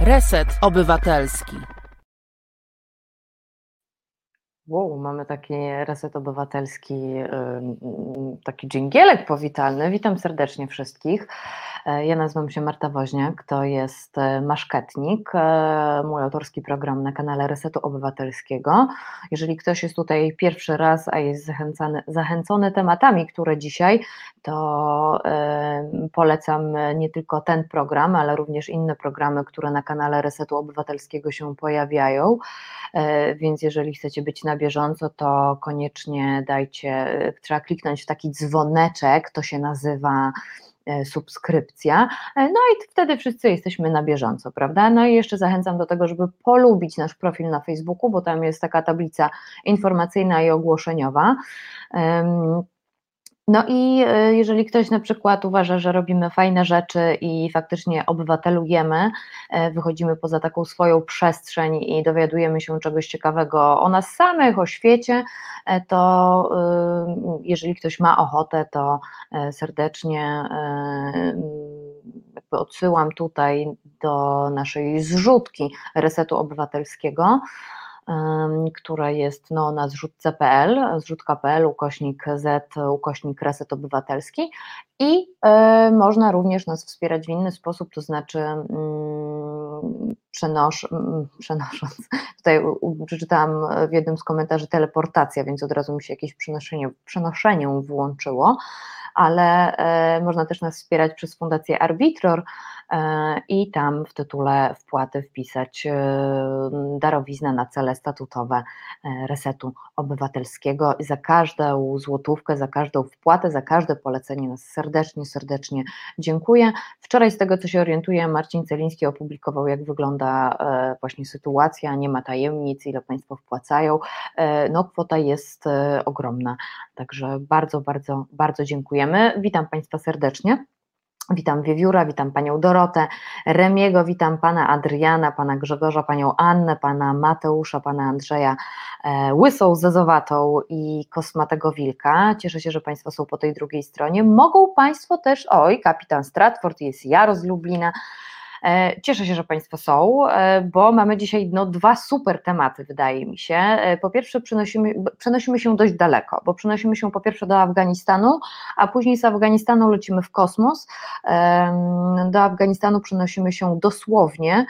Reset Obywatelski. Wow, mamy taki reset obywatelski, taki dżingielek powitalny. Witam serdecznie wszystkich. E, ja nazywam się Marta Woźniak, to jest e, Maszketnik, e, mój autorski program na kanale Resetu Obywatelskiego. Jeżeli ktoś jest tutaj pierwszy raz, a jest zachęcony, zachęcony tematami, które dzisiaj, to polecam nie tylko ten program, ale również inne programy, które na kanale Resetu Obywatelskiego się pojawiają. Więc jeżeli chcecie być na bieżąco, to koniecznie dajcie, trzeba kliknąć w taki dzwoneczek, to się nazywa E, subskrypcja, e, no i wtedy wszyscy jesteśmy na bieżąco, prawda? No i jeszcze zachęcam do tego, żeby polubić nasz profil na Facebooku, bo tam jest taka tablica informacyjna i ogłoszeniowa. No i e, jeżeli ktoś na przykład uważa, że robimy fajne rzeczy i faktycznie obywatelujemy, wychodzimy poza taką swoją przestrzeń i dowiadujemy się czegoś ciekawego o nas samych, o świecie, to jeżeli ktoś ma ochotę, to serdecznie odsyłam tutaj do naszej zrzutki Resetu Obywatelskiego która jest no, na zrzutce.pl, zrzutka.pl, ukośnik Z, ukośnik Reset Obywatelski. I y, można również nas wspierać w inny sposób, to znaczy y, przenosz, y, przenosząc, tutaj przeczytałam w jednym z komentarzy teleportacja, więc od razu mi się jakieś przenoszenie, przenoszenie włączyło, ale e, można też nas wspierać przez Fundację Arbitror i tam w tytule wpłaty wpisać e, darowiznę na cele statutowe resetu obywatelskiego i za każdą złotówkę, za każdą wpłatę, za każde polecenie nas serdecznie, serdecznie dziękuję. Wczoraj z tego co się orientuję Marcin Celiński opublikował jak wygląda właśnie sytuacja, nie ma tajemnic, ile Państwo wpłacają, no kwota jest ogromna, także bardzo, bardzo, bardzo dziękujemy. Witam Państwa serdecznie. Witam Wiewióra, witam Panią Dorotę, Remiego, witam Pana Adriana, Pana Grzegorza, Panią Annę, Pana Mateusza, Pana Andrzeja, e, Łysą Zezowatą i Kosmatego Wilka. Cieszę się, że Państwo są po tej drugiej stronie. Mogą Państwo też, oj, Kapitan Stratford, jest Jaro z Lublina, cieszę się, że Państwo są, e, bo mamy dzisiaj no, dwa super tematy, wydaje mi się. E, po pierwsze, przenosimy, przenosimy się dość daleko, bo przenosimy się po pierwsze do Afganistanu, a później z Afganistanu lecimy w kosmos. Do Afganistanu przenosimy się dosłownie,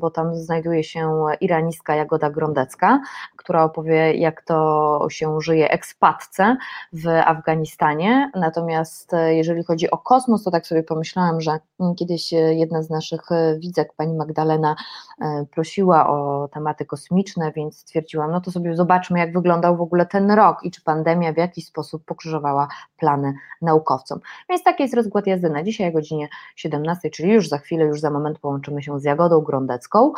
bo tam znajduje się iranistka Jagoda Grondecka, która opowie, jak to się żyje ekspatce w Afganistanie. Natomiast jeżeli chodzi o kosmos, to tak sobie pomyślałam, że kiedyś jedna z naszych e, widzek, pani Magdalena, e, prosiła o tematy kosmiczne, więc stwierdziłam, no to sobie zobaczmy, jak wyglądał w ogóle ten rok i czy pandemia w jakiś sposób pokrzyżowała plany naukowcom. Więc taki jest rozkład jazdy na dzisiaj o godzinie 17, czyli już za chwilę, już za moment połączymy się z Jagodą Grondecką.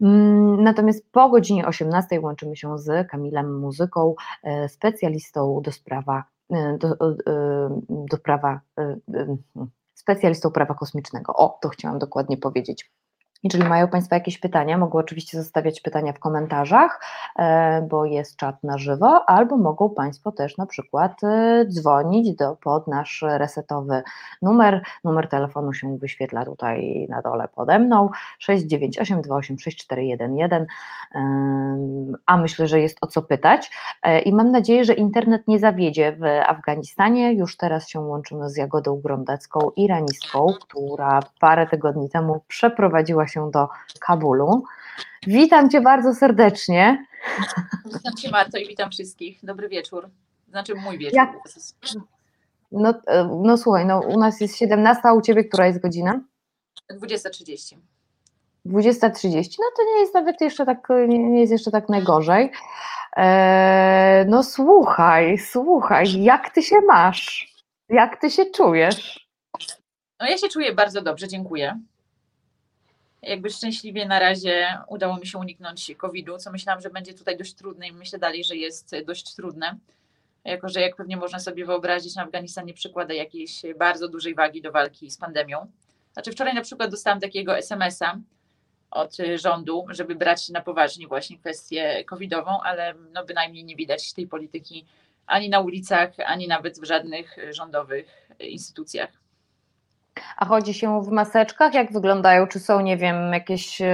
Mm, natomiast po godzinie 18 łączymy się z Kamilem Muzyką, e, specjalistą do sprawa do, do prawa specjalistą prawa kosmicznego. O, to chciałam dokładnie powiedzieć. Jeżeli mają Państwo jakieś pytania, mogą oczywiście zostawiać pytania w komentarzach, e, bo jest czat na żywo, albo mogą Państwo też na przykład e, dzwonić do, pod nasz resetowy numer. Numer telefonu się wyświetla tutaj na dole pode mną 698286411, a myślę, że jest o co pytać e, i mam nadzieję, że internet nie zawiedzie w Afganistanie. Już teraz się łączymy z Jagodą Grondecką, iranistką, która parę tygodni temu przeprowadziła się do Kabulu. Witam Cię bardzo serdecznie. Witam Cię Marto i witam wszystkich. Dobry wieczór. Znaczy mój wieczór. Jak? No, no słuchaj, no, u nas jest 17, a u Ciebie która jest godzina? 20.30. 20.30, no to nie jest nawet jeszcze tak, nie jest jeszcze tak najgorzej. Eee, no słuchaj, słuchaj, jak Ty się masz? Jak Ty się czujesz? No ja się czuję bardzo dobrze, dziękuję jakby szczęśliwie na razie udało mi się uniknąć COVID-u, co myślałam, że będzie tutaj dość trudne i myślę dalej, że jest dość trudne. Jako, że jak pewnie można sobie wyobrazić, na Afganistan nie przykłada jakiejś bardzo dużej wagi do walki z pandemią. Znaczy wczoraj na przykład dostałam takiego SMS-a od rządu, żeby brać na poważnie właśnie kwestię covidową, ale no bynajmniej nie widać tej polityki ani na ulicach, ani nawet w żadnych rządowych instytucjach. A chodzi się w maseczkach? Jak wyglądają? Czy są, nie wiem, jakieś y,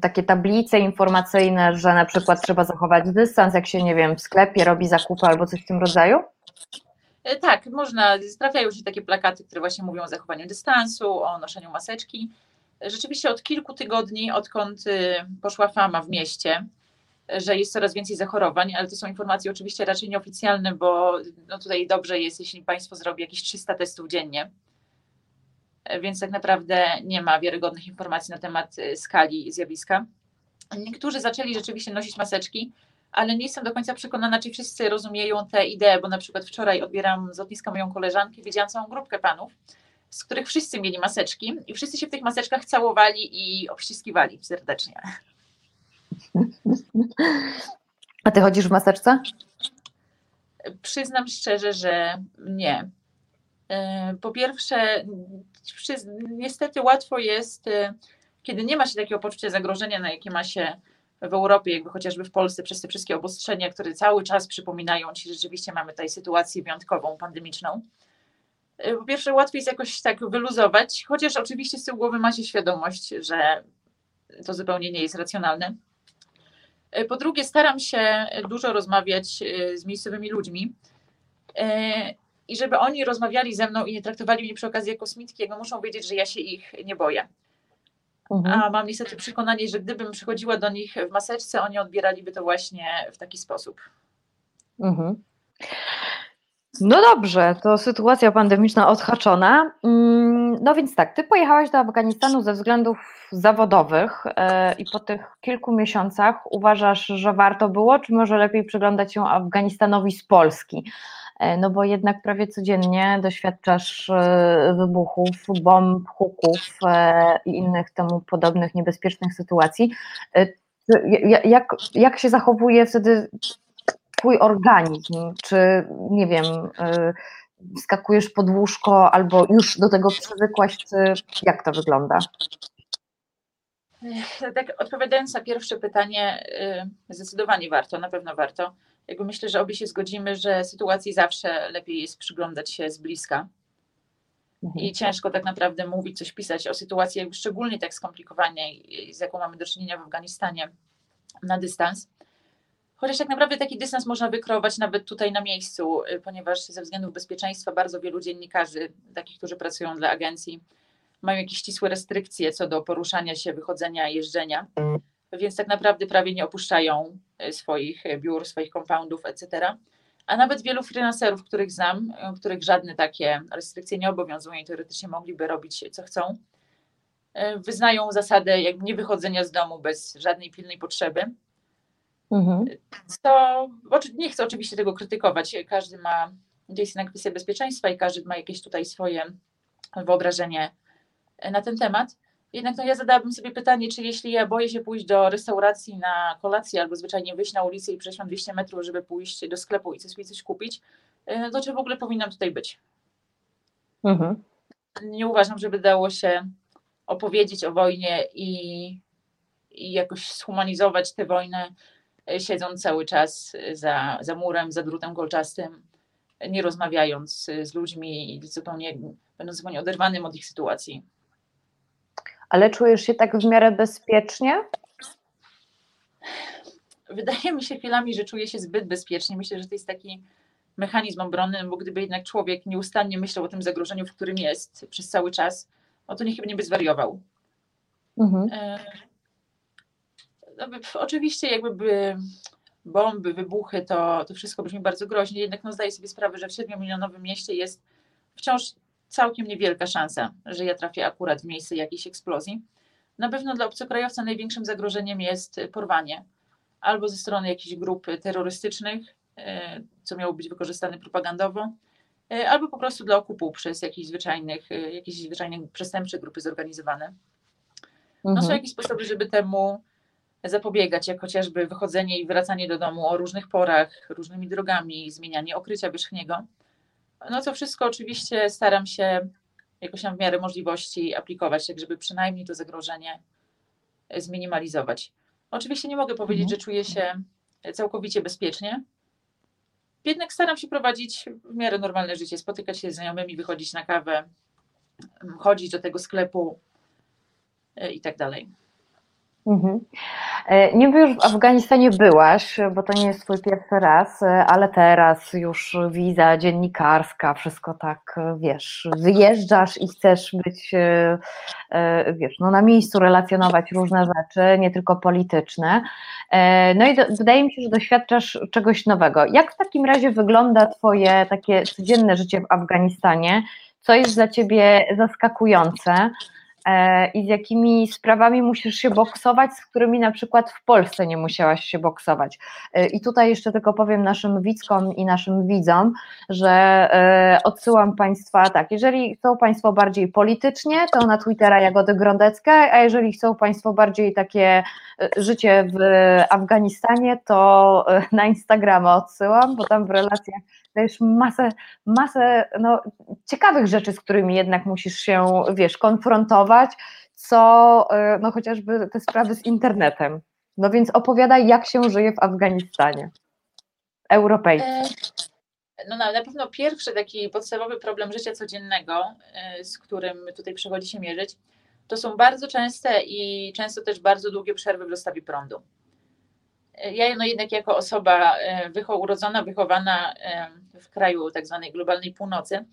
takie tablice informacyjne, że na przykład trzeba zachować dystans, jak się, nie wiem, w sklepie robi zakupy albo coś w tym rodzaju? E, tak, można, trafiają się takie plakaty, które właśnie mówią o zachowaniu dystansu, o noszeniu maseczki. Rzeczywiście od kilku tygodni, odkąd y, poszła fama w mieście, że jest coraz więcej zachorowań, ale to są informacje oczywiście raczej nieoficjalne, bo no tutaj dobrze jest, jeśli państwo zrobi jakieś 300 testów dziennie. Więc tak naprawdę nie ma wiarygodnych informacji na temat y, skali zjawiska. Niektórzy zaczęli rzeczywiście nosić maseczki, ale nie jestem do końca przekonana, czy wszyscy rozumieją tę ideę, bo na przykład wczoraj odbieram z lotniska moją koleżankę, widziałam całą grupkę panów, z których wszyscy mieli maseczki i wszyscy się w tych maseczkach całowali i obściskiwali serdecznie. A ty chodzisz w maseczce? Przyznam szczerze, że nie. E, po pierwsze, niestety łatwo jest, e, kiedy nie ma się takiego poczucia zagrożenia, na jakie ma się w Europie, jakby chociażby w Polsce, przez te wszystkie obostrzenia, które cały czas przypominają ci, że rzeczywiście mamy tutaj sytuację wyjątkową, pandemiczną. E, po pierwsze, łatwiej jest jakoś tak wyluzować, chociaż oczywiście z tyłu głowy ma się świadomość, że to zupełnie nie jest racjonalne. Po drugie, staram się dużo rozmawiać z miejscowymi ludźmi i żeby oni rozmawiali ze mną i nie traktowali mnie przy okazji jako Smitkiego, muszą wiedzieć, że ja się ich nie boję. Mhm. A mam niestety przekonanie, że gdybym przychodziła do nich w maseczce, oni odbieraliby to właśnie w taki sposób. Mhm. No dobrze, to sytuacja pandemiczna odhaczona. Mm, no więc tak, ty pojechałaś do Afganistanu ze względów zawodowych e, i po tych kilku miesiącach uważasz, że warto było, czy może lepiej przyglądać się Afganistanowi z Polski? E, no bo jednak prawie codziennie doświadczasz e, wybuchów, bomb, huków i innych temu podobnych niebezpiecznych sytuacji. Jak, jak się zachowuje wtedy twój organizm, czy nie wiem, skakujesz pod łóżko albo już do tego przywykłaś, czy jak to wygląda? Tak, odpowiadając na pierwsze pytanie, zdecydowanie warto, na pewno warto. Jakby myślę, że obie się zgodzimy, że sytuacji zawsze lepiej jest przyglądać się z bliska. Mhm. I ciężko tak naprawdę mówić, coś pisać o sytuacji, jakby szczególnie tak skomplikowanej, z jaką mamy do czynienia w Afganistanie na dystans. Chociaż tak naprawdę taki dystans można wykreować nawet tutaj na miejscu, y, ponieważ ze względów bezpieczeństwa bardzo wielu dziennikarzy, takich, którzy pracują dla agencji, mają jakieś ścisłe restrykcje co do poruszania się, wychodzenia, jeżdżenia, więc tak naprawdę prawie nie opuszczają y, swoich biur, swoich compoundów, etc. A nawet wielu freelancerów, których znam, y, których żadne takie restrykcje nie obowiązują i teoretycznie mogliby robić co chcą, wyznają zasadę jakby nie wychodzenia z domu bez żadnej pilnej potrzeby Mhm. To nie chcę oczywiście tego krytykować. Każdy ma, gdzieś na kwestię bezpieczeństwa i każdy ma jakieś tutaj swoje wyobrażenie na ten temat. Jednak no, ja zadałabym sobie pytanie, czy jeśli ja boję się pójść do restauracji na kolację albo zwyczajnie wyjść na ulicę i przejść 200 metrów, żeby pójść do sklepu i sobie coś kupić, no to czy w ogóle powinnam tutaj być? Mhm. Nie uważam, żeby dało się opowiedzieć o wojnie i, i jakoś schumanizować tę wojnę siedząc cały czas za, za murem, za drutem kolczastym, nie rozmawiając z ludźmi i zupełnie, będąc zupełnie oderwanym od ich sytuacji. Ale czujesz się tak w miarę bezpiecznie? Wydaje mi się chwilami, że czuję się zbyt bezpiecznie. Myślę, że to jest taki mechanizm obronny, bo gdyby jednak człowiek nieustannie myślał o tym zagrożeniu, w którym jest przez cały czas, no to niech nie by zwariował. Mhm. E, no, oczywiście jakby by bomby, wybuchy, to, to wszystko brzmi bardzo groźnie, jednak no, zdaję sobie sprawę, że w 7-milionowym mieście jest wciąż całkiem niewielka szansa, że ja trafię akurat w miejsce jakiejś eksplozji. Na pewno dla obcokrajowca największym zagrożeniem jest porwanie albo ze strony jakichś grup terrorystycznych, e, co miało być wykorzystane propagandowo, e, albo po prostu dla okupu przez jakichś zwyczajnych, e, jakieś zwyczajne przestępcze grupy zorganizowane. No mhm. są jakieś sposoby, żeby temu zapobiegać, jak chociażby wychodzenie i wracanie do domu o różnych porach, różnymi drogami, zmienianie okrycia wierzchniego. No to wszystko oczywiście staram się jakoś tam w miarę możliwości aplikować, tak żeby przynajmniej to zagrożenie zminimalizować. Oczywiście nie mogę powiedzieć, mhm. że czuję się całkowicie bezpiecznie, jednak staram się prowadzić w miarę normalne życie, spotykać się z znajomymi, wychodzić na kawę, chodzić do tego sklepu i tak dalej. Mhm. E, Niby już w Afganistanie byłaś, bo to nie jest twój pierwszy raz, e, ale teraz już wiza dziennikarska, wszystko tak, e, wiesz, wyjeżdżasz i chcesz być, wiesz, no na miejscu relacjonować różne rzeczy, nie tylko polityczne. No i do, wydaje mi się, że doświadczasz czegoś nowego. Jak w takim razie wygląda twoje takie codzienne życie w Afganistanie? Co jest dla ciebie zaskakujące? E, i z jakimi sprawami musisz się boksować, z którymi na przykład w Polsce nie musiałaś się boksować. E, I tutaj jeszcze tylko powiem naszym widzkom i naszym widzom, że e, odsyłam Państwa tak, jeżeli chcą Państwo bardziej politycznie, to na Twittera Jagody Grondecka, a jeżeli chcą Państwo bardziej takie życie w Afganistanie, to na Instagrama odsyłam, bo tam w relacjach dajesz masę, masę no, ciekawych rzeczy, z którymi jednak musisz się, wiesz, konfrontować, co e, no, chociażby te sprawy z internetem. No więc opowiadaj, jak się żyje w Afganistanie. Europejski. E, no na pewno pierwszy taki podstawowy problem życia codziennego, e, z którym tutaj przychodzi się mierzyć, to są bardzo częste i często też bardzo długie przerwy w dostawie prądu. Ja no jednak jako osoba wycho urodzona, wychowana w kraju tak zwanej globalnej północy,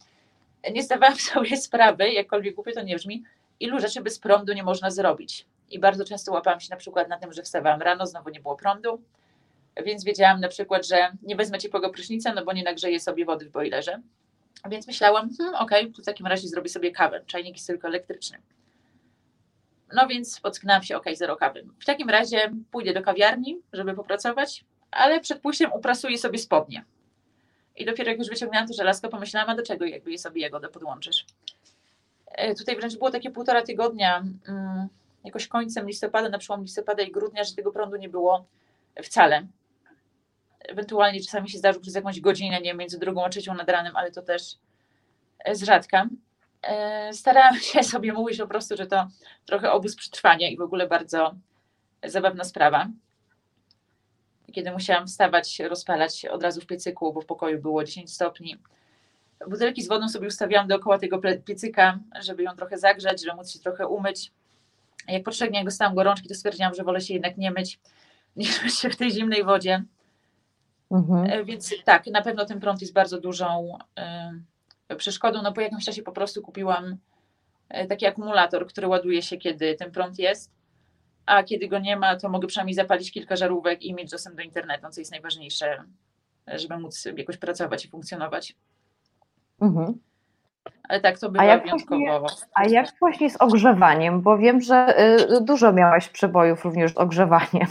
nie zdawałam sobie sprawy, jakkolwiek głupio to nie brzmi, ilu rzeczy bez prądu nie można zrobić. I bardzo często łapałam się na przykład na tym, że wstawałam rano, znowu nie było prądu, więc wiedziałam na przykład, że nie wezmę ciepłego prysznica, no bo nie nagrzeję sobie wody w boilerze. Więc myślałam, hmm, okej, okay, to w takim razie zrobię sobie kawę. Czajnik jest tylko elektryczny. No więc pocknęłam się, ok, zero kawy. W takim razie pójdę do kawiarni, żeby popracować, ale przed pójściem uprasuję sobie spodnie. I dopiero jak już wyciągnęłam to żelazko, pomyślałam, a do czego jakby je sobie jagodę podłączysz. E, tutaj wręcz było takie półtora tygodnia, mm, jakoś końcem listopada, na przełom listopada i grudnia, że tego prądu nie było wcale. Ewentualnie czasami się zdarzył przez jakąś godzinę, nie między drugą a trzecią nad ranem, ale to też z rzadka. E, starałam się sobie mówić po prostu, że to trochę obóz przetrwania i w ogóle bardzo zabawna sprawa. Kiedy musiałam wstawać, rozpalać od razu w piecyku, bo w pokoju było 10 stopni. Butelki z wodą sobie ustawiałam dookoła tego piecyka, żeby ją trochę zagrzać, żeby móc się trochę umyć. Jak po trzech dniach dostałam gorączki, to stwierdziłam, że wolę się jednak nie myć, niż myć się w tej zimnej wodzie. Mhm. E, więc tak, na pewno ten prąd jest bardzo dużą przeszkodą, no po jakimś czasie po prostu kupiłam e, taki akumulator, który ładuje się, kiedy ten prąd jest, a kiedy go nie ma, to mogę przynajmniej zapalić kilka żarówek i mieć dostęp do internetu, co jest najważniejsze, żeby móc jakoś pracować i funkcjonować. Mhm. Ale tak, to bywa a wyjątkowo. Właśnie, a jak właśnie z ogrzewaniem? Bo wiem, że y, dużo miałaś przebojów również z ogrzewaniem.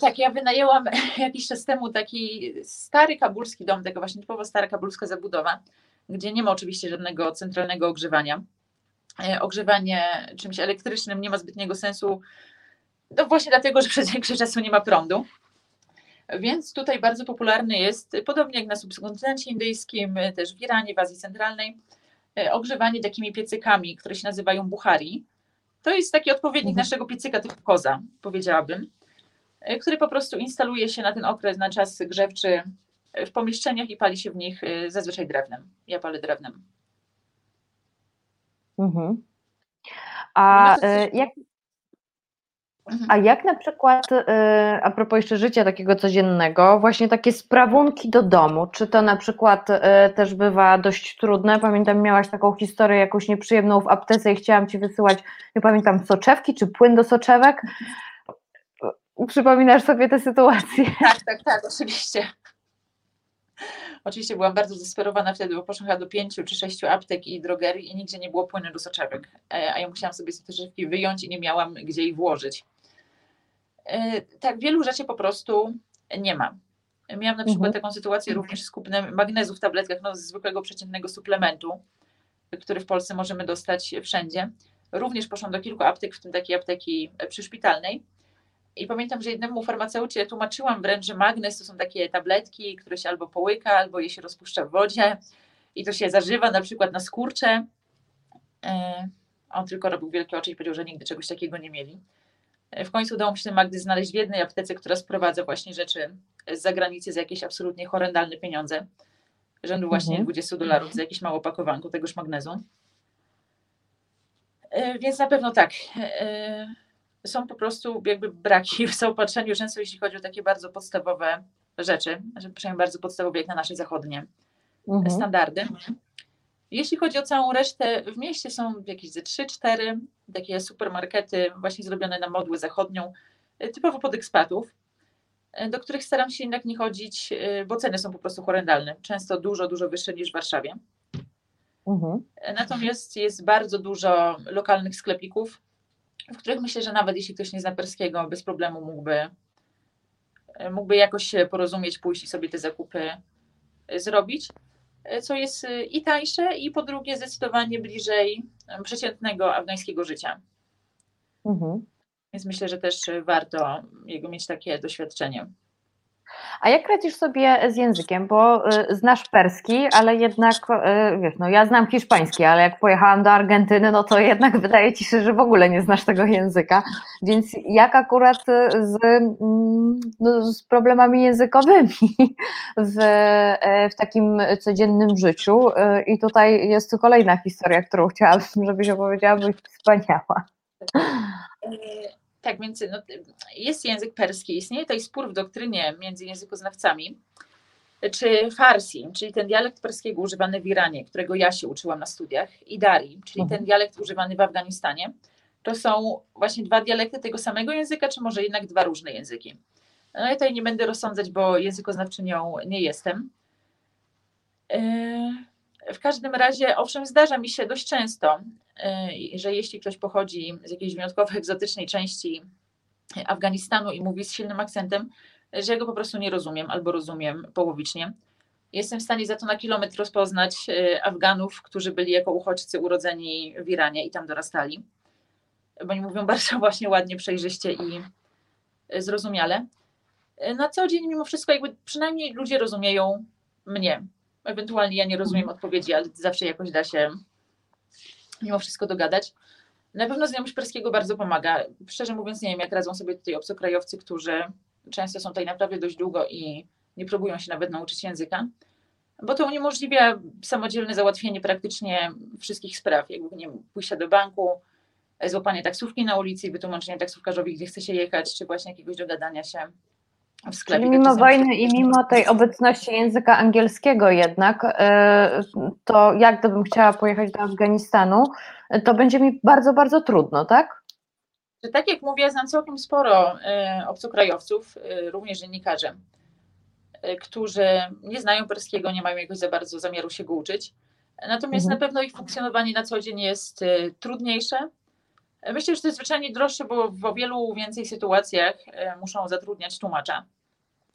Tak, ja wynajęłam jakiś czas temu taki stary kabulski dom, taka właśnie typowo stara kabulska zabudowa, gdzie nie ma oczywiście żadnego centralnego ogrzewania. E, ogrzewanie czymś elektrycznym nie ma zbytniego sensu, no właśnie dlatego, że przez większość czasu nie ma prądu. Więc tutaj bardzo popularny jest, podobnie jak na subkontynencie indyjskim, też w Iranie, w Azji Centralnej, e, ogrzewanie takimi piecykami, które się nazywają buhari. To jest taki odpowiednik mhm. naszego piecyka typu koza, powiedziałabym. E, który po prostu instaluje się na ten okres, na czas grzewczy w pomieszczeniach i pali się w nich e, zazwyczaj drewnem. Ja palę drewnem. Mhm. A no e, jak, mhm. a jak na przykład, a propos jeszcze życia takiego codziennego, właśnie takie sprawunki do domu, czy to na przykład też bywa dość trudne? Pamiętam, miałaś taką historię jakąś nieprzyjemną w aptece i chciałam Ci wysyłać, nie pamiętam, soczewki czy płyn do soczewek. Przypominasz sobie tę sytuację? Tak, tak, tak, oczywiście. Oczywiście byłam bardzo zdesperowana wtedy, bo poszłam do pięciu czy sześciu aptek i drogerii i nigdzie nie było płynu do soczewek. E, a ja musiałam sobie te soczewki wyjąć i nie miałam gdzie ich włożyć. E, tak, wielu rzeczy po prostu nie ma. Miałam na przykład mhm. taką sytuację również z kupnem magnezu w tabletkach, no, z zwykłego przeciętnego suplementu, który w Polsce możemy dostać wszędzie. Również poszłam do kilku aptek, w tym takiej apteki przyszpitalnej i pamiętam, że jednemu farmaceucie tłumaczyłam wręcz, że magnes to są takie tabletki, które się albo połyka, albo je się rozpuszcza w wodzie i to się zażywa na przykład na skurcze. E, on tylko robił wielkie oczy i powiedział, że nigdy czegoś takiego nie mieli. E, w końcu udało mi się ten magnes znaleźć w jednej aptece, która sprowadza właśnie rzeczy z zagranicy za jakieś absolutnie horrendalne pieniądze, rzędu właśnie mhm. 20 dolarów za jakieś małe opakowanko tegoż magnezu. E, więc na pewno tak. E, są po prostu jakby braki w zaopatrzeniu, często jeśli chodzi o takie bardzo podstawowe rzeczy, przynajmniej bardzo podstawowe jak na nasze zachodnie mhm. standardy. Jeśli chodzi o całą resztę, w mieście są jakieś ze 3-4 takie supermarkety właśnie zrobione na modłę zachodnią, typowo pod ekspatów, do których staram się jednak nie chodzić, bo ceny są po prostu horrendalne, często dużo, dużo wyższe niż w Warszawie. Mhm. Natomiast jest bardzo dużo lokalnych sklepików, w których myślę, że nawet jeśli ktoś nie zna perskiego, bez problemu mógłby, mógłby jakoś się porozumieć, pójść i sobie te zakupy zrobić, co jest i tańsze, i po drugie zdecydowanie bliżej przeciętnego afgańskiego życia. Mhm. Więc myślę, że też warto jego mieć takie doświadczenie. A jak radzisz sobie z językiem? Bo y, znasz perski, ale jednak, y, wiesz, no ja znam hiszpański, ale jak pojechałam do Argentyny, no to jednak wydaje ci się, że w ogóle nie znasz tego języka. Więc jak akurat z, mm, no, z problemami językowymi w, w takim codziennym życiu? I tutaj jest kolejna historia, którą chciałabym, żebyś opowiedziała, bo wspaniała. Tak, więc no, jest język perski, istnieje tutaj spór w doktrynie między językoznawcami, czy Farsi, czyli ten dialekt perskiego używany w Iranie, którego ja się uczyłam na studiach, i Dari, czyli mhm. ten dialekt używany w Afganistanie, to są właśnie dwa dialekty tego samego języka, czy może jednak dwa różne języki. No ja tutaj nie będę rozsądzać, bo językoznawczynią nie jestem. Yy, w każdym razie, owszem, zdarza mi się dość często, Y, że jeśli ktoś pochodzi z jakiejś wyjątkowo egzotycznej części Afganistanu i mówi z silnym akcentem, że ja go po prostu nie rozumiem albo rozumiem połowicznie. Jestem w stanie za to na kilometr rozpoznać y, Afganów, którzy byli jako uchodźcy urodzeni w Iranie i tam dorastali, bo oni mówią bardzo właśnie ładnie, przejrzyście i zrozumiale. Na co dzień mimo wszystko jakby przynajmniej ludzie rozumieją mnie. Ewentualnie ja nie rozumiem mhm. odpowiedzi, ale zawsze jakoś da się mimo wszystko dogadać. Na pewno znajomość perskiego bardzo pomaga. Szczerze mówiąc, nie wiem, jak radzą sobie tutaj obcokrajowcy, którzy często są tutaj naprawdę dość długo i nie próbują się nawet nauczyć języka, bo to uniemożliwia samodzielne załatwienie praktycznie wszystkich spraw, jakby nie wiem, pójścia do banku, złapanie taksówki na ulicy i wytłumaczenie taksówkarzowi, gdzie chce się jechać, czy właśnie jakiegoś dogadania się w sklepie. Czyli mimo wojny i mimo tej obecności języka angielskiego jednak, e, to jak gdybym chciała pojechać do Afganistanu, to będzie mi bardzo, bardzo trudno, tak? Że tak jak mówię, znam całkiem sporo e, obcokrajowców, e, również dziennikarzy, którzy nie znają perskiego, nie mają jakoś za bardzo zamiaru się go uczyć. Natomiast mhm. na pewno ich funkcjonowanie na co dzień jest trudniejsze. Myślę, że to jest zwyczajnie droższe, bo w o wielu więcej sytuacjach muszą zatrudniać tłumacza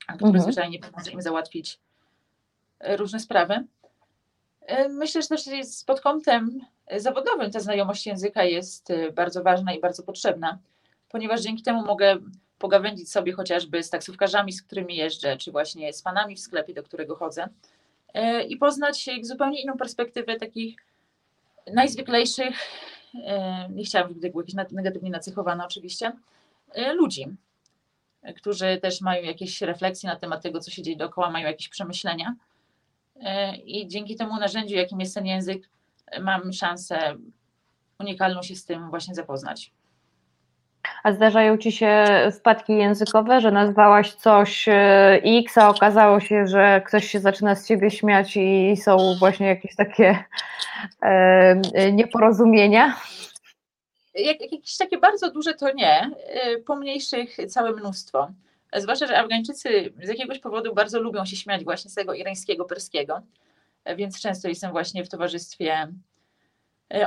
który mhm. zwyczajnie pomoże im załatwić e, różne sprawy. E, myślę, że też jest pod kątem zawodowym ta znajomość języka jest e, bardzo ważna i bardzo potrzebna, ponieważ dzięki temu mogę pogawędzić sobie chociażby z taksówkarzami, z którymi jeżdżę, czy właśnie z panami w sklepie, do którego chodzę i poznać zupełnie inną perspektywę takich najzwyklejszych, nie chciałabym być jakieś negatywnie nacechowane oczywiście, ludzi którzy też mają jakieś refleksje na temat tego, co się dzieje dookoła, mają jakieś przemyślenia. E, I dzięki temu narzędziu, jakim jest ten język, mam szansę unikalną się z tym właśnie zapoznać. A zdarzają ci się wpadki językowe, że nazwałaś coś e, X, a okazało się, że ktoś się zaczyna z ciebie śmiać i są właśnie jakieś takie e, nieporozumienia? jak, jakieś takie bardzo duże to nie, y, pomniejszych całe mnóstwo. Zwłaszcza, że Afgańczycy z jakiegoś powodu bardzo lubią się śmiać właśnie z tego irańskiego, perskiego, więc często jestem właśnie w towarzystwie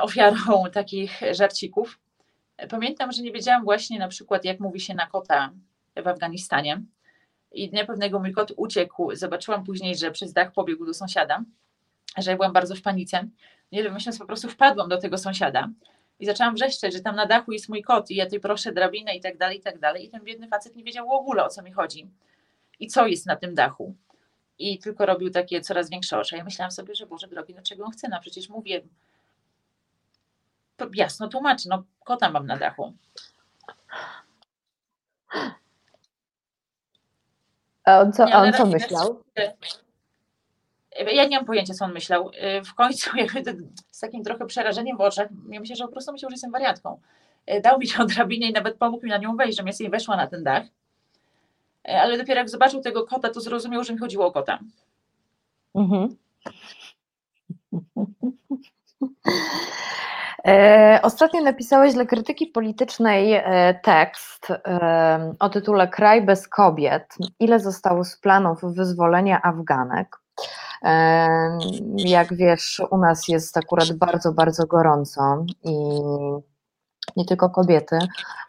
ofiarą takich żarcików. Pamiętam, że nie wiedziałam właśnie na przykład, jak mówi się na kota w Afganistanie. I dnia pewnego mój kot uciekł. Zobaczyłam później, że przez dach pobiegł do sąsiada, że ja byłam bardzo w panice. Nie wiem, myśląc po prostu wpadłam do tego sąsiada i zaczęłam wrzeszczeć, że tam na dachu jest mój kot i ja tutaj proszę drabinę i tak dalej, i tak dalej. I ten biedny facet nie wiedział w ogóle o co mi chodzi i co jest na tym dachu. I tylko robił takie coraz większe oczy. Ja myślałam sobie, że Boże drogi, no czego on chce? No przecież mówię, jasno tłumaczę, no kota mam na dachu. A on co, nie, on co myślał? Ja nie mam pojęcia, co on myślał. W końcu, jakby z takim trochę przerażeniem w oczach, ja myślę, że po prostu myślał, że jestem wariatką. Dał mi tą drabinę i nawet pomógł mi na nią wejść, żebym ja sobie weszła na ten dach. Ale dopiero jak zobaczył tego kota, to zrozumiał, że mi chodziło o kota. Mhm. E, ostatnio napisałeś dla krytyki politycznej e, tekst e, o tytule Kraj bez kobiet. Ile zostało z planów wyzwolenia Afganek? Jak wiesz, u nas jest akurat bardzo, bardzo gorąco i nie tylko kobiety,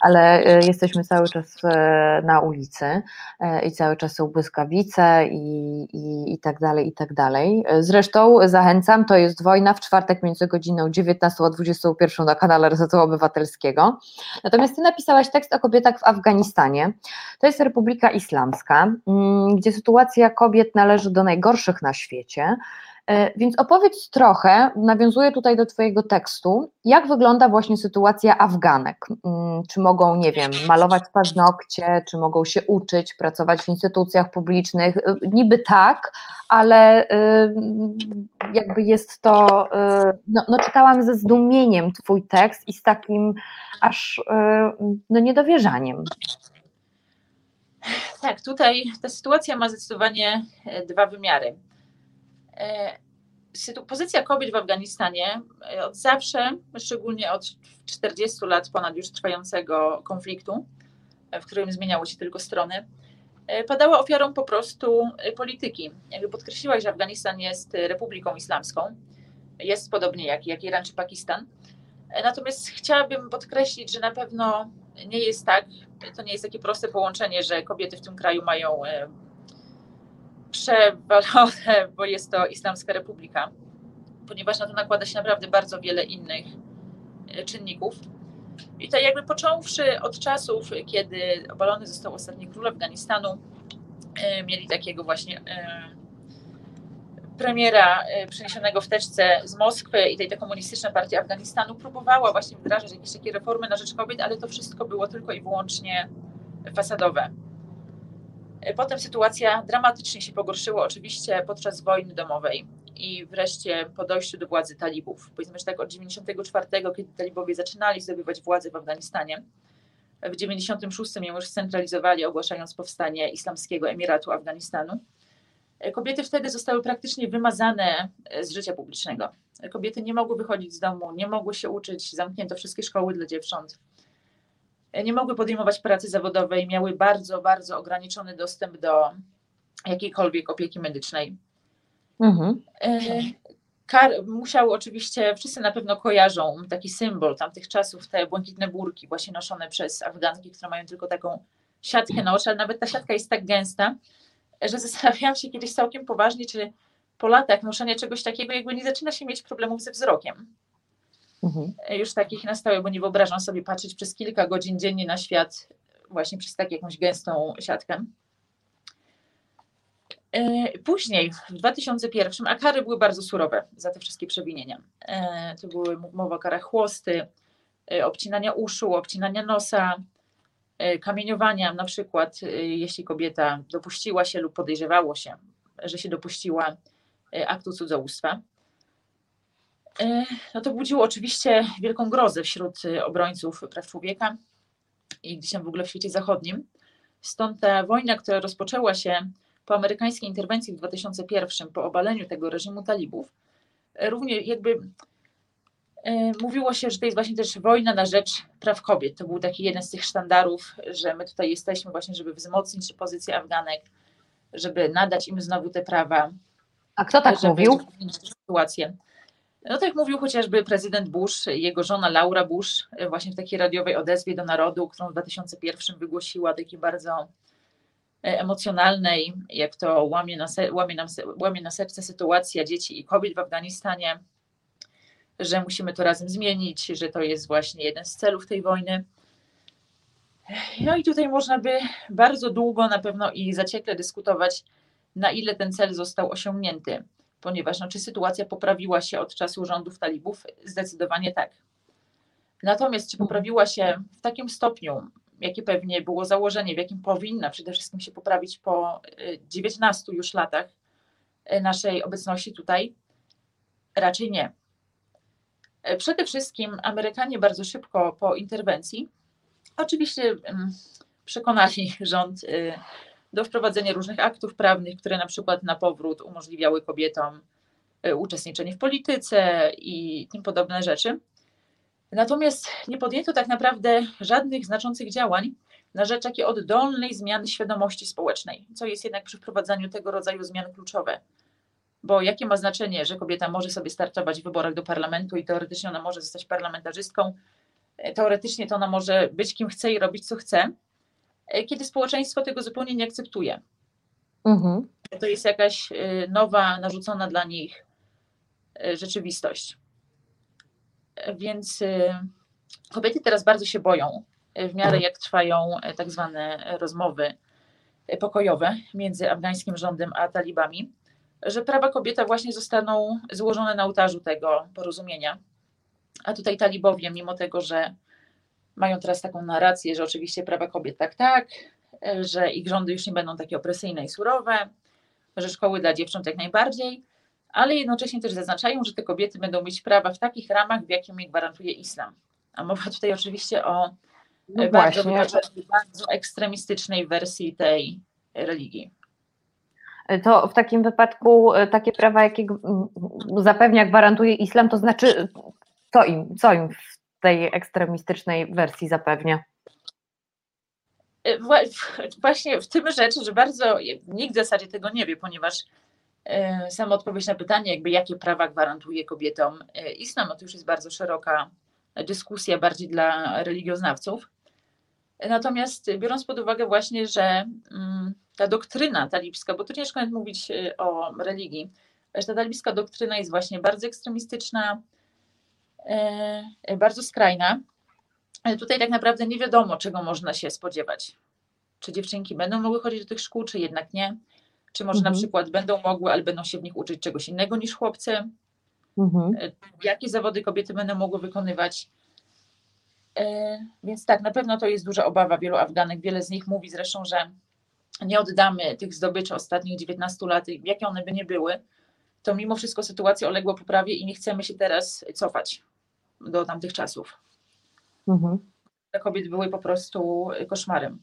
ale e, jesteśmy cały czas e, na ulicy e, i cały czas są błyskawice i, i, i tak dalej, i tak dalej. Zresztą zachęcam, to jest wojna w czwartek między godziną 19 a 21 na kanale Resetu Obywatelskiego. Natomiast ty napisałaś tekst o kobietach w Afganistanie. To jest Republika Islamska, mm, gdzie sytuacja kobiet należy do najgorszych na świecie. E, więc opowiedz trochę, nawiązuję tutaj do Twojego tekstu, jak wygląda właśnie sytuacja Afganek? Mm, czy mogą, nie wiem, malować paznokcie, czy mogą się uczyć, pracować w instytucjach publicznych? E, niby tak, ale e, jakby jest to, no, no czytałam ze zdumieniem Twój tekst i z takim aż no, niedowierzaniem. Tak, tutaj ta sytuacja ma zdecydowanie dwa wymiary. E, pozycja kobiet w Afganistanie e, od zawsze, szczególnie od 40 lat ponad już trwającego konfliktu, w którym zmieniały się tylko strony, e, padała ofiarą po prostu polityki. Jakby podkreśliłaś, że Afganistan jest republiką islamską, jest podobnie jak, jak Iran czy Pakistan. Natomiast chciałabym podkreślić, że na pewno nie jest tak, to nie jest takie proste połączenie, że kobiety w tym kraju mają przewalone, bo jest to Islamska Republika, ponieważ na to nakłada się naprawdę bardzo wiele innych e, czynników. I to jakby począwszy od czasów, kiedy obalony został ostatni król Afganistanu, e, mieli takiego właśnie e, premiera przeniesionego w teczce z Moskwy i tej komunistyczna partia Afganistanu próbowała właśnie wdrażać jakieś takie reformy na rzecz kobiet, ale to wszystko było tylko i wyłącznie fasadowe. Potem sytuacja dramatycznie się pogorszyła, oczywiście podczas wojny domowej i wreszcie po dojściu do władzy talibów. Powiedzmy, że tak od 94, kiedy talibowie zaczynali zdobywać władzę w Afganistanie, w 96 ją już scentralizowali, ogłaszając powstanie Islamskiego Emiratu Afganistanu. Kobiety wtedy zostały praktycznie wymazane z życia publicznego. Kobiety nie mogły wychodzić z domu, nie mogły się uczyć, zamknięto wszystkie szkoły dla dziewcząt nie mogły podejmować pracy zawodowej, miały bardzo, bardzo ograniczony dostęp do jakiejkolwiek opieki medycznej. Mhm. E, kar, musiały oczywiście, wszyscy na pewno kojarzą taki symbol tamtych czasów, te błękitne burki właśnie noszone przez Afganki, które mają tylko taką siatkę na oczy, ale nawet ta siatka jest tak gęsta, że zastanawiałam się kiedyś całkiem poważnie, czy po latach noszenia czegoś takiego jakby nie zaczyna się mieć problemów ze wzrokiem. Mhm. Już takich na stałe, bo nie wyobrażam sobie patrzeć przez kilka godzin dziennie na świat właśnie przez tak jakąś gęstą siatkę. E, później, w 2001, a kary były bardzo surowe za te wszystkie przewinienia. E, to były mowa o karach chłosty, e, obcinania uszu, obcinania nosa, kamieniowania, na przykład jeśli kobieta dopuściła się lub podejrzewało się, że się dopuściła aktu cudzołóstwa. E, no to budziło oczywiście wielką grozę wśród e, obrońców praw człowieka i gdzieś tam w ogóle w świecie zachodnim. Stąd ta wojna, która rozpoczęła się po amerykańskiej interwencji w 2001, po obaleniu tego reżimu talibów, e, również jakby mówiło się, że to jest właśnie też wojna na rzecz praw kobiet. To był taki jeden z tych sztandarów, że my tutaj jesteśmy właśnie, żeby wzmocnić pozycję Afganek, żeby nadać im znowu te prawa. A kto tak żeby mówił? Sytuację. No tak mówił chociażby prezydent Bush, jego żona Laura Bush, właśnie w takiej radiowej odezwie do narodu, którą w 2001 wygłosiła, takiej bardzo e, emocjonalnej, jak to łamie na, łamie, nam, łamie na serce sytuacja dzieci i kobiet w Afganistanie, że musimy to razem zmienić, że to jest właśnie jeden z celów tej wojny. No i tutaj można by bardzo długo na pewno i zaciekle dyskutować, na ile ten cel został osiągnięty ponieważ no, czy sytuacja poprawiła się od czasu rządów talibów? Zdecydowanie tak. Natomiast czy poprawiła się w takim stopniu, jakie pewnie było założenie, w jakim powinna przede wszystkim się poprawić po 19 y, już latach naszej obecności tutaj? Raczej nie. Przede wszystkim Amerykanie bardzo szybko po interwencji, oczywiście przekonali rząd do wprowadzenia różnych aktów prawnych, które na przykład na powrót umożliwiały kobietom uczestniczenie w polityce i tym podobne rzeczy. Natomiast nie podjęto tak naprawdę żadnych znaczących działań na rzecz takiej oddolnej zmiany świadomości społecznej, co jest jednak przy wprowadzaniu tego rodzaju zmian kluczowe. Bo jakie ma znaczenie, że kobieta może sobie startować w wyborach do parlamentu i teoretycznie ona może zostać parlamentarzystką, teoretycznie to ona może być kim chce i robić co chce, kiedy społeczeństwo tego zupełnie nie akceptuje. Mhm. To jest jakaś y, nowa, narzucona dla nich y, rzeczywistość. Więc kobiety teraz bardzo się boją, w miarę jak trwają tak zwane rozmowy pokojowe między afgańskim rządem a talibami, że prawa kobieta właśnie zostaną złożone na ołtarzu tego porozumienia. A tutaj talibowie, mimo tego, że mają teraz taką narrację, że oczywiście prawa kobiet tak, tak, że ich rządy już nie będą takie opresyjne i surowe, że szkoły dla dziewcząt jak najbardziej, ale jednocześnie też zaznaczają, że te kobiety będą mieć prawa w takich ramach, w jakim je gwarantuje islam. A mowa tutaj oczywiście o no bardzo, bardzo ekstremistycznej wersji tej religii. To w takim wypadku e, takie prawa, jakie zapewnia, gwarantuje islam, to znaczy co im, co im tej ekstremistycznej wersji zapewnia? E, właśnie w tym rzecz, że bardzo nikt w zasadzie tego nie wie, ponieważ e, sama odpowiedź na pytanie, jakby jakie prawa gwarantuje kobietom islam, no to już jest bardzo szeroka dyskusja bardziej dla religioznawców. Natomiast biorąc pod uwagę właśnie, że mm, ta doktryna talibska, bo tu ciężko nawet mówić o religii, że ta talibska doktryna jest właśnie bardzo ekstremistyczna, e, bardzo skrajna. Tutaj tak naprawdę nie wiadomo, czego można się spodziewać. Czy dziewczynki będą mogły chodzić do tych szkół, czy jednak nie? Czy może mhm. na przykład będą mogły, ale będą się w nich uczyć czegoś innego niż chłopcy? Mhm. E, jakie zawody kobiety będą mogły wykonywać? E, więc tak, na pewno to jest duża obawa wielu Afganek. Wiele z nich mówi zresztą, że nie oddamy tych zdobyczy ostatnich 19 lat, jakie one by nie były, to mimo wszystko sytuacja uległa poprawie i nie chcemy się teraz cofać do tamtych czasów. Mhm. Te kobiety były po prostu koszmarem.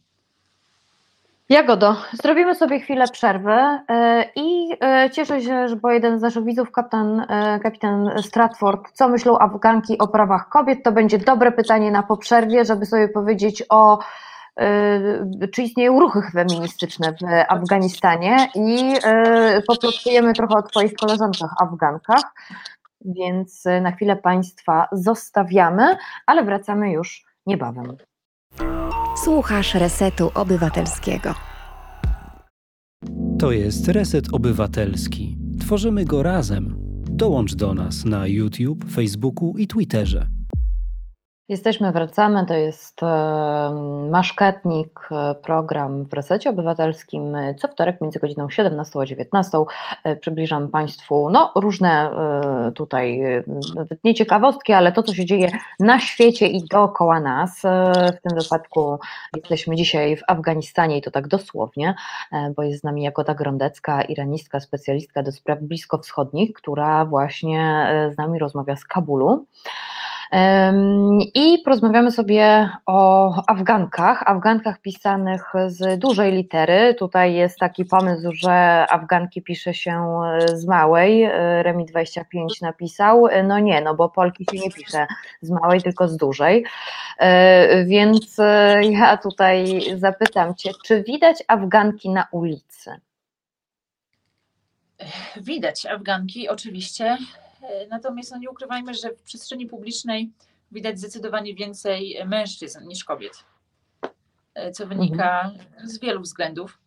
Jagodo, zrobimy sobie chwilę przerwy e, i e, cieszę się, że bo jeden z naszych widzów, kapitan, kapitan Stratford, co myślą Afganki o prawach kobiet, to będzie dobre pytanie na poprzerwie, żeby sobie powiedzieć o czy istnieją ruchy feministyczne w Afganistanie i poplotujemy trochę o Twoich koleżankach Afgankach, więc na chwilę Państwa zostawiamy, ale wracamy już niebawem. Słuchasz Resetu Obywatelskiego. To jest Reset Obywatelski. Tworzymy go razem. Dołącz do nas na YouTube, Facebooku i Twitterze. Jesteśmy, wracamy. To jest Maszkatnik, e, program w Resecie Obywatelskim. Co wtorek między godziną 17 a 19 e, przybliżam Państwu no, różne e, tutaj, nie ciekawostki, ale to, co się dzieje na świecie i dookoła nas. W tym wypadku jesteśmy dzisiaj w Afganistanie i to tak dosłownie, bo jest z nami Jagoda Grondecka, iranistka, specjalistka do spraw bliskowschodnich, która właśnie z nami rozmawia z Kabulu. I porozmawiamy sobie o Afgankach, Afgankach pisanych z dużej litery. Tutaj jest taki pomysł, że Afganki pisze się z małej. Remi 25 napisał. No nie, no bo Polki się nie pisze z małej, tylko z dużej. E, więc e, ja tutaj zapytam Cię, czy widać Afganki na ulicy? Widać Afganki, oczywiście. E, natomiast no nie ukrywajmy, że w przestrzeni publicznej widać zdecydowanie więcej mężczyzn niż kobiet, e, co wynika mhm. z wielu względów.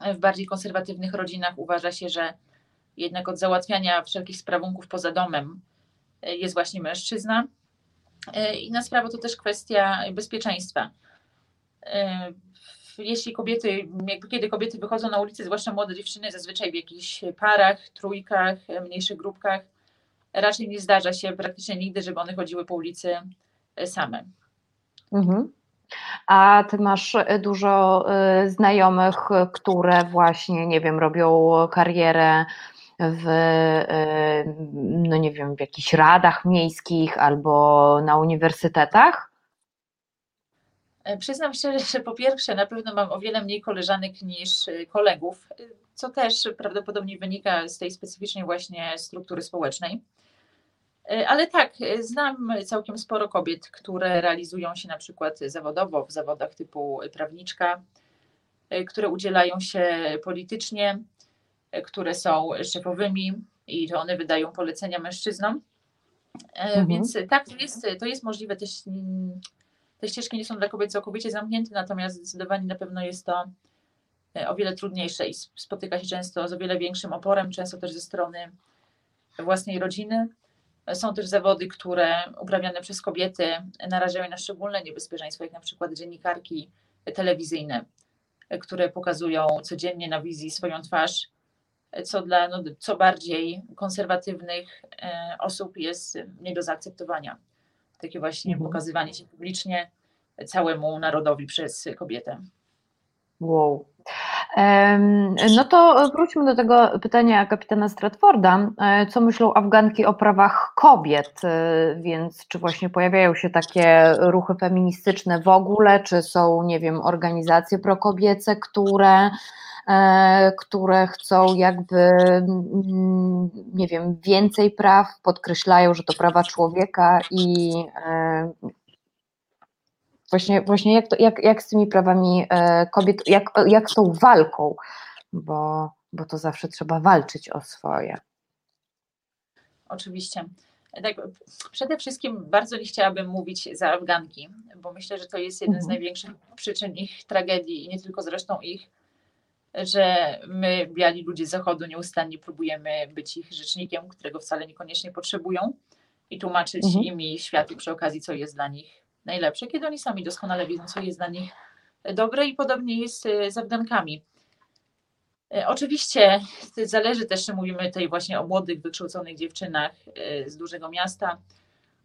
E, w bardziej konserwatywnych rodzinach uważa się, że jednak od załatwiania wszelkich sprawunków poza domem jest właśnie mężczyzna. Inna sprawa to też kwestia bezpieczeństwa. Jeśli kobiety, kiedy kobiety wychodzą na ulicę, zwłaszcza młode dziewczyny, zazwyczaj w jakichś parach, trójkach, mniejszych grupkach, raczej nie zdarza się praktycznie nigdy, żeby one chodziły po ulicy e, same. Mhm. A ty masz e, dużo e, znajomych, które właśnie, nie wiem, robią karierę w, no nie wiem, w jakichś radach miejskich albo na uniwersytetach? Przyznam szczerze, że po pierwsze na pewno mam o wiele mniej koleżanek niż kolegów, co też prawdopodobnie wynika z tej specyficznej właśnie struktury społecznej. Ale tak, znam całkiem sporo kobiet, które realizują się na przykład zawodowo w zawodach typu prawniczka, które udzielają się politycznie, które są szefowymi i to one wydają polecenia mężczyznom. Mhm. Więc tak, to jest, to jest możliwe. Też te ścieżki nie są dla kobiet całkowicie zamknięte, natomiast zdecydowanie na pewno jest to e, o wiele trudniejsze i spotyka się często z o wiele większym oporem, często też ze strony własnej rodziny. Są też zawody, które uprawiane przez kobiety narażają na szczególne niebezpieczeństwo, jak na przykład dziennikarki telewizyjne, które pokazują codziennie na wizji swoją twarz, co dla no, co bardziej konserwatywnych e, osób jest nie do zaakceptowania takie właśnie mhm. pokazywanie się publicznie całemu narodowi przez kobietę. Wow. No to wróćmy do tego pytania kapitana Stratforda. E, co myślą Afganki o prawach kobiet? E, więc czy właśnie pojawiają się takie ruchy feministyczne w ogóle, czy są, nie wiem, organizacje prokobiece, które E, które chcą jakby, mm, nie wiem, więcej praw, podkreślają, że to prawa człowieka i właśnie, właśnie jak, to, jak, jak z tymi prawami e, kobiet, jak, jak z tą walką, bo, bo to zawsze trzeba walczyć o swoje. Oczywiście. Tak, przede wszystkim bardzo nie chciałabym mówić za Afganki, bo myślę, że to jest jeden z mhm. największych przyczyn ich tragedii i nie tylko zresztą ich że my, biali ludzie Zachodu, nieustannie próbujemy być ich rzecznikiem, którego wcale niekoniecznie potrzebują i tłumaczyć mhm. im i światu przy okazji, co jest dla nich najlepsze, kiedy oni sami doskonale wiedzą, co jest dla nich dobre i podobnie jest e, z Afgankami. E, oczywiście zależy też, mówimy tutaj właśnie o młodych, wykształconych dziewczynach e, z dużego miasta,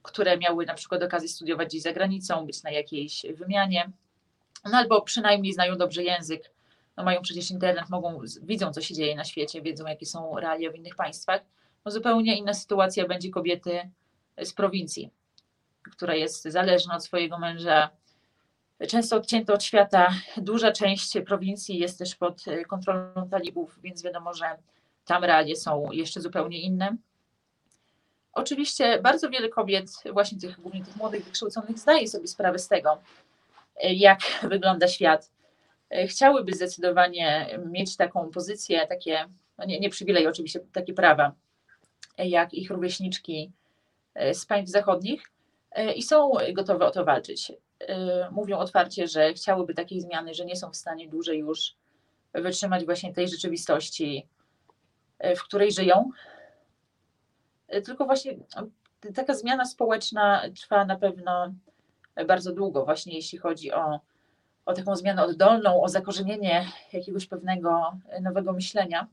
które miały na przykład okazję studiować gdzieś za granicą, być na jakiejś wymianie, no albo przynajmniej znają dobrze język no mają przecież internet, mogą, widzą co się dzieje na świecie, wiedzą jakie są realia w innych państwach. No zupełnie inna sytuacja będzie kobiety z prowincji, która jest zależna od swojego męża, często odcięta od świata. Duża część prowincji jest też pod kontrolą talibów, więc wiadomo, że tam realie są jeszcze zupełnie inne. Oczywiście bardzo wiele kobiet, właśnie tych głównie tych młodych, wykształconych, zdaje sobie sprawę z tego, jak wygląda świat E, chciałyby zdecydowanie mieć taką pozycję, takie, no nie, nie przywilej oczywiście, takie prawa, e, jak ich rówieśniczki e, z państw zachodnich i są gotowe o to walczyć. Mówią otwarcie, że chciałyby takiej zmiany, że nie są w stanie dłużej już wytrzymać właśnie tej rzeczywistości, w której żyją. Tylko właśnie taka zmiana społeczna trwa na pewno bardzo długo, właśnie jeśli chodzi o o taką zmianę oddolną, o zakorzenienie jakiegoś pewnego nowego myślenia.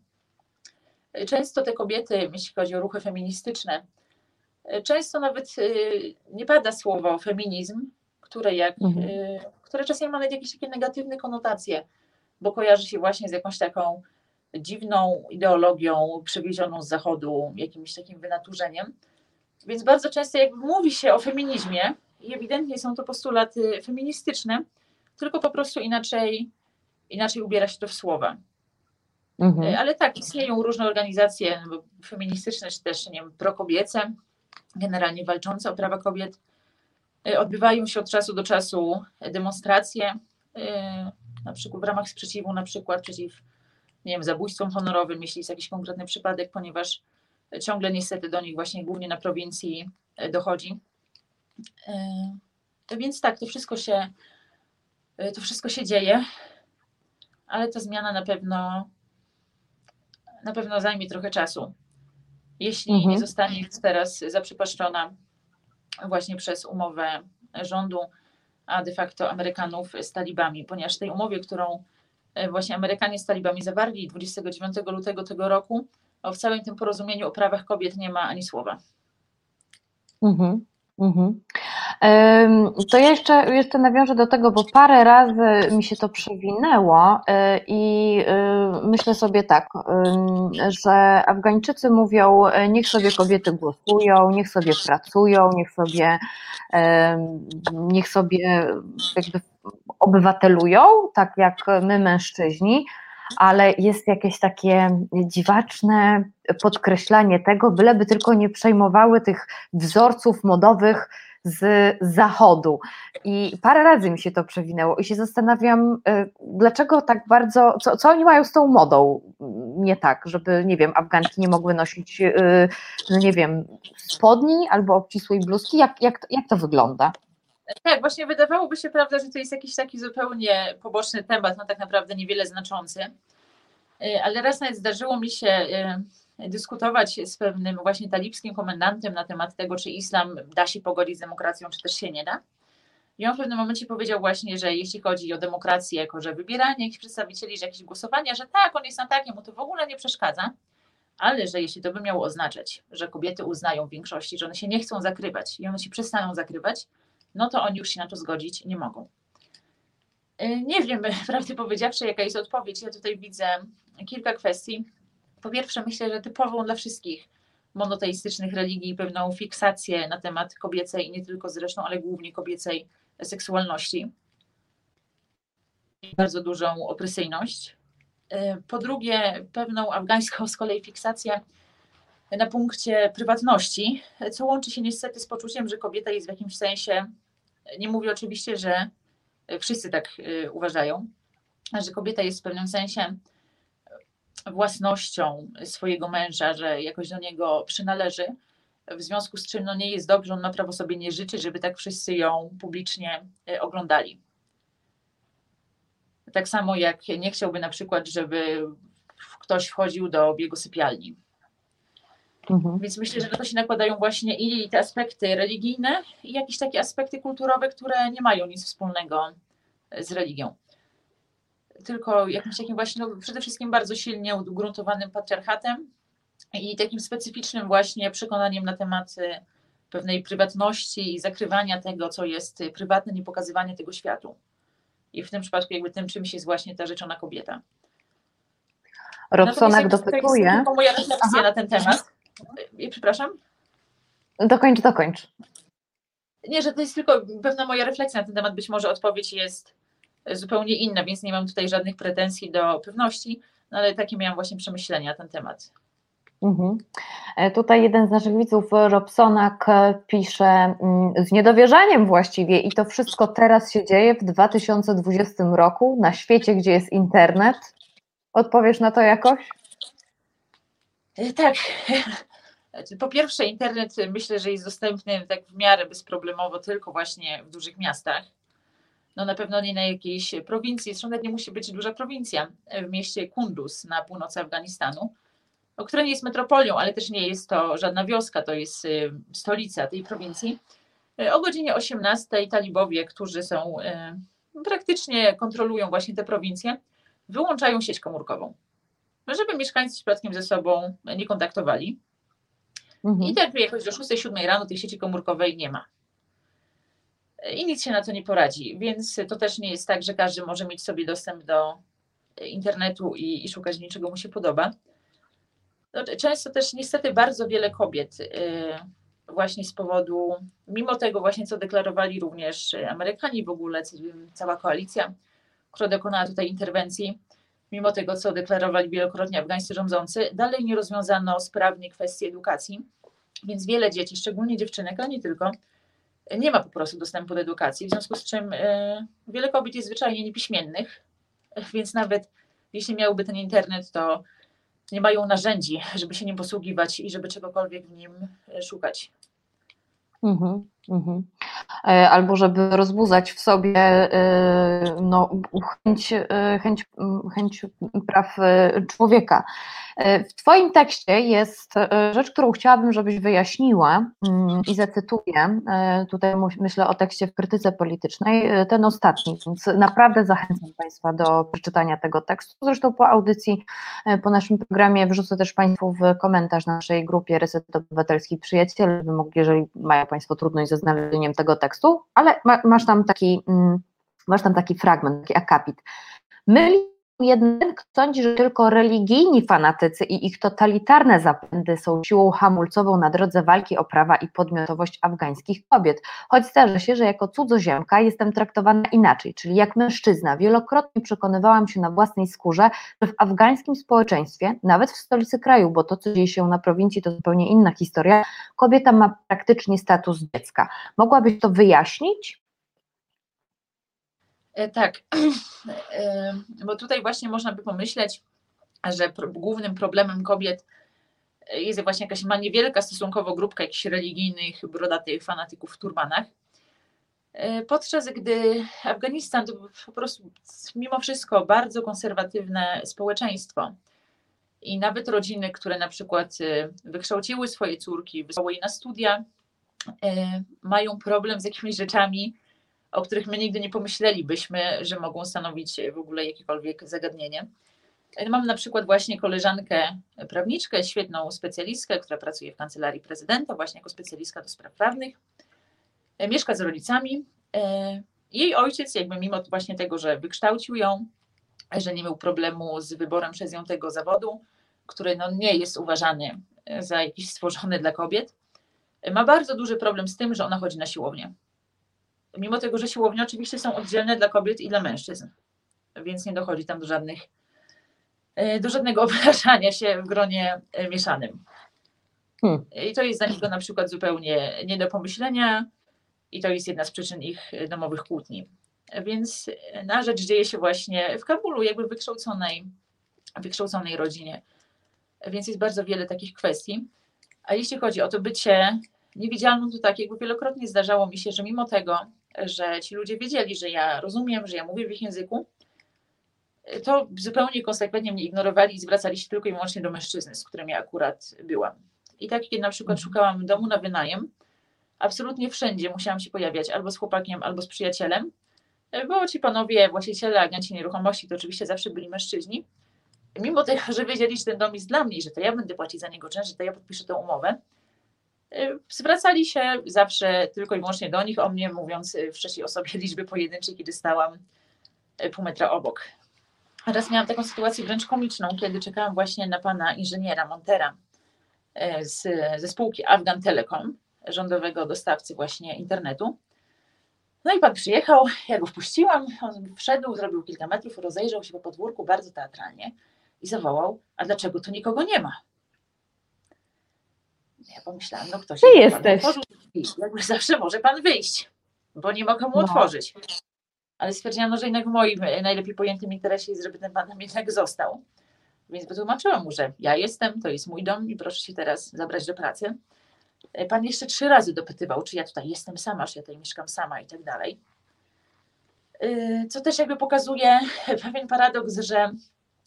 Często te kobiety, jeśli chodzi o ruchy feministyczne, często nawet y, nie pada słowo feminizm, które, jak, mhm. Y, które czasem ma nawet jakieś takie negatywne konotacje, bo kojarzy się właśnie z jakąś taką dziwną ideologią przywiezioną z zachodu, jakimś takim wynaturzeniem. Więc bardzo często jak mówi się o feminizmie i ewidentnie są to postulaty feministyczne, tylko po prostu inaczej, inaczej ubiera się to w słowa. Mhm. E, ale tak, istnieją różne organizacje no, feministyczne, czy też nie wiem, prokobiece, generalnie walczące o prawa kobiet. E, odbywają się od czasu do czasu demonstracje, e, na przykład w ramach sprzeciwu, na przykład przeciw nie wiem, zabójstwom honorowym, jeśli jest jakiś konkretny przypadek, ponieważ ciągle niestety do nich właśnie głównie na prowincji dochodzi. Więc tak, to wszystko się Y, to wszystko się dzieje, ale ta zmiana na pewno na pewno zajmie trochę czasu. Jeśli mhm. nie zostanie teraz zaprzepaszczona właśnie przez umowę rządu, a de facto Amerykanów z talibami, ponieważ w tej umowie, którą y, właśnie Amerykanie z talibami zawarli 29 lutego tego roku, w całym tym porozumieniu o prawach kobiet nie ma ani słowa. Mhm. Mhm. To ja jeszcze, jeszcze nawiążę do tego, bo parę razy mi się to przewinęło e, i e, myślę sobie tak, że Afgańczycy mówią, e, niech sobie kobiety głosują, niech sobie pracują, niech sobie, niech sobie jakby obywatelują, tak jak my mężczyźni, ale jest jakieś takie dziwaczne podkreślanie tego, byleby tylko nie przejmowały tych wzorców modowych z zachodu. I parę razy mi się to przewinęło i się zastanawiam, y, dlaczego tak bardzo, co, co oni mają z tą modą nie tak, żeby, nie wiem, Afganki nie mogły nosić, y, no nie wiem, spodni albo obcisłej bluzki, jak, jak, jak to wygląda? Tak, właśnie wydawałoby się, prawda, że to jest jakiś taki zupełnie poboczny temat, no tak naprawdę niewiele znaczący, y, ale raz nawet zdarzyło mi się dyskutować z pewnym właśnie talibskim komendantem na temat tego, czy islam da się pogodzić z demokracją, czy też się nie da. I on w pewnym momencie powiedział właśnie, że jeśli chodzi o demokrację, jako że wybieranie jakichś przedstawicieli, że jakieś głosowania, że tak, on jest na takie, mu to w ogóle nie przeszkadza, ale że jeśli to by miało oznaczać, że kobiety uznają w większości, że one się nie chcą zakrywać i one się przestaną zakrywać, no to oni już się na to zgodzić nie mogą. Y, nie wiem, prawdę powiedziawszy, jaka jest odpowiedź. Ja tutaj widzę kilka kwestii. Po pierwsze, myślę, że typową dla wszystkich monoteistycznych religii pewną fiksację na temat kobiecej nie tylko zresztą, ale głównie kobiecej seksualności. Bardzo dużą opresyjność. Po drugie, pewną afgańską z kolei fiksację na punkcie prywatności, co łączy się niestety z poczuciem, że kobieta jest w jakimś sensie, nie mówię oczywiście, że wszyscy tak y, uważają, że kobieta jest w pewnym sensie własnością swojego męża, że jakoś do niego przynależy, w związku z czym no nie jest dobrze, on ma prawo sobie nie życzyć, żeby tak wszyscy ją publicznie e, oglądali. Tak samo jak nie chciałby na przykład, żeby ktoś wchodził do jego sypialni. Mhm. Więc myślę, że na to się nakładają właśnie i te aspekty religijne, i jakieś takie aspekty kulturowe, które nie mają nic wspólnego z religią tylko jakimś takim właśnie, no, przede wszystkim bardzo silnie ugruntowanym patriarchatem i takim specyficznym właśnie przekonaniem na temat y, pewnej prywatności i zakrywania tego, co jest prywatne, nie pokazywania tego światu. I w tym przypadku jakby tym czymś jest właśnie ta rzeczona kobieta. Robsonak dopytuje. To jest moja refleksja Aha. na ten temat. I przepraszam? Dokończ, dokończ. Nie, że to jest tylko pewna moja refleksja na ten temat. Być może odpowiedź jest zupełnie inna, więc nie mam tutaj żadnych pretensji do pewności, no ale takie miałam właśnie przemyślenia na ten temat. Mhm. E, tutaj jeden z naszych widzów, Robsonak, e, pisze mm, z niedowierzaniem właściwie i to wszystko teraz się dzieje w 2020 roku na świecie, gdzie jest internet. Odpowiesz na to jakoś? E, tak. Po pierwsze, internet myślę, że jest dostępny tak w miarę bezproblemowo tylko właśnie w dużych miastach no na pewno nie na jakiejś prowincji, zresztą nawet nie musi być duża prowincja, w mieście Kunduz na północy Afganistanu, o które nie jest metropolią, ale też nie jest to żadna wioska, to jest y, stolica tej prowincji. Y, o godzinie 18 talibowie, którzy są praktycznie kontrolują właśnie te prowincje, wyłączają sieć komórkową, żeby mieszkańcy przypadkiem ze sobą nie kontaktowali. Mhm. I tak jakoś do 6-7 rano tej sieci komórkowej nie ma i nic się na to nie poradzi. Więc to też nie jest tak, że każdy może mieć sobie dostęp do internetu i, i szukać niczego mu się podoba. No, często też niestety bardzo wiele kobiet y, właśnie z powodu, mimo tego właśnie co deklarowali również Amerykanie w ogóle, cała koalicja, która dokonała tutaj interwencji, mimo tego co deklarowali wielokrotnie afgańscy rządzący, dalej nie rozwiązano sprawnie kwestii edukacji, więc wiele dzieci, szczególnie dziewczynek, ale nie tylko, nie ma po prostu dostępu do edukacji, w związku z czym e, wiele kobiet jest zwyczajnie niepiśmiennych, więc nawet jeśli miałby ten internet, to nie mają narzędzi, żeby się nim posługiwać i żeby czegokolwiek w nim e, szukać. Mhm, mhm. Albo żeby rozbudzać w sobie no, chęć, chęć, chęć praw człowieka. W Twoim tekście jest e, rzecz, którą chciałabym, żebyś wyjaśniła mm, i zacytuję. E, tutaj myślę o tekście w krytyce politycznej, e, ten ostatni, więc naprawdę zachęcam Państwa do przeczytania tego tekstu. Zresztą po audycji, po naszym programie wrzucę też Państwu w komentarz naszej grupie Reset Obywatelski Przyjaciel, żeby mogli, jeżeli mają Państwo trudność ze znalezieniem tego tekstu, ale ma, masz tam taki, mm, masz tam taki fragment, taki akapit. Myli jeden sądzi, że tylko religijni fanatycy i ich totalitarne zapędy są siłą hamulcową na drodze walki o prawa i podmiotowość afgańskich kobiet, choć zdarza się, że jako cudzoziemka jestem traktowana inaczej, czyli jak mężczyzna. Wielokrotnie przekonywałam się na własnej skórze, że w afgańskim społeczeństwie, nawet w stolicy kraju, bo to, co dzieje się na prowincji, to zupełnie inna historia, kobieta ma praktycznie status dziecka. Mogłabyś to wyjaśnić? E, tak, e, bo tutaj właśnie można by pomyśleć, że głównym problemem kobiet jest właśnie jakaś ma niewielka stosunkowo grupka jakichś religijnych, brodatych fanatyków w turbanach. E, podczas gdy Afganistan to po prostu mimo wszystko bardzo konserwatywne społeczeństwo. I nawet rodziny, które na przykład wykształciły swoje córki, wysłały je na studia, mają problem z jakimiś rzeczami, o których my nigdy nie pomyślelibyśmy, że mogą stanowić w ogóle jakiekolwiek zagadnienie. Mam na przykład właśnie koleżankę prawniczkę, świetną specjalistkę, która pracuje w kancelarii prezydenta, właśnie jako specjalistka do spraw prawnych. Mieszka z rodzicami. Jej ojciec, jakby mimo właśnie tego, że wykształcił ją, że nie miał problemu z wyborem przez nią tego zawodu, który no nie jest uważany za jakiś stworzony dla kobiet, ma bardzo duży problem z tym, że ona chodzi na siłownię mimo tego, że siłownie oczywiście są oddzielne dla kobiet i dla mężczyzn, więc nie dochodzi tam do żadnych e, do żadnego obrażania się w gronie e, mieszanym. Hmm. I to jest dla niego na przykład zupełnie nie do pomyślenia i to jest jedna z przyczyn ich domowych kłótni. Więc na rzecz dzieje się właśnie w Kabulu, jakby wykształconej, wykształconej rodzinie. Więc jest bardzo wiele takich kwestii. A jeśli chodzi o to bycie niewidzialną, to tak, jakby wielokrotnie zdarzało mi się, że mimo tego, że ci ludzie wiedzieli, że ja rozumiem, że ja mówię w ich języku, to zupełnie konsekwentnie mnie ignorowali i zwracali się tylko i wyłącznie do mężczyzny, z którym ja akurat byłam. I tak, kiedy na przykład mhm. szukałam domu na wynajem, absolutnie wszędzie musiałam się pojawiać albo z chłopakiem, albo z przyjacielem, bo ci panowie, właściciele, agenci nieruchomości to oczywiście zawsze byli mężczyźni. Mimo tego, że wiedzieli, że ten dom jest dla mnie, że to ja będę płacić za niego czynsz, że to ja podpiszę tę umowę, zwracali się zawsze tylko i wyłącznie do nich, o mnie mówiąc y, wcześniej o sobie liczby pojedynczej, kiedy stałam y, pół metra obok. Raz miałam taką sytuację wręcz komiczną, kiedy czekałam właśnie na pana inżyniera Montera z, ze spółki Afgan Telekom, rządowego dostawcy właśnie internetu. No i pan przyjechał, ja go wpuściłam, on wszedł, zrobił kilka metrów, rozejrzał się po podwórku bardzo teatralnie i zawołał, a dlaczego tu nikogo nie ma? Ja pomyślałam, no ktoś Ty jesteś. Jakby zawsze może pan wyjść, bo nie mogę mu no. otworzyć. Ale stwierdziłam, no, że jednak w moim najlepiej pojętym interesie jest, żeby ten pan tam jednak został. Więc wytłumaczyłam mu, że ja jestem, to jest mój dom i proszę się teraz zabrać do pracy. E, pan jeszcze trzy razy dopytywał, czy ja tutaj jestem sama, czy ja tutaj mieszkam sama i tak dalej. E, co też jakby pokazuje pewien paradoks, że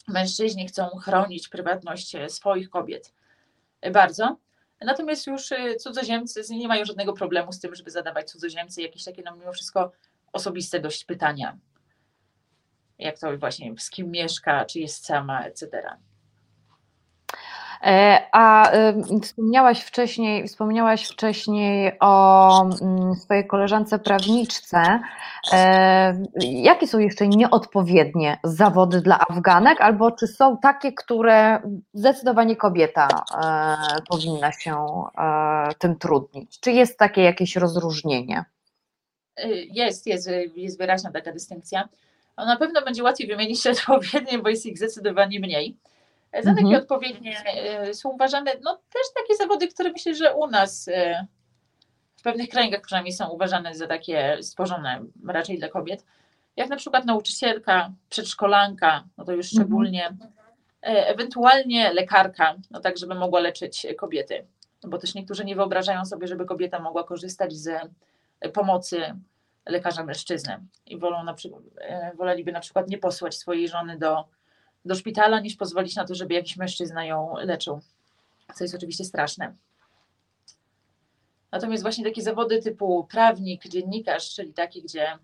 mężczyźni chcą chronić prywatność swoich kobiet bardzo, Natomiast już y, cudzoziemcy nie mają żadnego problemu z tym, żeby zadawać cudzoziemcy jakieś takie, no mimo wszystko, osobiste dość pytania. Jak to właśnie, z kim mieszka, czy jest sama, etc. E, a wspomniałaś wcześniej, wspomniałaś wcześniej o mm, swojej koleżance prawniczce. E, jakie są jeszcze nieodpowiednie zawody dla Afganek, albo czy są takie, które zdecydowanie kobieta e, powinna się tym trudnić? Czy jest takie jakieś rozróżnienie? Jest, jest, jest wyraźna taka dystynkcja. Na pewno będzie łatwiej wymienić odpowiednie, bo jest ich zdecydowanie mniej. Za takie mhm. odpowiednie e, są uważane, no też takie zawody, które myślę, że u nas e, w pewnych kręgach przynajmniej są uważane za takie stworzone raczej dla kobiet, jak na przykład nauczycielka, przedszkolanka, no to już mhm. szczególnie, mhm. ewentualnie lekarka, no tak, żeby mogła leczyć kobiety, bo też niektórzy nie wyobrażają sobie, żeby kobieta mogła korzystać z pomocy lekarza mężczyzny i wolą na przykład, woleliby na przykład nie posłać swojej żony do do szpitala, niż pozwolić na to, żeby jakiś mężczyzna ją leczył, co jest oczywiście straszne. Natomiast właśnie takie zawody typu prawnik, dziennikarz, czyli takie, gdzie,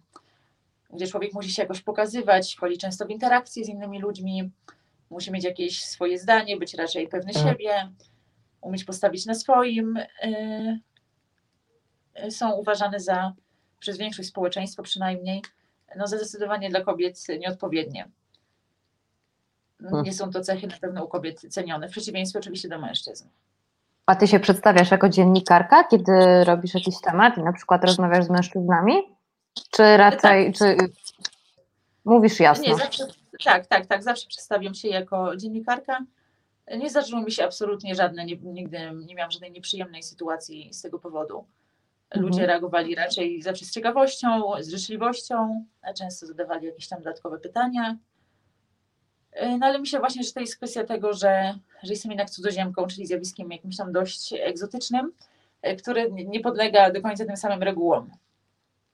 gdzie człowiek musi się jakoś pokazywać, wchodzi często w interakcje z innymi ludźmi, musi mieć jakieś swoje zdanie, być raczej pewny mhm. siebie, umieć postawić na swoim, yy, są uważane za przez większość społeczeństwa przynajmniej, no zdecydowanie dla kobiet nieodpowiednie. Nie są to cechy na pewno u kobiet cenione, w przeciwieństwie oczywiście do mężczyzn. A ty się przedstawiasz jako dziennikarka, kiedy robisz jakiś temat i na przykład rozmawiasz z mężczyznami? Czy raczej, czy mówisz jasno? Nie, zawsze, tak, tak, tak, zawsze przedstawiam się jako dziennikarka. Nie zdarzyło mi się absolutnie żadne, nie, nigdy nie miałam żadnej nieprzyjemnej sytuacji z tego powodu. Ludzie Mhm. reagowali raczej zawsze z ciekawością, z życzliwością, a często zadawali jakieś tam dodatkowe pytania. No ale myślę właśnie, że to jest kwestia tego, że, że jestem jednak cudzoziemką, czyli zjawiskiem jakimś tam dość egzotycznym, e, które nie podlega do końca tym samym regułom.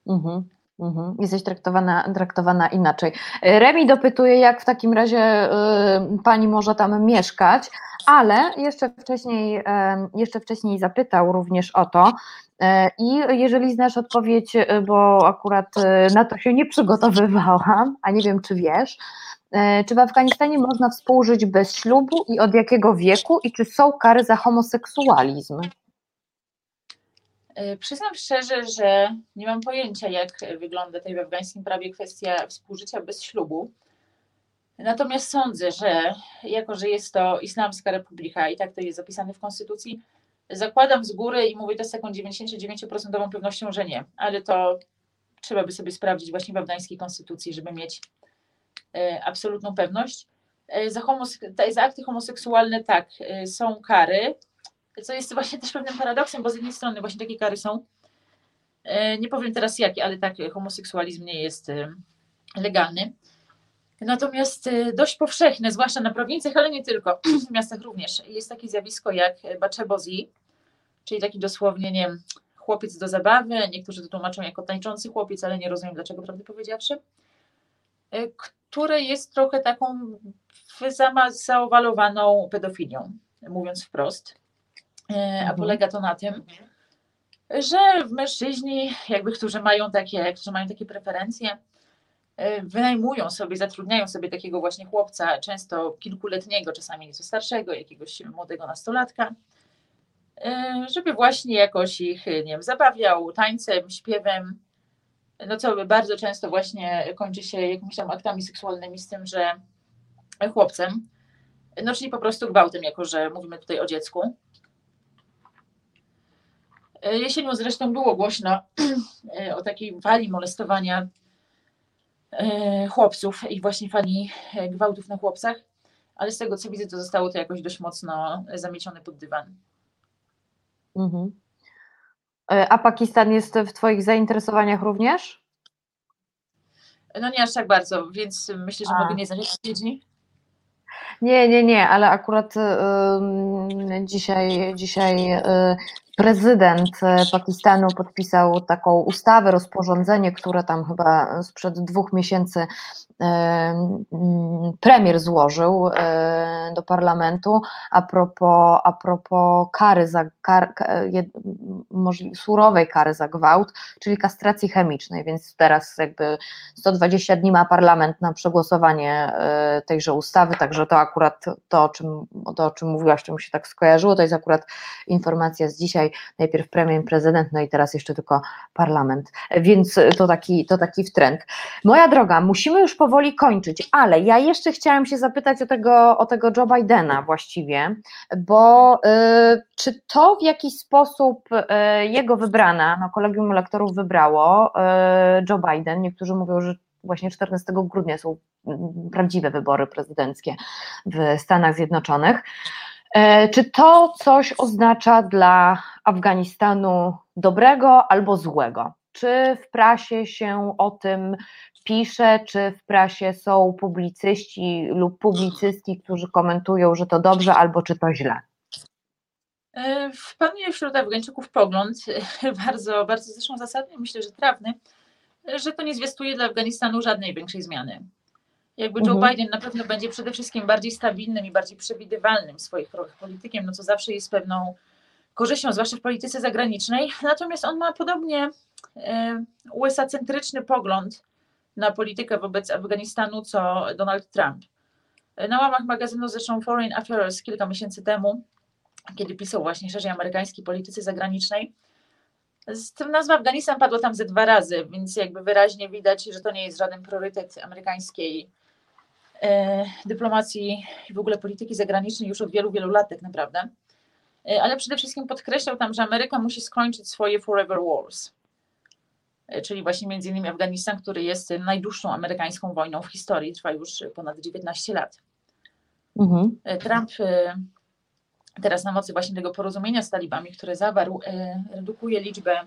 Mhm, mhm. Jesteś traktowana, traktowana inaczej. Remi dopytuje, jak w takim razie y, pani może tam mieszkać, ale jeszcze wcześniej, em, jeszcze wcześniej zapytał również o to. e, I jeżeli znasz odpowiedź, y, bo akurat y, na to się nie przygotowywałam, a nie wiem, czy wiesz, e, czy w Afganistanie można współżyć bez ślubu i od jakiego wieku i czy są kary za homoseksualizm? E, Przyznam szczerze, że nie mam pojęcia, jak wygląda tutaj w afgańskim prawie kwestia współżycia bez ślubu. Natomiast sądzę, że jako, że jest to Islamska Republika i tak to jest zapisane w Konstytucji, zakładam z góry i mówię to z taką 99% pewnością, że nie, ale to trzeba by sobie sprawdzić właśnie w afgańskiej Konstytucji, żeby mieć e, absolutną pewność. E, Za, homose- za akty homoseksualne tak, e, są kary, co jest właśnie też pewnym paradoksem, bo z jednej strony właśnie takie kary są. E, Nie powiem teraz jakie, ale tak, homoseksualizm nie jest e, legalny. Natomiast e, dość powszechne, zwłaszcza na prowincjach, ale nie tylko, w miastach również, jest takie zjawisko jak baczebozi, czyli taki dosłownie, nie wiem, chłopiec do zabawy, niektórzy to tłumaczą jako tańczący chłopiec, ale nie rozumiem dlaczego, prawdę powiedziawszy, e, które jest trochę taką zaowalowaną pedofilią, mówiąc wprost. E, A Mhm. polega to na tym, że mężczyźni, jakby, którzy mają takie, którzy mają takie preferencje, e, wynajmują sobie, zatrudniają sobie takiego właśnie chłopca, często kilkuletniego, czasami nieco starszego, jakiegoś młodego nastolatka, e, żeby właśnie jakoś ich, nie wiem, zabawiał tańcem, śpiewem, no co bardzo często właśnie kończy się jakimiś tam aktami seksualnymi z tym, że chłopcem, no czyli po prostu gwałtem, jako że mówimy tutaj o dziecku. Jesienią zresztą było głośno o takiej fali molestowania e, chłopców i właśnie fali e, gwałtów na chłopcach, ale z tego co widzę, to zostało to jakoś dość mocno zamiecione pod dywan. Mhm. E, A Pakistan jest w Twoich zainteresowaniach również? No nie aż tak bardzo, więc myślę, że A. mogę nie znać odpowiedzi. Nie, nie, nie, ale akurat dzisiaj, dzisiaj y, prezydent y, Pakistanu podpisał taką ustawę, rozporządzenie, które tam chyba sprzed dwóch miesięcy premier złożył y, do parlamentu a propos, a propos kary za kar, surowej kary za gwałt, czyli kastracji chemicznej, więc teraz jakby 120 dni ma parlament na przegłosowanie y, tejże ustawy, także to akurat to o, czym, to, o czym mówiłaś, czym się tak skojarzyło, to jest akurat informacja z dzisiaj, najpierw premier, prezydent, no i teraz jeszcze tylko parlament, więc to taki, to taki wtręt. Moja droga, musimy już powoli kończyć, ale ja jeszcze chciałam się zapytać o tego, o tego Joe Bidena właściwie, bo y, czy to w jakiś sposób y, jego wybrana, no kolegium lektorów wybrało y, Joe Biden, niektórzy mówią, że właśnie 14 grudnia są mm, prawdziwe wybory prezydenckie w Stanach Zjednoczonych. E, Czy to coś oznacza dla Afganistanu dobrego albo złego? Czy w prasie się o tym pisze, czy w prasie są publicyści lub publicystki, którzy komentują, że to dobrze albo czy to źle? E, Panuje wśród Afgańczyków pogląd, e, bardzo, bardzo zresztą zasadny, myślę, że trafny, e, że to nie zwiastuje dla Afganistanu żadnej większej zmiany. Jakby Joe Mhm. Biden na pewno będzie przede wszystkim bardziej stabilnym i bardziej przewidywalnym w swoich krokach politykiem, no co zawsze jest pewną korzyścią, zwłaszcza w polityce zagranicznej. Natomiast on ma podobnie USA-centryczny pogląd na politykę wobec Afganistanu, co Donald Trump. Na łamach magazynu zresztą Foreign Affairs kilka miesięcy temu kiedy pisał właśnie szerzej amerykańskiej polityce zagranicznej, nazwa Afganistan padła tam ze dwa razy, więc jakby wyraźnie widać, że to nie jest żaden priorytet amerykańskiej e, dyplomacji i w ogóle polityki zagranicznej już od wielu, wielu lat tak naprawdę. E, ale przede wszystkim podkreślał tam, że Ameryka musi skończyć swoje forever wars, czyli właśnie między innymi Afganistan, który jest najdłuższą amerykańską wojną w historii, trwa już ponad 19 lat. Mhm. E, Trump e, teraz na mocy właśnie tego porozumienia z talibami, które zawarł, e, redukuje liczbę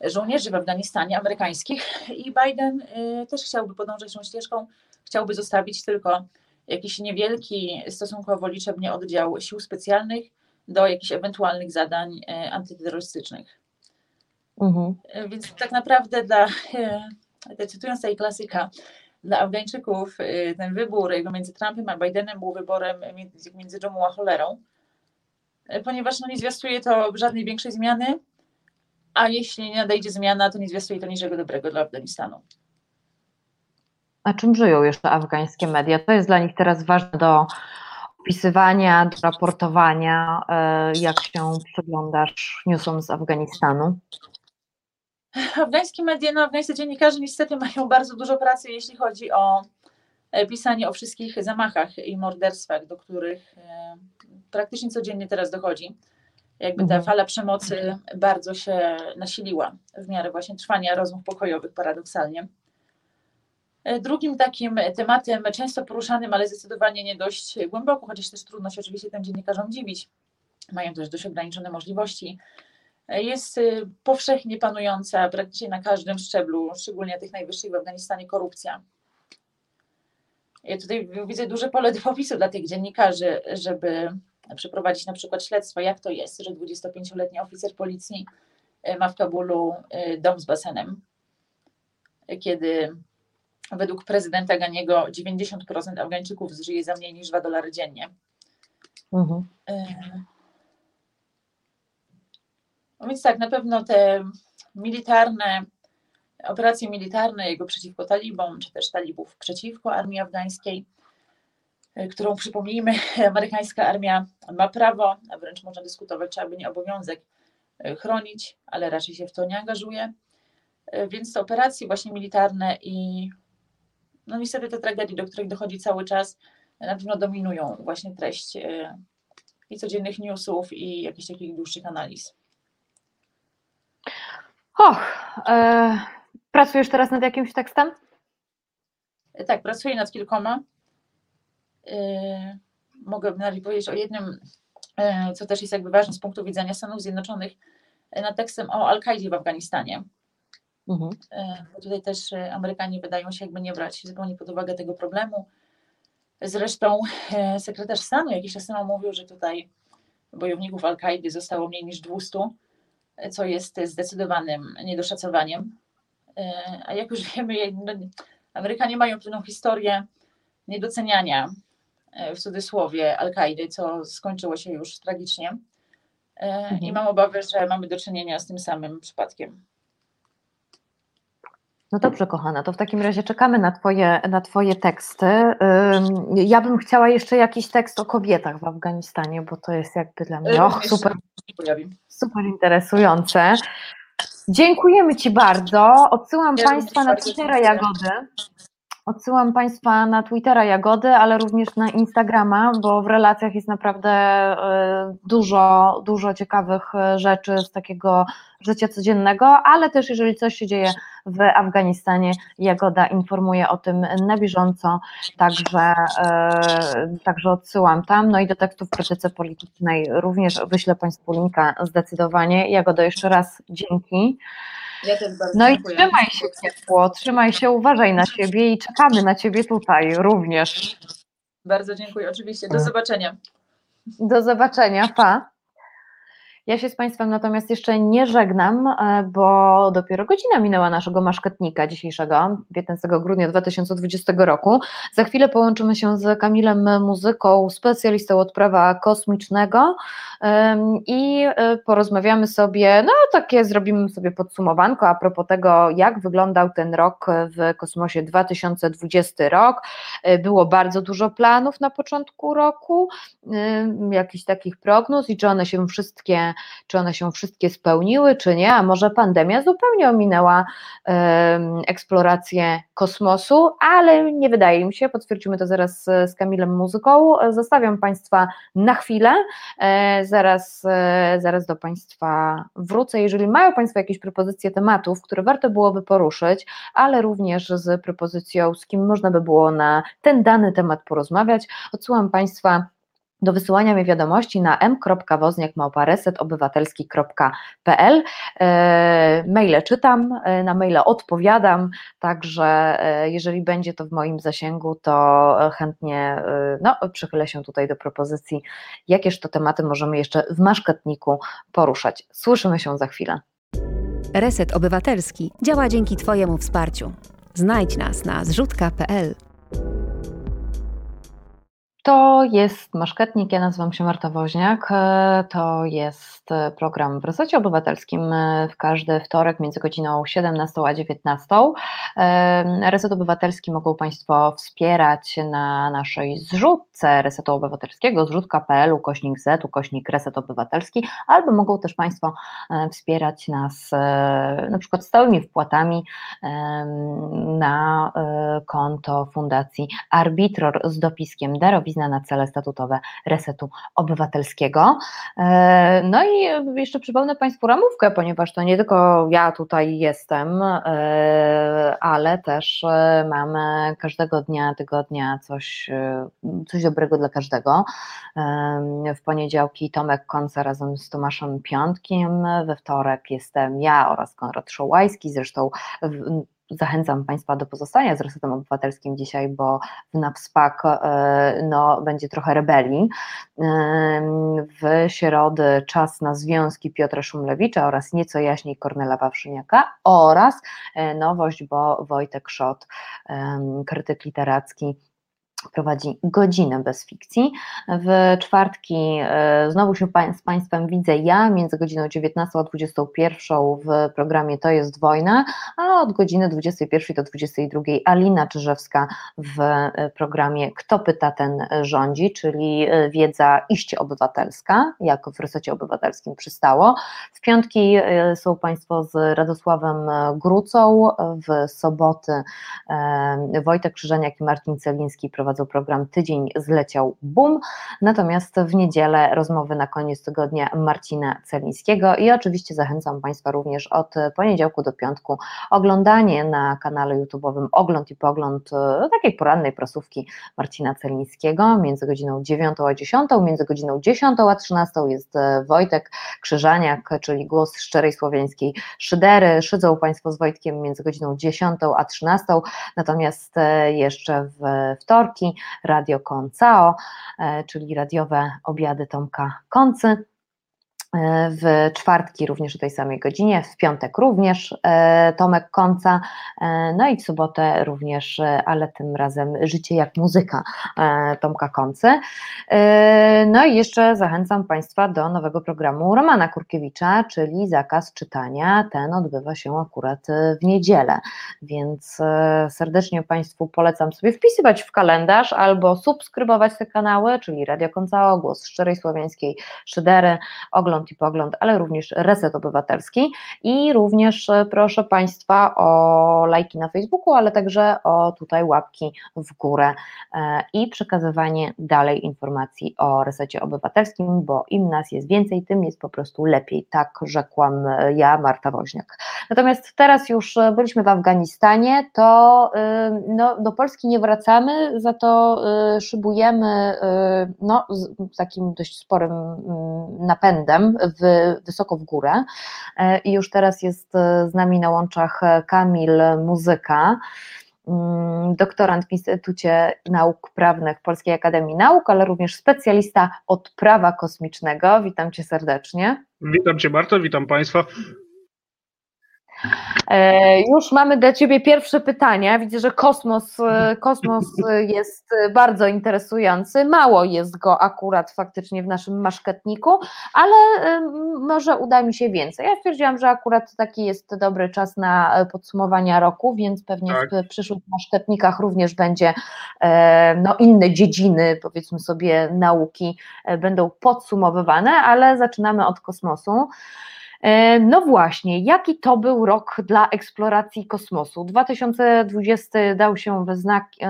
żołnierzy w Afganistanie amerykańskich i Biden e, też chciałby podążać tą ścieżką, chciałby zostawić tylko jakiś niewielki, stosunkowo liczebnie oddział sił specjalnych do jakichś ewentualnych zadań e, antyterrorystycznych. Mhm. E, Więc tak naprawdę dla, e, cytując tej klasyka, dla Afgańczyków e, ten wybór między Trumpem a Bidenem był wyborem między, między dżumą a cholerą, ponieważ no, nie zwiastuje to żadnej większej zmiany, a jeśli nie nadejdzie zmiana, to nie zwiastuje to niczego dobrego dla Afganistanu. A czym żyją jeszcze afgańskie media? To jest dla nich teraz ważne do opisywania, do raportowania. Jak się przyglądasz newsom z Afganistanu? Afgańskie media, no afgańscy dziennikarze niestety mają bardzo dużo pracy, jeśli chodzi o e, pisanie o wszystkich zamachach i morderstwach, do których e, praktycznie codziennie teraz dochodzi. Jakby ta Mhm. fala przemocy bardzo się nasiliła w miarę właśnie trwania rozmów pokojowych, paradoksalnie. E, Drugim takim tematem, często poruszanym, ale zdecydowanie nie dość głęboko, chociaż też trudno się oczywiście tym dziennikarzom dziwić, mają też dość ograniczone możliwości, jest y, powszechnie panująca praktycznie na każdym szczeblu, szczególnie tych najwyższych w Afganistanie, korupcja. Ja tutaj widzę duże pole do popisu dla tych dziennikarzy, żeby przeprowadzić na przykład śledztwo, jak to jest, że 25-letni oficer policji e, ma w Kabulu e, dom z basenem, kiedy według prezydenta Ganiego 90% Afgańczyków żyje za mniej niż 2 dolary dziennie. Mhm. No więc tak, na pewno te militarne, operacje militarne jego przeciwko talibom, czy też talibów przeciwko armii afgańskiej, e, którą przypomnijmy, amerykańska armia ma prawo, a wręcz można dyskutować, czy aby nie obowiązek e, chronić, ale raczej się w to nie angażuje. E, Więc te operacje właśnie militarne i no niestety te tragedie, do których dochodzi cały czas, na pewno dominują właśnie treść i codziennych newsów i jakichś takich dłuższych analiz. Och, e, pracujesz teraz nad jakimś tekstem? E, Tak, pracuję nad kilkoma. E, Mogę nawet powiedzieć o jednym, e, co też jest jakby ważne z punktu widzenia Stanów Zjednoczonych, e, nad tekstem o Al-Kaidzie w Afganistanie. Mhm. E, Bo tutaj też Amerykanie wydają się jakby nie brać zupełnie pod uwagę tego problemu. Zresztą e, sekretarz stanu jakiś czas temu mówił, że tutaj bojowników Al-Kaidy zostało mniej niż 200, e, co jest zdecydowanym niedoszacowaniem. E, A jak już wiemy, no, Amerykanie mają pewną historię niedoceniania e, w cudzysłowie Al-Kaidy, co skończyło się już tragicznie. E, I Mhm. mam obawy, że mamy do czynienia z tym samym przypadkiem. No dobrze, kochana, to w takim razie czekamy na twoje, na twoje teksty. Ja bym chciała jeszcze jakiś tekst o kobietach w Afganistanie, bo to jest jakby dla mnie och, Również super, super interesujące. Dziękujemy Ci bardzo. Odsyłam Ja Państwa na Twittera. Jagody. Odsyłam Państwa na Twittera Jagody, ale również na Instagrama, bo w relacjach jest naprawdę e, dużo, dużo ciekawych e, rzeczy z takiego życia codziennego, ale też jeżeli coś się dzieje w Afganistanie, Jagoda informuje o tym na bieżąco, także, e, także odsyłam tam. No i do tekstów krytyce politycznej również wyślę Państwu linka zdecydowanie. Jagoda, jeszcze raz dzięki. Ja też bardzo No i dziękuję. trzymaj się ciepło, trzymaj się, uważaj na siebie i czekamy na Ciebie tutaj również. Bardzo dziękuję, oczywiście. Do zobaczenia. Do zobaczenia, pa. Ja się z Państwem natomiast jeszcze nie żegnam, e, bo dopiero godzina minęła naszego maszketnika dzisiejszego, 15 grudnia 2020 roku. Za chwilę połączymy się z Kamilem Muzyką, specjalistą od prawa kosmicznego i e, porozmawiamy sobie, no takie zrobimy sobie podsumowanko a propos tego, jak wyglądał ten rok w kosmosie 2020 rok. E, Było bardzo dużo planów na początku roku, jakichś takich prognoz i czy one się wszystkie czy one się wszystkie spełniły, czy nie, a może pandemia zupełnie ominęła eksplorację kosmosu, ale nie wydaje mi się, potwierdzimy to zaraz z Kamilem Muzyką. Zostawiam Państwa na chwilę, e, zaraz, e, zaraz do Państwa wrócę. Jeżeli mają Państwo jakieś propozycje tematów, które warto byłoby poruszyć, ale również z propozycją, z kim można by było na ten dany temat porozmawiać, odsyłam Państwa do wysyłania mi wiadomości na m.wozniak.resetobywatelski.pl e, Maile czytam, e, na maile odpowiadam, także e, jeżeli będzie to w moim zasięgu, to chętnie no, przychylę się tutaj do propozycji, jakież to tematy możemy jeszcze w maszkatniku poruszać. Słyszymy się za chwilę. Reset Obywatelski działa dzięki Twojemu wsparciu. Znajdź nas na zrzutka.pl. To jest Maszketnik, ja nazywam się Marta Woźniak. E, to jest e, program w Resecie Obywatelskim e, w każdy wtorek między godziną 17 a 19. Reset Obywatelski mogą Państwo wspierać na naszej zrzutce Resetu Obywatelskiego, zrzutka.pl, ukośnik Z, ukośnik Reset Obywatelski, albo mogą też Państwo wspierać nas na przykład stałymi wpłatami na konto Fundacji Arbitror z dopiskiem darowi na cele statutowe Resetu Obywatelskiego. E, no i jeszcze przypomnę Państwu ramówkę, ponieważ to nie tylko ja tutaj jestem, e, ale też e, mamy każdego dnia, tygodnia coś, coś dobrego dla każdego. W poniedziałki Tomek Konca razem z Tomaszem Piątkiem, we wtorek jestem ja oraz Konrad Szołajski, zresztą Zachęcam Państwa do pozostania z Resetem Obywatelskim dzisiaj, bo w NAPSPAK e, no, będzie trochę rebelii. E, w środę czas na związki Piotra Szumlewicza oraz nieco jaśniej Kornela Wawrzyniaka oraz e, nowość, bo Wojtek Szot, krytyk literacki, prowadzi godzinę bez fikcji. W czwartki e, znowu się z Państwem widzę ja między godziną 19 a 21 w programie To jest wojna, a od godziny 21 do 22 Alina Czyżewska w e, programie Kto pyta ten rządzi, czyli e, wiedza iście obywatelska, jak w resecie obywatelskim przystało. W piątki są Państwo z Radosławem Grucą, w soboty Wojtek Krzyżaniak i Martin Celiński prowadzą program Tydzień zleciał bum, natomiast w niedzielę rozmowy na koniec tygodnia Marcina Celińskiego. I oczywiście zachęcam Państwa również od poniedziałku do piątku oglądanie na kanale YouTube'owym Ogląd i Pogląd e, takiej porannej prasówki Marcina Celińskiego. Między godziną 9 a 10, między godziną 10 a 13 jest e, Wojtek Krzyżaniak, czyli głos szczerej słowiańskiej szydery, szydzą Państwo z Wojtkiem między godziną 10 a 13, natomiast e, jeszcze w wtorki Radio Koncao, e, czyli radiowe obiady Tomka Koncy w czwartki również o tej samej godzinie, w piątek również e, Tomek Konca, e, no i w sobotę również, e, ale tym razem Życie jak muzyka Tomka Koncy. No i jeszcze zachęcam Państwa do nowego programu Romana Kurkiewicza, czyli Zakaz Czytania. Ten odbywa się akurat w niedzielę, więc serdecznie Państwu polecam sobie wpisywać w kalendarz albo subskrybować te kanały, czyli Radio Koncao, Głos Szczerej Słowiańskiej Szydery, Ogląd i pogląd, ale również reset obywatelski i również e, proszę Państwa o lajki na Facebooku, ale także o tutaj łapki w górę e, i przekazywanie dalej informacji o resecie obywatelskim, bo im nas jest więcej, tym jest po prostu lepiej, tak rzekłam e, ja, Marta Woźniak. Natomiast teraz już byliśmy w Afganistanie, to no, do Polski nie wracamy, za to szybujemy no, z takim dość sporym mm, w, wysoko w górę e, i już teraz jest e, z nami na łączach Kamil Muzyka, mm, doktorant w Instytucie Nauk Prawnych Polskiej Akademii Nauk, ale również specjalista od prawa kosmicznego. Witam Cię serdecznie. Witam Cię bardzo, witam Państwa. E, już mamy dla Ciebie pierwsze pytania. Widzę, że kosmos, e, kosmos jest bardzo interesujący. Mało jest go akurat faktycznie w naszym maszketniku, ale może uda mi się więcej. Ja stwierdziłam, że akurat taki jest dobry czas na podsumowania roku, więc pewnie tak. w przyszłych maszketnikach również będzie no, inne dziedziny, powiedzmy sobie, nauki będą podsumowywane, ale zaczynamy od kosmosu. E, no właśnie, jaki to był rok dla eksploracji kosmosu? 2020 dał się we znaki, e,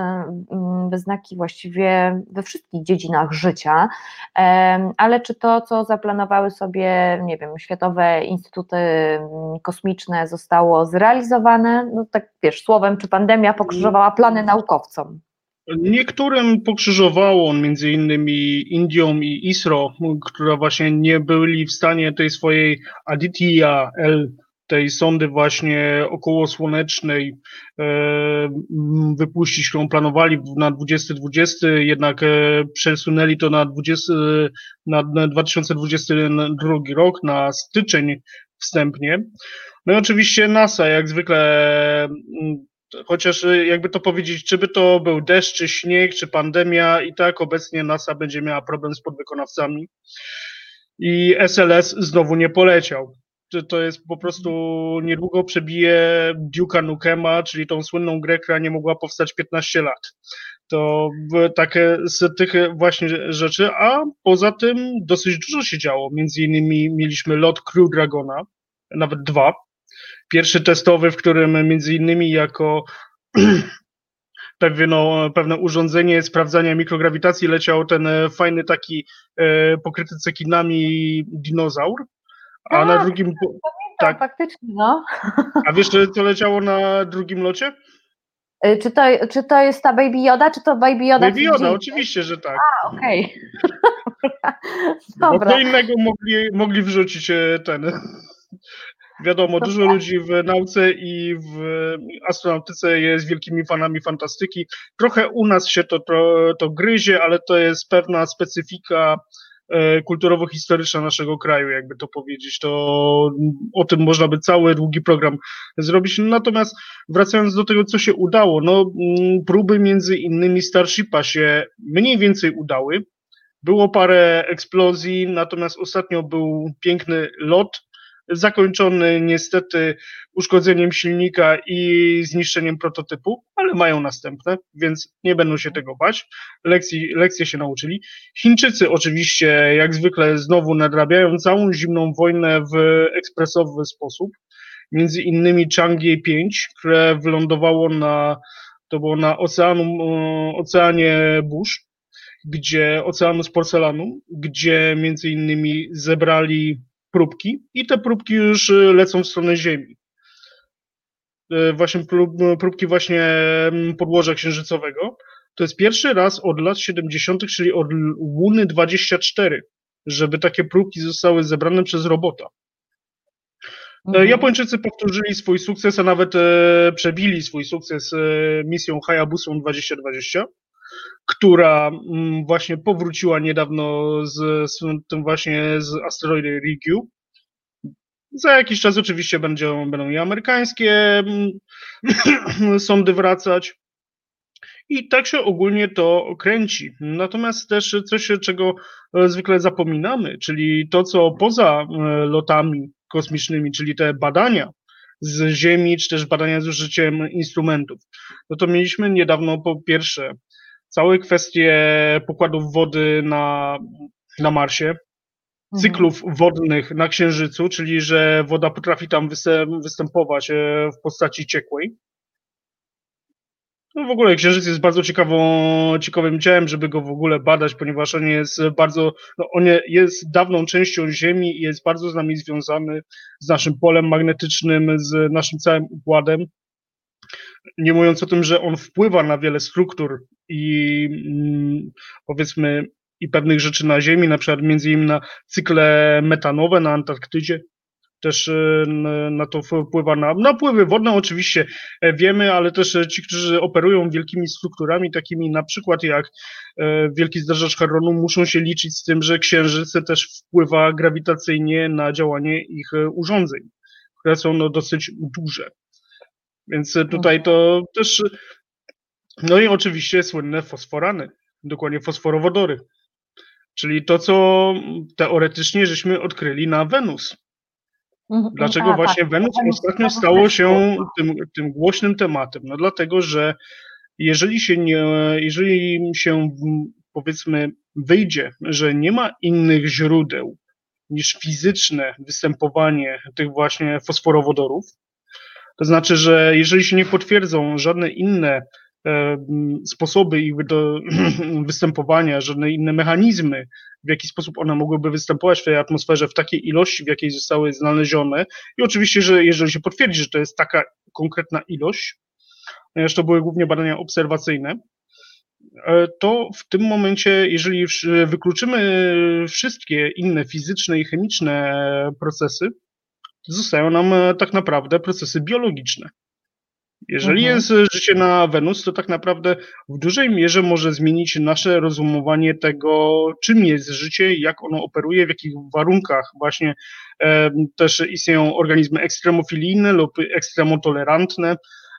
mm, we znaki właściwie we wszystkich dziedzinach życia, e, ale czy to, co zaplanowały sobie, nie wiem, Światowe Instytuty mm, Kosmiczne zostało zrealizowane? No tak wiesz, słowem, czy pandemia pokrzyżowała plany naukowcom? Niektórym pokrzyżowało on między innymi Indią i ISRO, która właśnie nie byli w stanie tej swojej Aditya L, tej sondy właśnie okołosłonecznej e, wypuścić, którą planowali na 2020, jednak e, przesunęli to na, 20, na 2022 rok, na styczeń wstępnie. No i oczywiście NASA, jak zwykle chociaż y, jakby to powiedzieć, czy by to był deszcz, czy śnieg, czy pandemia, i tak obecnie NASA będzie miała problem z podwykonawcami. I SLS znowu nie poleciał. To jest po prostu niedługo przebije Duke'a Nukema, czyli tą słynną grę, która nie mogła powstać 15 lat. To takie z tych właśnie rzeczy, a poza tym dosyć dużo się działo. Między innymi mieliśmy lot Crew Dragona, nawet dwa, Pierwszy testowy, w którym między innymi jako pewne, no, pewne urządzenie sprawdzania mikrograwitacji leciał ten e, fajny taki e, pokryty cekinami dinozaur, a, a na tak, drugim... Tak, faktycznie, no. A wiesz, co leciało na drugim locie? E, czy to, czy to jest ta Baby Yoda, czy to Baby Yoda? Baby Yoda, oczywiście, że tak. A, okej. Okay. Bo co innego mogli, mogli wrzucić ten Wiadomo, dużo ludzi w nauce i w astronautyce jest wielkimi fanami fantastyki. Trochę u nas się to, to, to gryzie, ale to jest pewna specyfika e, kulturowo-historyczna naszego kraju, jakby to powiedzieć. To o tym można by cały długi program zrobić. Natomiast wracając do tego, co się udało, no mm, próby między innymi Starshipa się mniej więcej udały. Było parę eksplozji, natomiast ostatnio był piękny lot zakończony niestety uszkodzeniem silnika i zniszczeniem prototypu, ale mają następne, więc nie będą się tego bać. Lekcji, lekcje się nauczyli. Chińczycy oczywiście, jak zwykle, znowu nadrabiają całą zimną wojnę w ekspresowy sposób. Między innymi Chang'e 5, które wylądowało na, to było na oceanu, oceanie Bush, gdzie oceanu z porcelanu, gdzie między innymi zebrali próbki i te próbki już y, lecą w stronę Ziemi. Y, właśnie próbki właśnie mm, podłoża księżycowego. To jest pierwszy raz od lat 70., czyli od Łuny 24, żeby takie próbki zostały zebrane przez robota. E, mhm. Japończycy powtórzyli swój sukces, a nawet e, przebili swój sukces e, misją Hayabusa 2020 która mm, właśnie powróciła niedawno z, z tym właśnie z asteroidy Ryukyu. Za jakiś czas oczywiście będą, będą i amerykańskie mm, sądy wracać. I tak się ogólnie to kręci. Natomiast też coś, czego e, zwykle zapominamy, czyli to, co poza e, lotami kosmicznymi, czyli te badania z Ziemi, czy też badania z użyciem instrumentów. No to mieliśmy niedawno po pierwsze całe kwestie pokładów wody na, na Marsie, mhm. cyklów wodnych na Księżycu, czyli że woda potrafi tam występować e, w postaci ciekłej. No w ogóle Księżyc jest bardzo ciekawą, ciekawym ciałem, żeby go w ogóle badać, ponieważ on jest bardzo, no on jest dawną częścią Ziemi i jest bardzo z nami związany z naszym polem magnetycznym, z naszym całym układem nie mówiąc o tym, że on wpływa na wiele struktur i mm, powiedzmy i pewnych rzeczy na Ziemi, na przykład między innymi na cykle metanowe na Antarktydzie, też y, na to wpływa na napływy wodne oczywiście e, wiemy, ale też ci, którzy operują wielkimi strukturami, takimi na przykład jak e, wielki zderzacz Hadronu, muszą się liczyć z tym, że księżyce też wpływa grawitacyjnie na działanie ich e, urządzeń, które są no, dosyć duże. Więc tutaj to też. No i oczywiście słynne fosforany, dokładnie fosforowodory. Czyli to, co teoretycznie żeśmy odkryli na Wenus. Mhm. Dlaczego A, właśnie tak. Wenus ostatnio stało się tym, tym głośnym tematem? No dlatego, że jeżeli się nie, jeżeli się powiedzmy wyjdzie, że nie ma innych źródeł niż fizyczne występowanie tych właśnie fosforowodorów, to znaczy, że jeżeli się nie potwierdzą żadne inne e, sposoby ich występowania, żadne inne mechanizmy, w jaki sposób one mogłyby występować w tej atmosferze w takiej ilości, w jakiej zostały znalezione. I oczywiście, że jeżeli się potwierdzi, że to jest taka konkretna ilość, ponieważ to były głównie badania obserwacyjne, e, to w tym momencie, jeżeli wykluczymy wszystkie inne fizyczne i chemiczne procesy, zostają nam e, tak naprawdę procesy biologiczne. Jeżeli Mhm. jest e, życie na Wenus, to tak naprawdę w dużej mierze może zmienić nasze rozumowanie tego, czym jest życie, jak ono operuje, w jakich warunkach właśnie e, też istnieją organizmy ekstremofilijne lub ekstremotolerantne.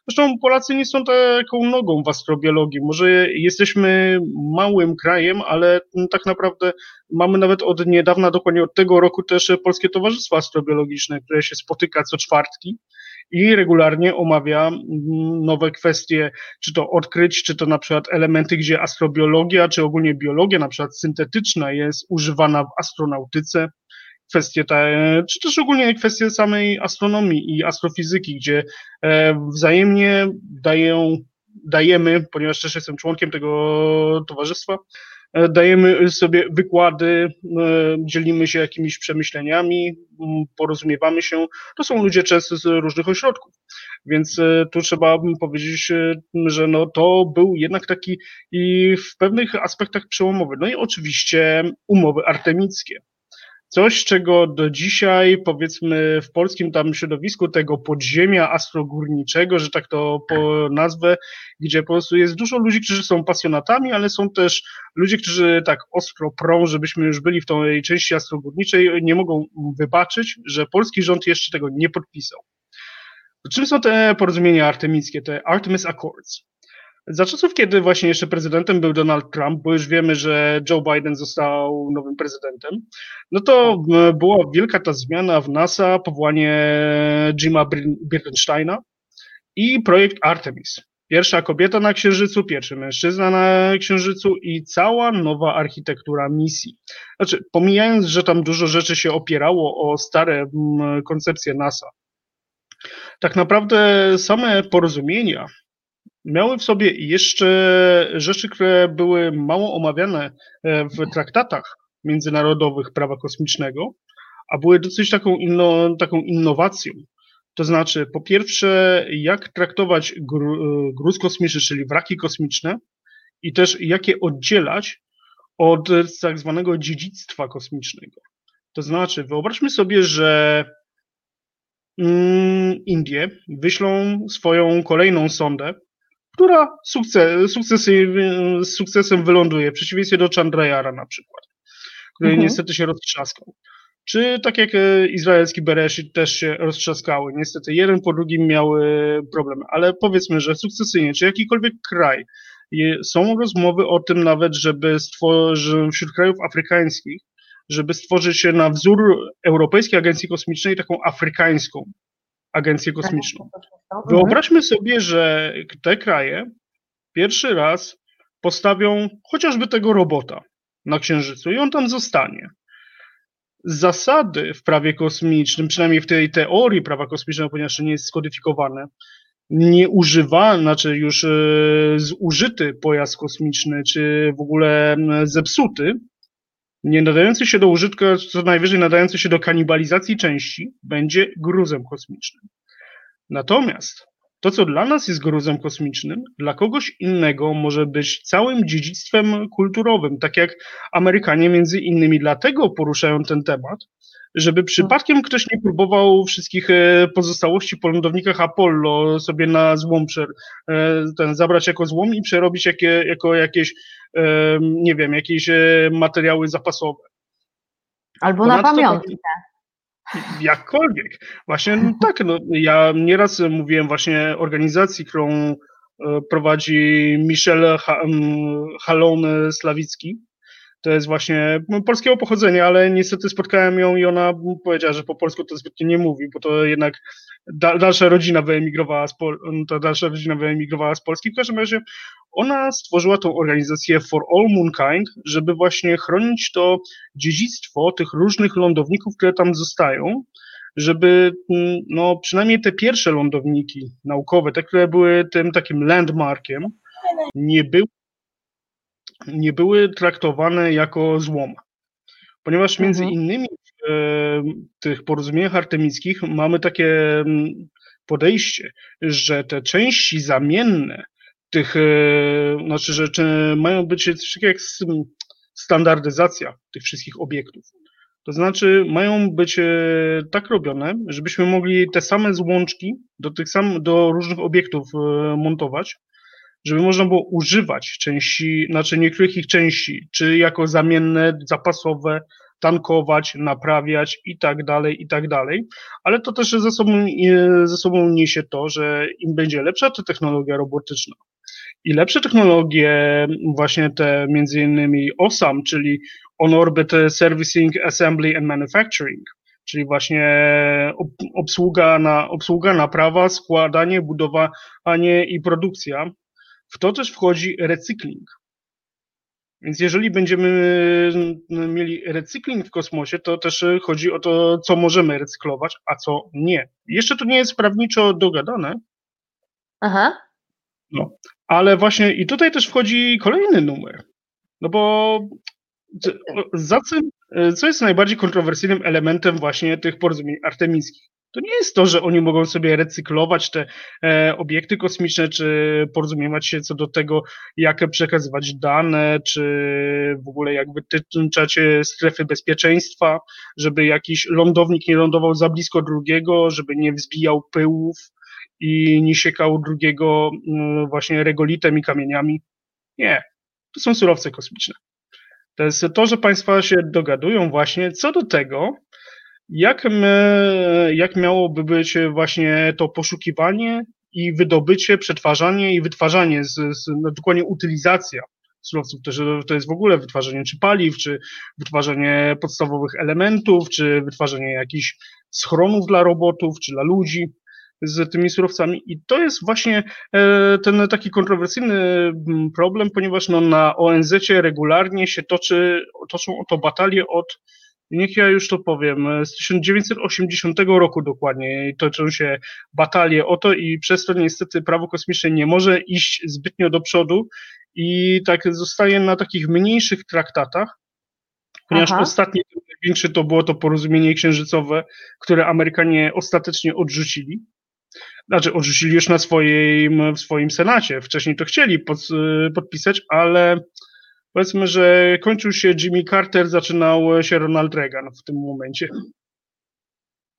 Zresztą Polacy nie są taką nogą w astrobiologii. Może jesteśmy małym krajem, ale mm, tak naprawdę mamy nawet od niedawna, dokładnie od tego roku też Polskie Towarzystwo Astrobiologiczne, które się spotyka co czwartki i regularnie omawia mm, nowe kwestie, czy to odkryć, czy to na przykład elementy, gdzie astrobiologia, czy ogólnie biologia, na przykład syntetyczna, jest używana w astronautyce. Kwestie te, czy też ogólnie kwestie samej astronomii i astrofizyki, gdzie e, wzajemnie dają, dajemy, ponieważ też jestem członkiem tego towarzystwa, e, dajemy sobie wykłady, e, dzielimy się jakimiś przemyśleniami, porozumiewamy się. To są ludzie często z różnych ośrodków. Więc tu trzeba powiedzieć, że no to był jednak taki i w pewnych aspektach przełomowy. No i oczywiście umowy artemickie. Coś, czego do dzisiaj, powiedzmy, w polskim tam środowisku tego podziemia astrogórniczego, że tak to po nazwę, gdzie po prostu jest dużo ludzi, którzy są pasjonatami, ale są też ludzie, którzy tak ostro prą, żebyśmy już byli w tej części astrogórniczej, nie mogą wybaczyć, że polski rząd jeszcze tego nie podpisał. Czym są te porozumienia artemickie, te Artemis Accords? Za czasów, kiedy właśnie jeszcze prezydentem był Donald Trump, bo już wiemy, że Joe Biden został nowym prezydentem, no to m, była wielka ta zmiana w NASA, powołanie Jima Bir- Birkensteina i projekt Artemis. Pierwsza kobieta na Księżycu, pierwszy mężczyzna na Księżycu i cała nowa architektura misji. Znaczy, pomijając, że tam dużo rzeczy się opierało o stare m, koncepcje NASA, tak naprawdę same porozumienia miały w sobie jeszcze rzeczy, które były mało omawiane e, w traktatach międzynarodowych prawa kosmicznego, a były dosyć taką, inno, taką innowacją. To znaczy, po pierwsze, jak traktować e, gruz kosmiczny, czyli wraki kosmiczne, i też jak je oddzielać od tak zwanego dziedzictwa kosmicznego. To znaczy, wyobraźmy sobie, że mm, Indie wyślą swoją kolejną sondę, która sukces, z sukcesem wyląduje, w przeciwieństwie do Chandrayara na przykład, który Mhm. niestety się roztrzaskał. Czy tak jak e, izraelski Bereshit też się roztrzaskały. Niestety jeden po drugim miały problemy, ale powiedzmy, że sukcesyjnie, czy jakikolwiek kraj, są rozmowy o tym nawet, żeby stworzyć wśród krajów afrykańskich, żeby stworzyć się na wzór Europejskiej Agencji Kosmicznej taką afrykańską agencję kosmiczną. Mhm. Wyobraźmy sobie, że te kraje pierwszy raz postawią chociażby tego robota na Księżycu i on tam zostanie. Zasady w prawie kosmicznym, przynajmniej w tej teorii prawa kosmicznego, ponieważ nie jest skodyfikowane, nie używa, znaczy już e, zużyty pojazd kosmiczny, czy w ogóle m, zepsuty, nie nadający się do użytku, co najwyżej nadający się do kanibalizacji części, będzie gruzem kosmicznym. Natomiast to, co dla nas jest gruzem kosmicznym, dla kogoś innego może być całym dziedzictwem kulturowym, tak jak Amerykanie między innymi dlatego poruszają ten temat, żeby przypadkiem ktoś nie próbował wszystkich e, pozostałości po lądownikach Apollo sobie na złom e, ten, zabrać jako złom i przerobić jakie, jako jakieś, e, nie wiem, jakieś materiały zapasowe. Albo na Ponadto pamiątki. Jakkolwiek. Właśnie no, tak, no, ja nieraz mówiłem właśnie organizacji, którą prowadzi Michel Halon Slawicki, to jest właśnie no, polskiego pochodzenia, ale niestety spotkałem ją i ona powiedziała, że po polsku to zbytnio nie mówi, bo to jednak da, dalsza rodzina wyemigrowała z, Pol to dalsza rodzina wyemigrowała z Polski. W każdym razie ona stworzyła tą organizację For All Moonkind, żeby właśnie chronić to dziedzictwo tych różnych lądowników, które tam zostają, żeby no, przynajmniej te pierwsze lądowniki naukowe, te, które były tym takim landmarkiem, nie były nie były traktowane jako złom. Ponieważ między mhm. innymi w e, tych porozumieniach artemickich mamy takie mm, podejście, że te części zamienne tych, e, znaczy, że mają być coś jak standardyzacja tych wszystkich obiektów. To znaczy, mają być e, tak robione, żebyśmy mogli te same złączki do tych sam, do różnych obiektów montować, żeby można było używać części, znaczy niektórych ich części, czy jako zamienne, zapasowe, tankować, naprawiać i tak dalej, i tak dalej, ale to też ze sobą, ze sobą niesie to, że im będzie lepsza ta technologia robotyczna i lepsze technologie, właśnie te między innymi OSAM, czyli On-Orbit Servicing, Assembly and Manufacturing, czyli właśnie obsługa, na, obsługa naprawa, składanie, budowanie i produkcja, w to też wchodzi recykling. Więc jeżeli będziemy mieli recykling w kosmosie, to też chodzi o to, co możemy recyklować, a co nie. Jeszcze to nie jest prawniczo dogadane. Aha. No, ale właśnie i tutaj też wchodzi kolejny numer. No bo za co, co jest najbardziej kontrowersyjnym elementem właśnie tych porozumień artemickich? To nie jest to, że oni mogą sobie recyklować te e, obiekty kosmiczne, czy porozumiewać się co do tego, jak przekazywać dane, czy w ogóle jak wytyczać strefy bezpieczeństwa, żeby jakiś lądownik nie lądował za blisko drugiego, żeby nie wzbijał pyłów i nie siekał drugiego mm, właśnie regolitem i kamieniami. Nie, to są surowce kosmiczne. To jest to, że państwa się dogadują właśnie co do tego, jak, my, jak miałoby być właśnie to poszukiwanie i wydobycie, przetwarzanie i wytwarzanie, z, z, no dokładnie utylizacja surowców, to, że to jest w ogóle wytwarzanie czy paliw, czy wytwarzanie podstawowych elementów, czy wytwarzanie jakichś schronów dla robotów, czy dla ludzi z tymi surowcami. I to jest właśnie e, ten taki kontrowersyjny mm, problem, ponieważ no, na ONZ regularnie się toczy, toczą o to batalie od niech ja już to powiem, z 1980 roku dokładnie toczą się batalie o to i przez to niestety prawo kosmiczne nie może iść zbytnio do przodu i tak zostaje na takich mniejszych traktatach, ponieważ Aha. ostatnie, największe to było to porozumienie księżycowe, które Amerykanie ostatecznie odrzucili. Znaczy, odrzucili już na swoim, w swoim senacie. Wcześniej to chcieli pod, podpisać, ale powiedzmy, że kończył się Jimmy Carter, zaczynał się Ronald Reagan w tym momencie.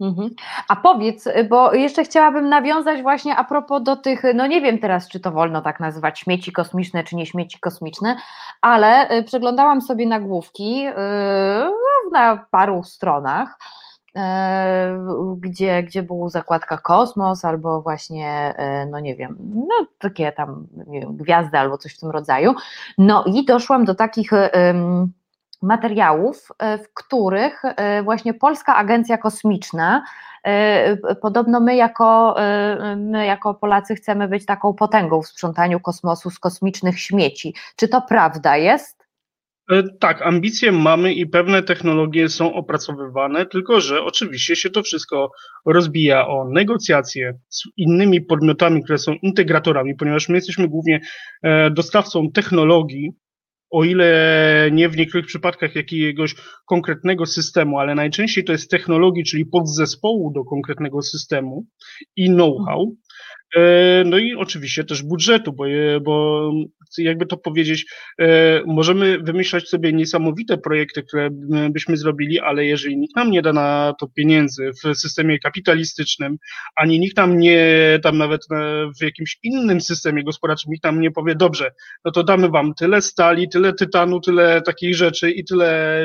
Mhm. A powiedz, bo jeszcze chciałabym nawiązać właśnie a propos do tych, no nie wiem teraz, czy to wolno tak nazywać śmieci kosmiczne, czy nie śmieci kosmiczne, ale y, przeglądałam sobie nagłówki yy, na paru stronach gdzie, gdzie był zakładka Kosmos albo właśnie, e, no nie wiem, no takie tam wiem, gwiazdy albo coś w tym rodzaju. No i doszłam do takich materiałów, e, w których właśnie Polska Agencja Kosmiczna, podobno my jako, my jako Polacy chcemy być taką potęgą w sprzątaniu kosmosu z kosmicznych śmieci. Czy to prawda jest? E, tak, ambicje mamy i pewne technologie są opracowywane, tylko że oczywiście się to wszystko rozbija o negocjacje z innymi podmiotami, które są integratorami, ponieważ my jesteśmy głównie e, dostawcą technologii, o ile nie w niektórych przypadkach jakiegoś konkretnego systemu, ale najczęściej to jest technologii, czyli podzespołu do konkretnego systemu i know-how. E, no i oczywiście też budżetu, bo, bo jakby to powiedzieć, e, możemy wymyślać sobie niesamowite projekty, które byśmy zrobili, ale jeżeli nikt nam nie da na to pieniędzy w systemie kapitalistycznym, ani nikt nam nie, tam nawet w jakimś innym systemie gospodarczym, nikt nam nie powie, dobrze, no to damy wam tyle stali, tyle tytanu, tyle takich rzeczy i tyle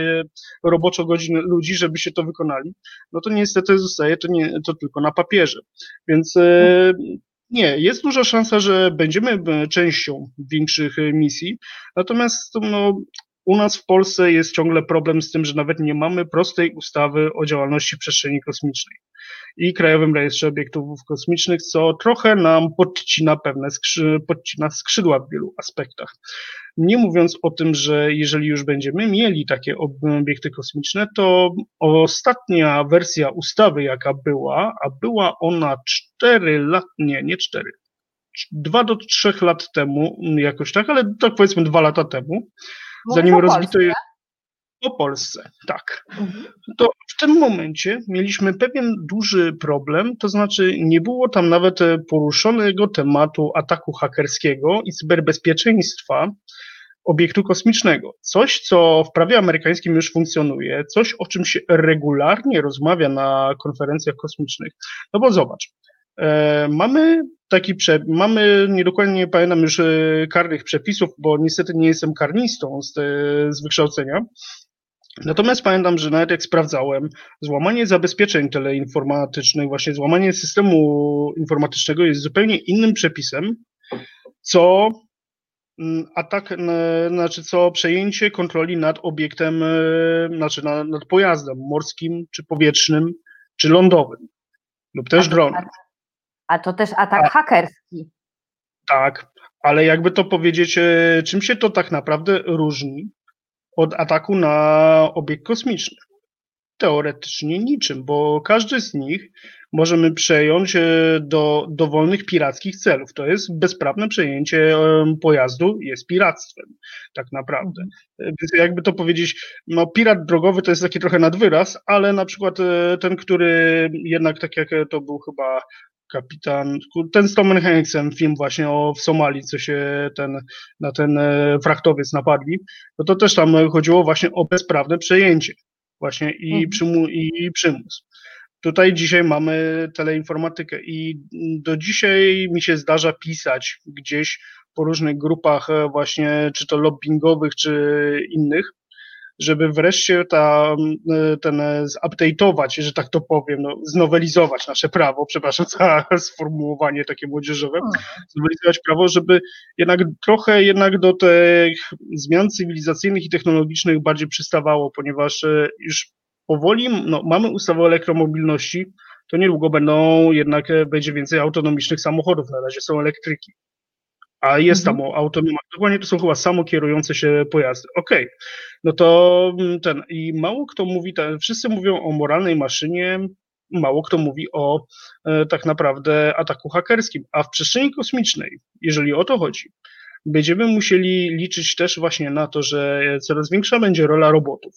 roboczo godzin ludzi, żeby się to wykonali, no to niestety zostaje to, nie, to tylko na papierze. Więc e, nie, jest duża szansa, że będziemy e, częścią większych e, misji, natomiast no, u nas w Polsce jest ciągle problem z tym, że nawet nie mamy prostej ustawy o działalności przestrzeni kosmicznej i Krajowym Rejestrze Obiektów Kosmicznych, co trochę nam podcina pewne skrzy, podcina skrzydła w wielu aspektach. Nie mówiąc o tym, że jeżeli już będziemy mieli takie obiekty kosmiczne, to ostatnia wersja ustawy, jaka była, a była ona 4 lat, nie, nie 4, 2 do 3 lat temu, jakoś tak, ale tak powiedzmy 2 lata temu, zanim rozbito je o Polsce, tak. Mhm. To w tym momencie mieliśmy pewien duży problem, to znaczy nie było tam nawet poruszonego tematu ataku hakerskiego i cyberbezpieczeństwa obiektu kosmicznego. Coś, co w prawie amerykańskim już funkcjonuje, coś, o czym się regularnie rozmawia na konferencjach kosmicznych. No bo zobacz, e, mamy taki prze, mamy, niedokładnie pamiętam już e, karnych przepisów, bo niestety nie jestem karnistą z, z wykształcenia, Natomiast pamiętam, że nawet jak sprawdzałem, złamanie zabezpieczeń teleinformatycznych, właśnie złamanie systemu informatycznego jest zupełnie innym przepisem, co mm, atak, znaczy co przejęcie kontroli nad obiektem, e, znaczy nad pojazdem morskim, czy powietrznym, czy lądowym, lub też dronem. A to też atak a, hakerski. Tak, ale jakby to powiedzieć, e, czym się to tak naprawdę różni od ataku na obiekt kosmiczny? Teoretycznie niczym, bo każdy z nich możemy przejąć e, do dowolnych pirackich celów. To jest bezprawne przejęcie pojazdu, jest piractwem, tak naprawdę. E, więc jakby to powiedzieć, no pirat drogowy to jest taki trochę nadwyraz, ale na przykład e, ten, który jednak tak jak to był chyba kapitan, ten z Tomem Hanksem, film właśnie o w Somalii, co się ten, na ten e, frachtowiec napadli, no to też tam chodziło właśnie o bezprawne przejęcie właśnie i, mhm. przymu, i przymus. Tutaj dzisiaj mamy teleinformatykę i do dzisiaj mi się zdarza pisać gdzieś po różnych grupach e, właśnie, czy to lobbyingowych, czy innych, żeby wreszcie ta, ten zupdate'ować, że tak to powiem, no, znowelizować nasze prawo, przepraszam za sformułowanie takie młodzieżowe, znowelizować prawo, żeby jednak trochę jednak do tych zmian cywilizacyjnych i technologicznych bardziej przystawało, ponieważ e, już powoli no, mamy ustawę o elektromobilności, to niedługo będą jednak, e, będzie więcej autonomicznych samochodów, na razie są elektryki a jest mhm. tam autonomia. Dokładnie to są chyba samokierujące się pojazdy. Okej, okay. no to mm, ten, i mało kto mówi, wszyscy mówią o moralnej maszynie, mało kto mówi o e, tak naprawdę ataku hakerskim, a w przestrzeni kosmicznej, jeżeli o to chodzi, będziemy musieli liczyć też właśnie na to, że coraz większa będzie rola robotów.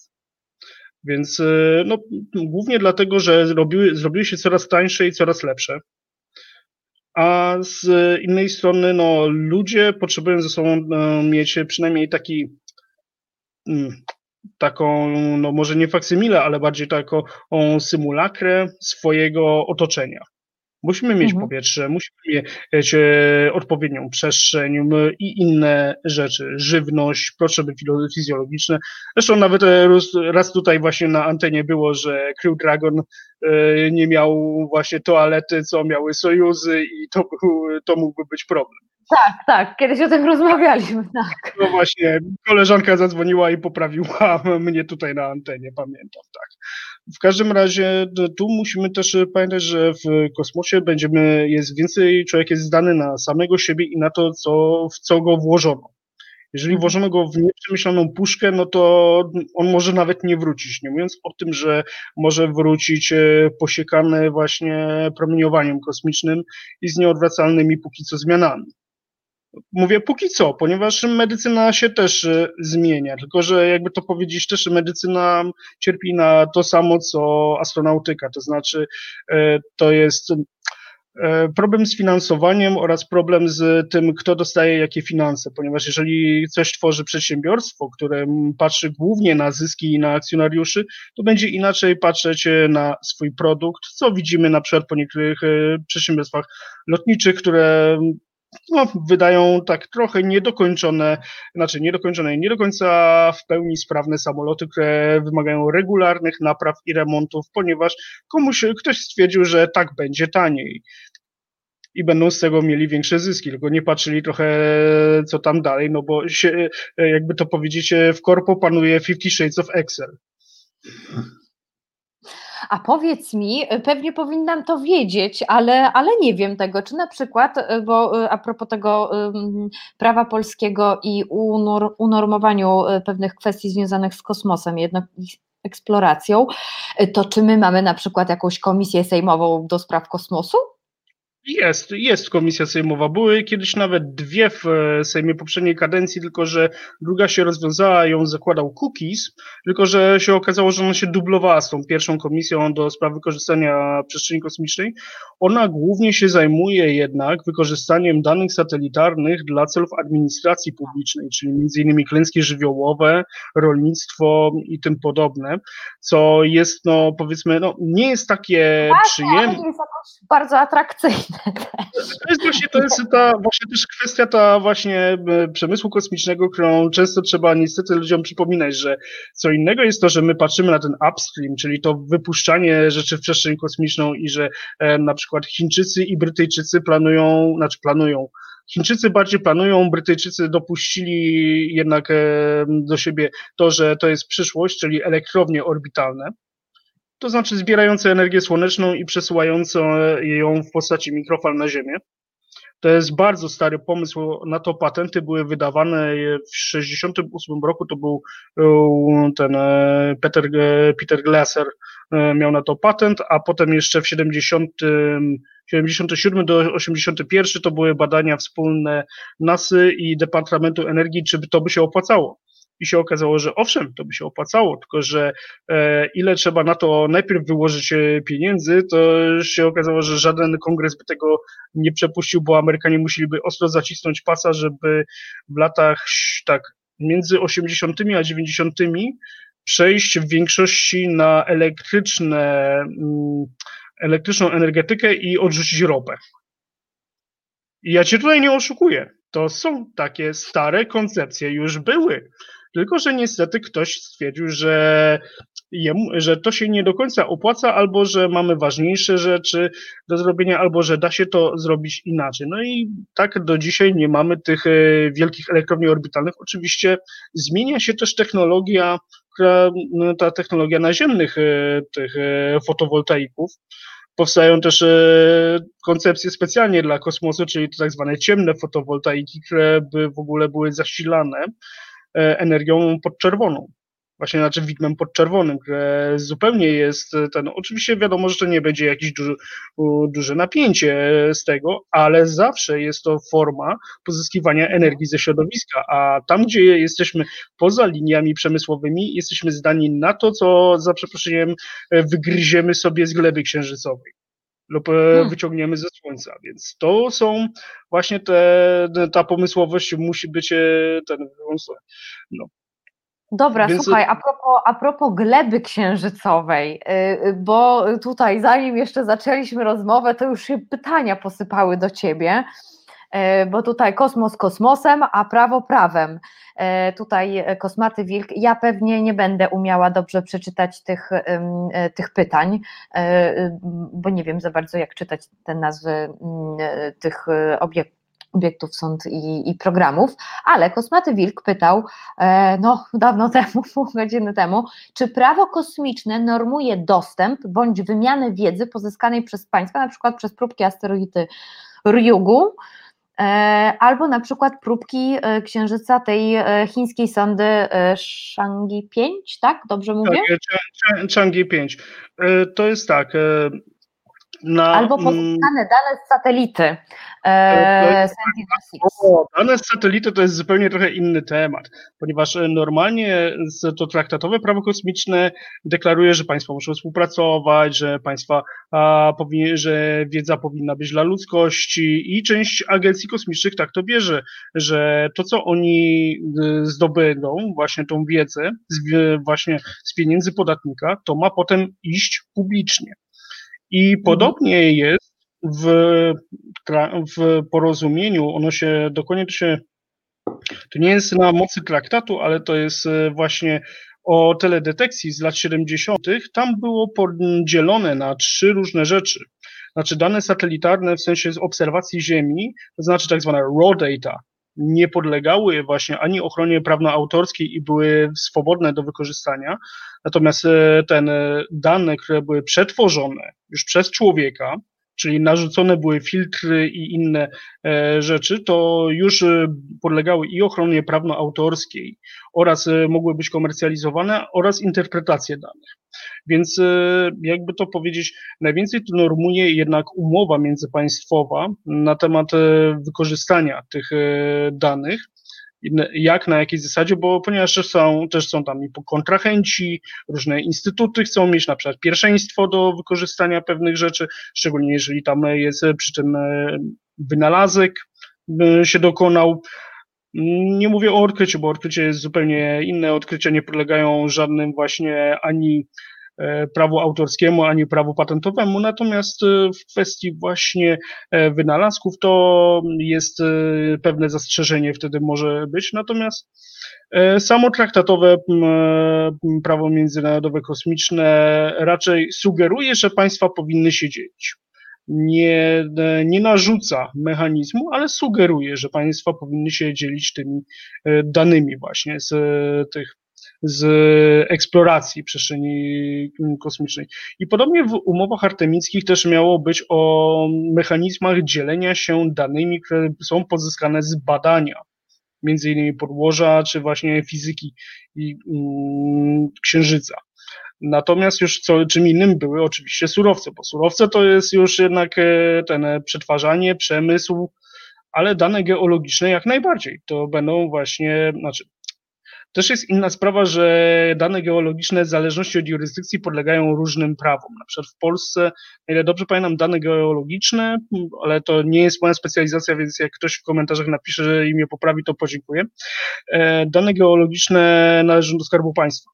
Więc e, no, głównie dlatego, że zrobiły, zrobiły się coraz tańsze i coraz lepsze a z innej strony no, ludzie potrzebują ze sobą e, mieć przynajmniej taki mm, taką, no może nie faksymilę, ale bardziej taką symulakrę swojego otoczenia. Musimy mieć mhm. powietrze, musimy mieć e, odpowiednią przestrzeń i inne rzeczy, żywność, potrzeby fizjologiczne. Zresztą nawet e, raz tutaj właśnie na antenie było, że Crew Dragon e, nie miał właśnie toalety, co miały sojuzy i to, był, to mógłby być problem. Tak, tak, kiedyś o tym rozmawialiśmy, tak. No właśnie, koleżanka zadzwoniła i poprawiła mnie tutaj na antenie, pamiętam, tak. W każdym razie tu musimy też pamiętać, że w kosmosie będziemy, jest więcej, człowiek jest zdany na samego siebie i na to, co, w co go włożono. Jeżeli mhm. włożono go w nieprzemyślaną puszkę, no to on może nawet nie wrócić. Nie mówiąc o tym, że może wrócić e, posiekany właśnie promieniowaniem kosmicznym i z nieodwracalnymi póki co zmianami. Mówię póki co, ponieważ medycyna się też e, zmienia, tylko że jakby to powiedzieć, też medycyna cierpi na to samo, co astronautyka, to znaczy e, to jest E, problem z finansowaniem oraz problem z tym, kto dostaje jakie finanse, ponieważ jeżeli coś tworzy przedsiębiorstwo, które patrzy głównie na zyski i na akcjonariuszy, to będzie inaczej patrzeć na swój produkt, co widzimy na przykład po niektórych przedsiębiorstwach lotniczych, które no, wydają tak trochę niedokończone, znaczy niedokończone, nie do końca w pełni sprawne samoloty, które wymagają regularnych napraw i remontów, ponieważ komuś ktoś stwierdził, że tak będzie taniej i będą z tego mieli większe zyski, tylko nie patrzyli trochę co tam dalej, no bo się, jakby to powiedzieć, w korpo panuje Fifty Shades of Excel. A powiedz mi, y, pewnie powinnam to wiedzieć, ale, ale nie wiem tego, czy na przykład, y, bo y, a propos tego prawa polskiego i unormowaniu pewnych kwestii związanych z kosmosem, jednak eksploracją, to czy my mamy na przykład jakąś komisję sejmową do spraw kosmosu? Jest, jest komisja sejmowa. Były kiedyś nawet dwie w e, Sejmie poprzedniej kadencji, tylko że druga się rozwiązała, ją zakładał Cookies, tylko że się okazało, że ona się dublowała z tą pierwszą komisją do spraw wykorzystania przestrzeni kosmicznej. Ona głównie się zajmuje jednak wykorzystaniem danych satelitarnych dla celów administracji publicznej, czyli między innymi klęski żywiołowe, rolnictwo i tym podobne, co jest, no powiedzmy, no nie jest takie tak, przyjemne. Jest bardzo atrakcyjne. To jest właśnie, to jest ta właśnie też kwestia ta właśnie e, przemysłu kosmicznego, którą często trzeba niestety ludziom przypominać, że co innego jest to, że my patrzymy na ten upstream, czyli to wypuszczanie rzeczy w przestrzeń kosmiczną i że e, na przykład Chińczycy i Brytyjczycy planują, znaczy planują, Chińczycy bardziej planują, Brytyjczycy dopuścili jednak e, do siebie to, że to jest przyszłość, czyli elektrownie orbitalne to znaczy zbierające energię słoneczną i przesyłające ją w postaci mikrofal na Ziemię. To jest bardzo stary pomysł, na to patenty. Były wydawane w 1968 roku, to był e, ten e, Peter, e, Peter miał na to patent, a potem jeszcze w 70, 77 do 81 to były badania wspólne NASY i Departamentu Energii, czy to by się opłacało i się okazało, że owszem, to by się opłacało, tylko że e, ile trzeba na to najpierw wyłożyć e, pieniędzy, to się okazało, że żaden kongres by tego nie przepuścił, bo Amerykanie musieliby ostro zacisnąć pasa, żeby w latach tak między 80. a 90. przejść w większości na elektryczne, mm, elektryczną energetykę i odrzucić ropę. I ja cię tutaj nie oszukuję. To są takie stare koncepcje, już były. Tylko, że niestety ktoś stwierdził, że, jemu, że to się nie do końca opłaca, albo że mamy ważniejsze rzeczy do zrobienia, albo że da się to zrobić inaczej. No i tak do dzisiaj nie mamy tych e, wielkich elektrowni orbitalnych. Oczywiście zmienia się też technologia, no, ta technologia naziemnych e, tych e, fotowoltaików. Powstają też koncepcje specjalnie dla kosmosu, czyli tak zwane ciemne fotowoltaiki, które by w ogóle były zasilane energią podczerwoną. Właśnie znaczy widmem podczerwonym, które zupełnie jest ten. Oczywiście wiadomo, że to nie będzie jakieś duży, duże napięcie z tego, ale zawsze jest to forma pozyskiwania energii ze środowiska, a tam, gdzie jesteśmy poza liniami przemysłowymi, jesteśmy zdani na to, co za przeproszeniem wygryziemy sobie z gleby księżycowej lub e, hmm. wyciągniemy ze słońca. Więc to są właśnie te, ta pomysłowość musi być e, ten. No. Dobra, Więc... słuchaj, a propos, a propos gleby księżycowej, bo tutaj zanim jeszcze zaczęliśmy rozmowę, to już się pytania posypały do ciebie. E, bo tutaj kosmos kosmosem, a prawo prawem. E, tutaj Kosmaty Wilk, ja pewnie nie będę umiała dobrze przeczytać tych, e, tych pytań, bo nie wiem za bardzo jak czytać te nazwy tych obiektów obiektów sąd i, i, programów, ale Kosmaty Wilk pytał, no dawno temu, pół godziny temu, czy prawo kosmiczne normuje dostęp bądź wymianę wiedzy pozyskanej przez państwa, na przykład przez próbki asteroidy Ryugu, E, albo na przykład próbki e, księżyca tej e, chińskiej sondy Chang'e 5, tak? Dobrze mówię? Tak, Chang'e 5. To jest tak, na... Albo mm, pozyskane dane z satelity e, o, dane z satelity to jest zupełnie trochę inny temat, ponieważ e, normalnie to traktatowe prawo kosmiczne deklaruje, że państwa muszą współpracować, że państwa, a, powinien, że wiedza powinna być dla ludzkości i część agencji kosmicznych tak to bierze, że to, co oni e, zdobędą, właśnie tą wiedzę, z, właśnie z pieniędzy podatnika, to ma potem iść publicznie. I mhm. podobnie jest w, w porozumieniu, ono się dokładnie to się, to nie jest na mocy traktatu, ale to jest e, właśnie o teledetekcji z lat 70., tam było podzielone na trzy różne rzeczy. Znaczy dane satelitarne w sensie obserwacji Ziemi, to znaczy tak zwane raw data, nie podlegały właśnie ani ochronie prawno-autorskiej i były swobodne do wykorzystania. Natomiast e, ten e, dane, które były przetworzone już przez człowieka, czyli narzucone były filtry i inne e, rzeczy, to już podlegały i ochronie prawno-autorskiej oraz mogły być komercjalizowane oraz interpretacje danych. Więc e, jakby to powiedzieć, najwięcej to normuje jednak umowa międzypaństwowa na temat e, wykorzystania tych e, danych jak, na jakiej zasadzie, bo ponieważ są, też są tam i kontrahenci, różne instytuty chcą mieć na przykład pierwszeństwo do wykorzystania pewnych rzeczy, szczególnie jeżeli tam jest przy tym wynalazek się dokonał. Nie mówię o odkryciu, bo odkrycie jest zupełnie inne. Odkrycia nie podlegają żadnym właśnie ani E, prawu autorskiemu, ani prawu patentowemu. Natomiast e, w kwestii właśnie e, wynalazków to jest pewne zastrzeżenie wtedy może być. Natomiast samo traktatowe prawo międzynarodowe kosmiczne raczej sugeruje, że państwa powinny się dzielić. Nie, nie narzuca mechanizmu, ale sugeruje, że państwa powinny się dzielić tymi danymi właśnie z tych z eksploracji przestrzeni kosmicznej. I podobnie w umowach artemickich też miało być o mechanizmach dzielenia się danymi, które są pozyskane z badania, między innymi podłoża, czy właśnie fizyki i mm, księżyca. Natomiast już co, czym innym były oczywiście surowce, bo surowce to jest już jednak e, ten przetwarzanie, przemysł, ale dane geologiczne jak najbardziej. To będą właśnie, znaczy też jest inna sprawa, że dane geologiczne w zależności od jurysdykcji podlegają różnym prawom. Na przykład w Polsce, ile dobrze pamiętam, dane geologiczne, ale to nie jest moja specjalizacja, więc jak ktoś w komentarzach napisze, że imię poprawi, to podziękuję. E, dane geologiczne należą do Skarbu Państwa.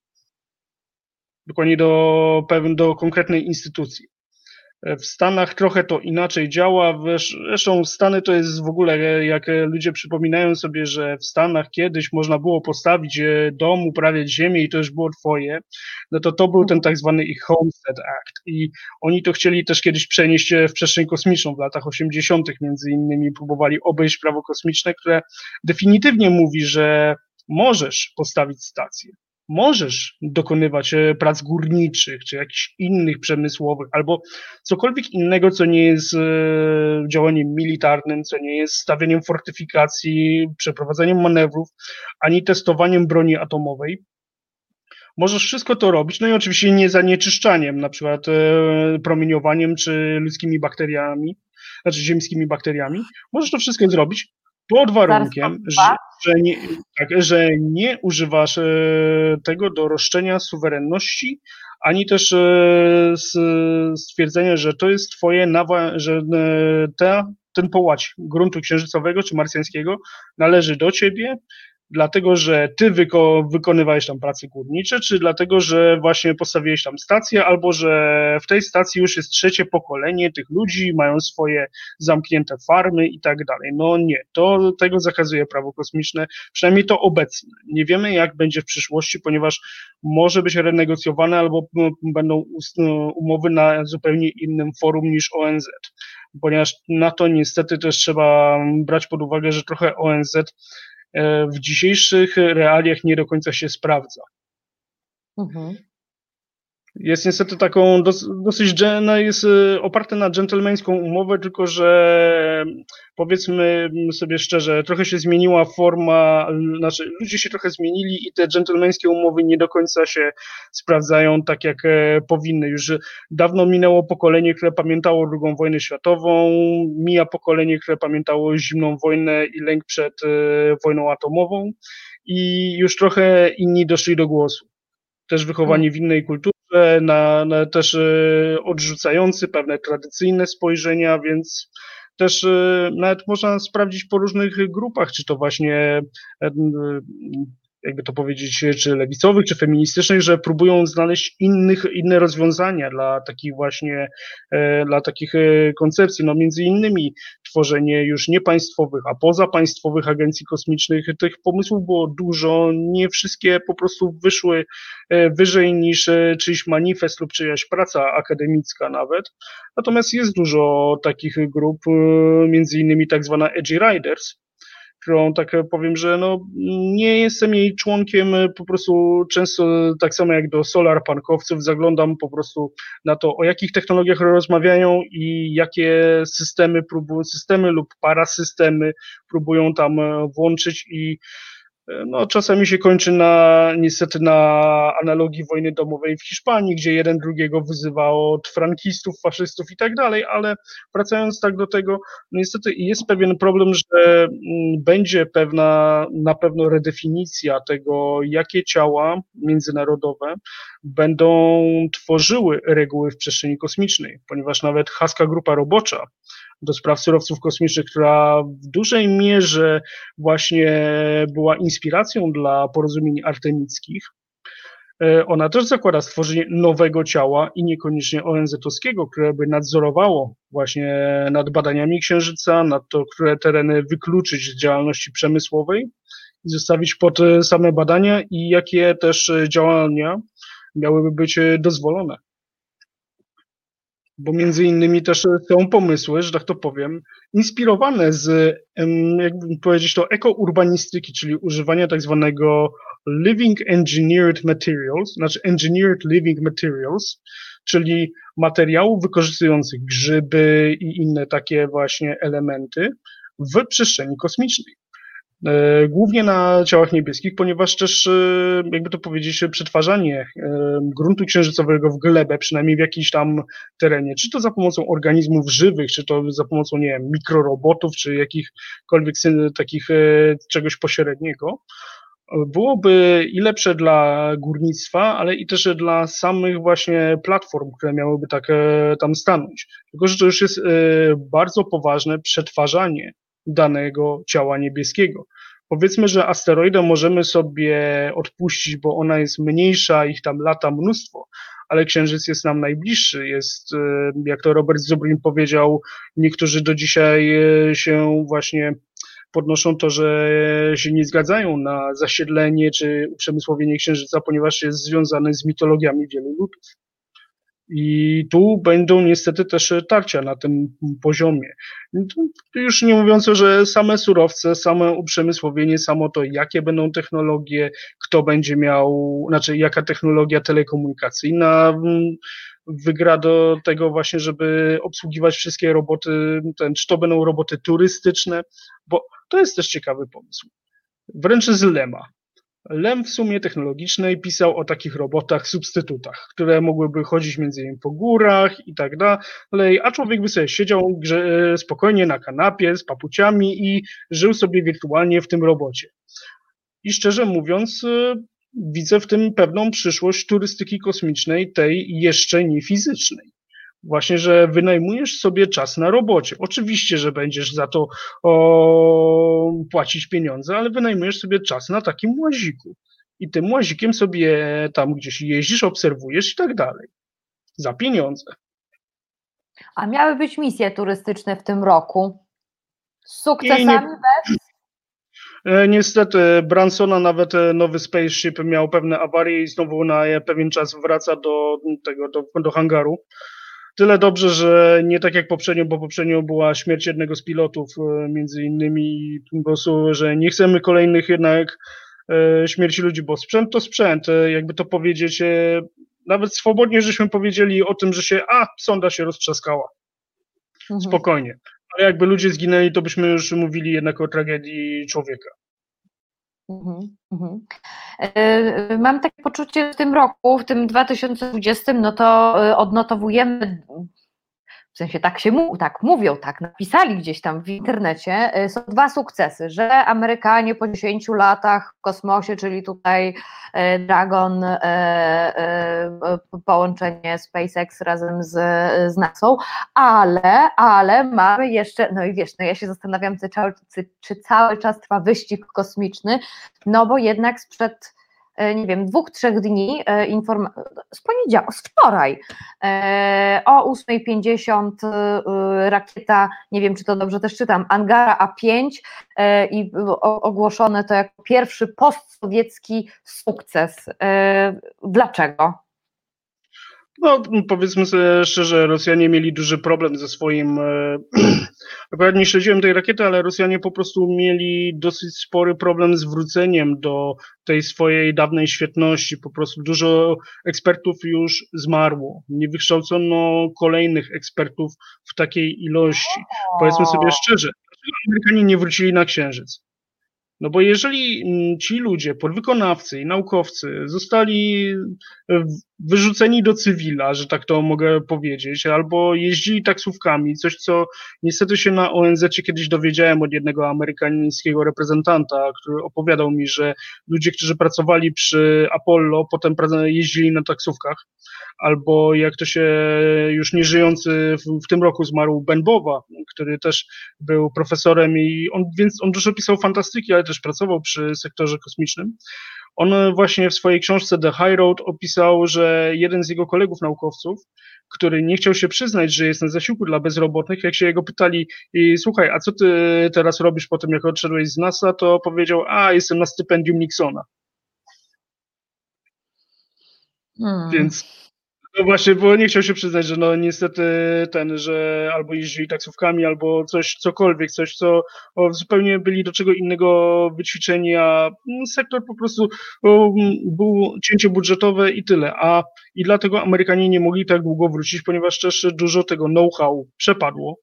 Dokładnie do, do konkretnej instytucji. W Stanach trochę to inaczej działa. Zresztą Stany to jest w ogóle, jak ludzie przypominają sobie, że w Stanach kiedyś można było postawić e, dom, uprawiać ziemię i to już było twoje, no to to był ten tak zwany ich Homestead Act. I oni to chcieli też kiedyś przenieść e, w przestrzeń kosmiczną w latach 80. między innymi próbowali obejść prawo kosmiczne, które definitywnie mówi, że możesz postawić stację możesz dokonywać e, prac górniczych, czy jakichś innych przemysłowych, albo cokolwiek innego, co nie jest e, działaniem militarnym, co nie jest stawianiem fortyfikacji, przeprowadzaniem manewrów, ani testowaniem broni atomowej. Możesz wszystko to robić, no i oczywiście nie zanieczyszczaniem, na przykład e, promieniowaniem czy ludzkimi bakteriami, znaczy ziemskimi bakteriami. Możesz to wszystko zrobić, pod warunkiem, że, że, nie, tak, że nie używasz e, tego do roszczenia suwerenności, ani też e, stwierdzenia, że to jest twoje, że e, ta, ten połać gruntu księżycowego czy marsjańskiego należy do ciebie dlatego, że ty wyko wykonywałeś tam prace górnicze, czy dlatego, że właśnie postawiłeś tam stację, albo że w tej stacji już jest trzecie pokolenie tych ludzi, mają swoje zamknięte farmy i tak dalej. No nie, to tego zakazuje prawo kosmiczne, przynajmniej to obecne. Nie wiemy, jak będzie w przyszłości, ponieważ może być renegocjowane albo będą umowy na zupełnie innym forum niż ONZ ponieważ na to niestety też trzeba brać pod uwagę, że trochę ONZ w dzisiejszych realiach nie do końca się sprawdza. Mhm. Jest niestety taką dosyć, no jest y, oparte na dżentelmeńską umowę, tylko że powiedzmy sobie szczerze, trochę się zmieniła forma, znaczy ludzie się trochę zmienili i te dżentelmeńskie umowy nie do końca się sprawdzają tak, jak e, powinny. Już dawno minęło pokolenie, które pamiętało II wojnę światową, mija pokolenie, które pamiętało zimną wojnę i lęk przed e, wojną atomową i już trochę inni doszli do głosu. Też wychowani w innej kulturze, na, na też e, odrzucający pewne tradycyjne spojrzenia, więc też e, nawet można sprawdzić po różnych grupach, czy to właśnie jakby to powiedzieć, czy lewicowych, czy feministycznych, że próbują znaleźć innych, inne rozwiązania dla takich właśnie, e, dla takich e, koncepcji. No między innymi tworzenie już niepaństwowych, a pozapaństwowych agencji kosmicznych. Tych pomysłów było dużo, nie wszystkie po prostu wyszły e, wyżej niż czyjś manifest lub czyjaś praca akademicka nawet. Natomiast jest dużo takich grup, między innymi tak zwana Edgy Riders, którą tak powiem, że no, nie jestem jej członkiem, po prostu często tak samo jak do solar punkowców zaglądam po prostu na to, o jakich technologiach rozmawiają i jakie systemy próbują, systemy lub parasystemy próbują tam włączyć i no, czasami się kończy na, niestety na analogii wojny domowej w Hiszpanii, gdzie jeden drugiego wyzywał od frankistów, faszystów i tak dalej, ale wracając tak do tego, niestety jest pewien problem, że mm, będzie pewna, na pewno redefinicja tego, jakie ciała międzynarodowe będą tworzyły reguły w przestrzeni kosmicznej, ponieważ nawet Haska Grupa Robocza do spraw surowców kosmicznych, która w dużej mierze właśnie była inspiracją dla porozumień artemickich. E, ona też zakłada stworzenie nowego ciała i niekoniecznie ONZ-owskiego, które by nadzorowało właśnie nad badaniami Księżyca, nad to, które tereny wykluczyć z działalności przemysłowej i zostawić pod same badania i jakie też działania miałyby być dozwolone bo między innymi też są pomysły, że tak to powiem, inspirowane z, jakby powiedzieć to, ekourbanistyki, czyli używania tak zwanego living engineered materials, znaczy engineered living materials, czyli materiałów wykorzystujących grzyby i inne takie właśnie elementy w przestrzeni kosmicznej. E, głównie na ciałach niebieskich, ponieważ też, e, jakby to powiedzieć, przetwarzanie e, gruntu księżycowego w glebę, przynajmniej w jakimś tam terenie, czy to za pomocą organizmów żywych, czy to za pomocą, nie wiem, mikrorobotów, czy jakichkolwiek takich czegoś pośredniego, byłoby i lepsze dla górnictwa, ale i też dla samych właśnie platform, które miałyby tak tam stanąć. Tylko, że to już jest bardzo poważne przetwarzanie danego ciała niebieskiego. Powiedzmy, że asteroidę możemy sobie odpuścić, bo ona jest mniejsza, ich tam lata mnóstwo, ale Księżyc jest nam najbliższy. Jest, e, jak to Robert Zubrin powiedział, niektórzy do dzisiaj e, się właśnie podnoszą to, że się nie zgadzają na zasiedlenie czy uprzemysłowienie Księżyca, ponieważ jest związane z mitologiami wielu ludów. I tu będą niestety też tarcia na tym poziomie. Już nie mówiąc, że same surowce, same uprzemysłowienie, samo to, jakie będą technologie, kto będzie miał, znaczy jaka technologia telekomunikacyjna mm, wygra do tego właśnie, żeby obsługiwać wszystkie roboty, ten, czy to będą roboty turystyczne, bo to jest też ciekawy pomysł. Wręcz z Lema. Lem w sumie technologicznej pisał o takich robotach, substytutach, które mogłyby chodzić między innymi po górach i tak dalej, a człowiek by sobie siedział spokojnie na kanapie z papuciami i żył sobie wirtualnie w tym robocie. I szczerze mówiąc, y, widzę w tym pewną przyszłość turystyki kosmicznej, tej jeszcze nie fizycznej. Właśnie, że wynajmujesz sobie czas na robocie. Oczywiście, że będziesz za to o, płacić pieniądze, ale wynajmujesz sobie czas na takim łaziku. I tym łazikiem sobie tam gdzieś jeździsz, obserwujesz i tak dalej. Za pieniądze. A miały być misje turystyczne w tym roku. Z sukcesami nie... bez? E, niestety Bransona nawet e, nowy spaceship miał pewne awarie i znowu na pewien czas wraca do tego, do, do hangaru. Tyle dobrze, że nie tak jak poprzednio, bo poprzednio była śmierć jednego z pilotów, e, między innymi, prostu, że nie chcemy kolejnych jednak e, śmierci ludzi, bo sprzęt to sprzęt, e, jakby to powiedzieć, nawet swobodnie żeśmy powiedzieli o tym, że się, a, sonda się roztrzaskała. Mhm. Spokojnie. Ale jakby ludzie zginęli, to byśmy już mówili jednak o tragedii człowieka. Mhm, mhm. E, Mam takie poczucie w tym roku, w tym 2020, no to e, odnotowujemy, w sensie tak się tak mówią, tak napisali gdzieś tam w internecie, e, są dwa sukcesy, że Amerykanie po 10 latach w kosmosie, czyli tutaj e, Dragon, e, połączenie SpaceX razem z, z NASA, ale, ale mamy jeszcze, no i wiesz, no ja się zastanawiam, czy, cały- czy, cały czas trwa wyścig kosmiczny, no bo jednak sprzed, nie wiem, dwóch, trzech dni, e, z poniedziałku, z wczoraj, e, o 8.50 e, rakieta, nie wiem czy to dobrze też czytam, Angara A5 e, i ogłoszone to jako pierwszy postsowiecki sukces. E, Dlaczego? No, powiedzmy sobie szczerze, Rosjanie mieli duży problem ze swoim. e, Akurat nie śledziłem tej rakiety, ale Rosjanie po prostu mieli dosyć spory problem z wróceniem do tej swojej dawnej świetności. Po prostu dużo ekspertów już zmarło. Nie wykształcono kolejnych ekspertów w takiej ilości. Powiedzmy sobie szczerze, dlaczego Amerykanie nie wrócili na Księżyc? No bo jeżeli mm, ci ludzie, podwykonawcy i naukowcy zostali wyrzuceni do cywila, że tak to mogę powiedzieć, albo jeździli taksówkami, coś co niestety się na ONZ kiedyś dowiedziałem od jednego amerykańskiego reprezentanta, który opowiadał mi, że ludzie, którzy pracowali przy Apollo, potem jeździli na taksówkach, albo jak to się już nieżyjący w, w tym roku zmarł Ben Boba, który też był profesorem i on, więc on dużo pisał fantastyki, ale też pracował przy sektorze kosmicznym. On właśnie w swojej książce The High Road opisał, że jeden z jego kolegów naukowców, który nie chciał się przyznać, że jest na zasiłku dla bezrobotnych, jak się jego pytali, i słuchaj, a co ty teraz robisz po tym, jak odszedłeś z NASA, to powiedział, a jestem na stypendium Nixona. Hmm. Więc no właśnie, bo nie chciał się przyznać, że no niestety ten, że albo jeździli taksówkami, albo coś, cokolwiek, coś, co o, zupełnie byli do czego innego wyćwiczeni, a mm, sektor po prostu o, mm, był cięcie budżetowe i tyle. A i dlatego Amerykanie nie mogli tak długo wrócić, ponieważ też dużo tego know-how przepadło.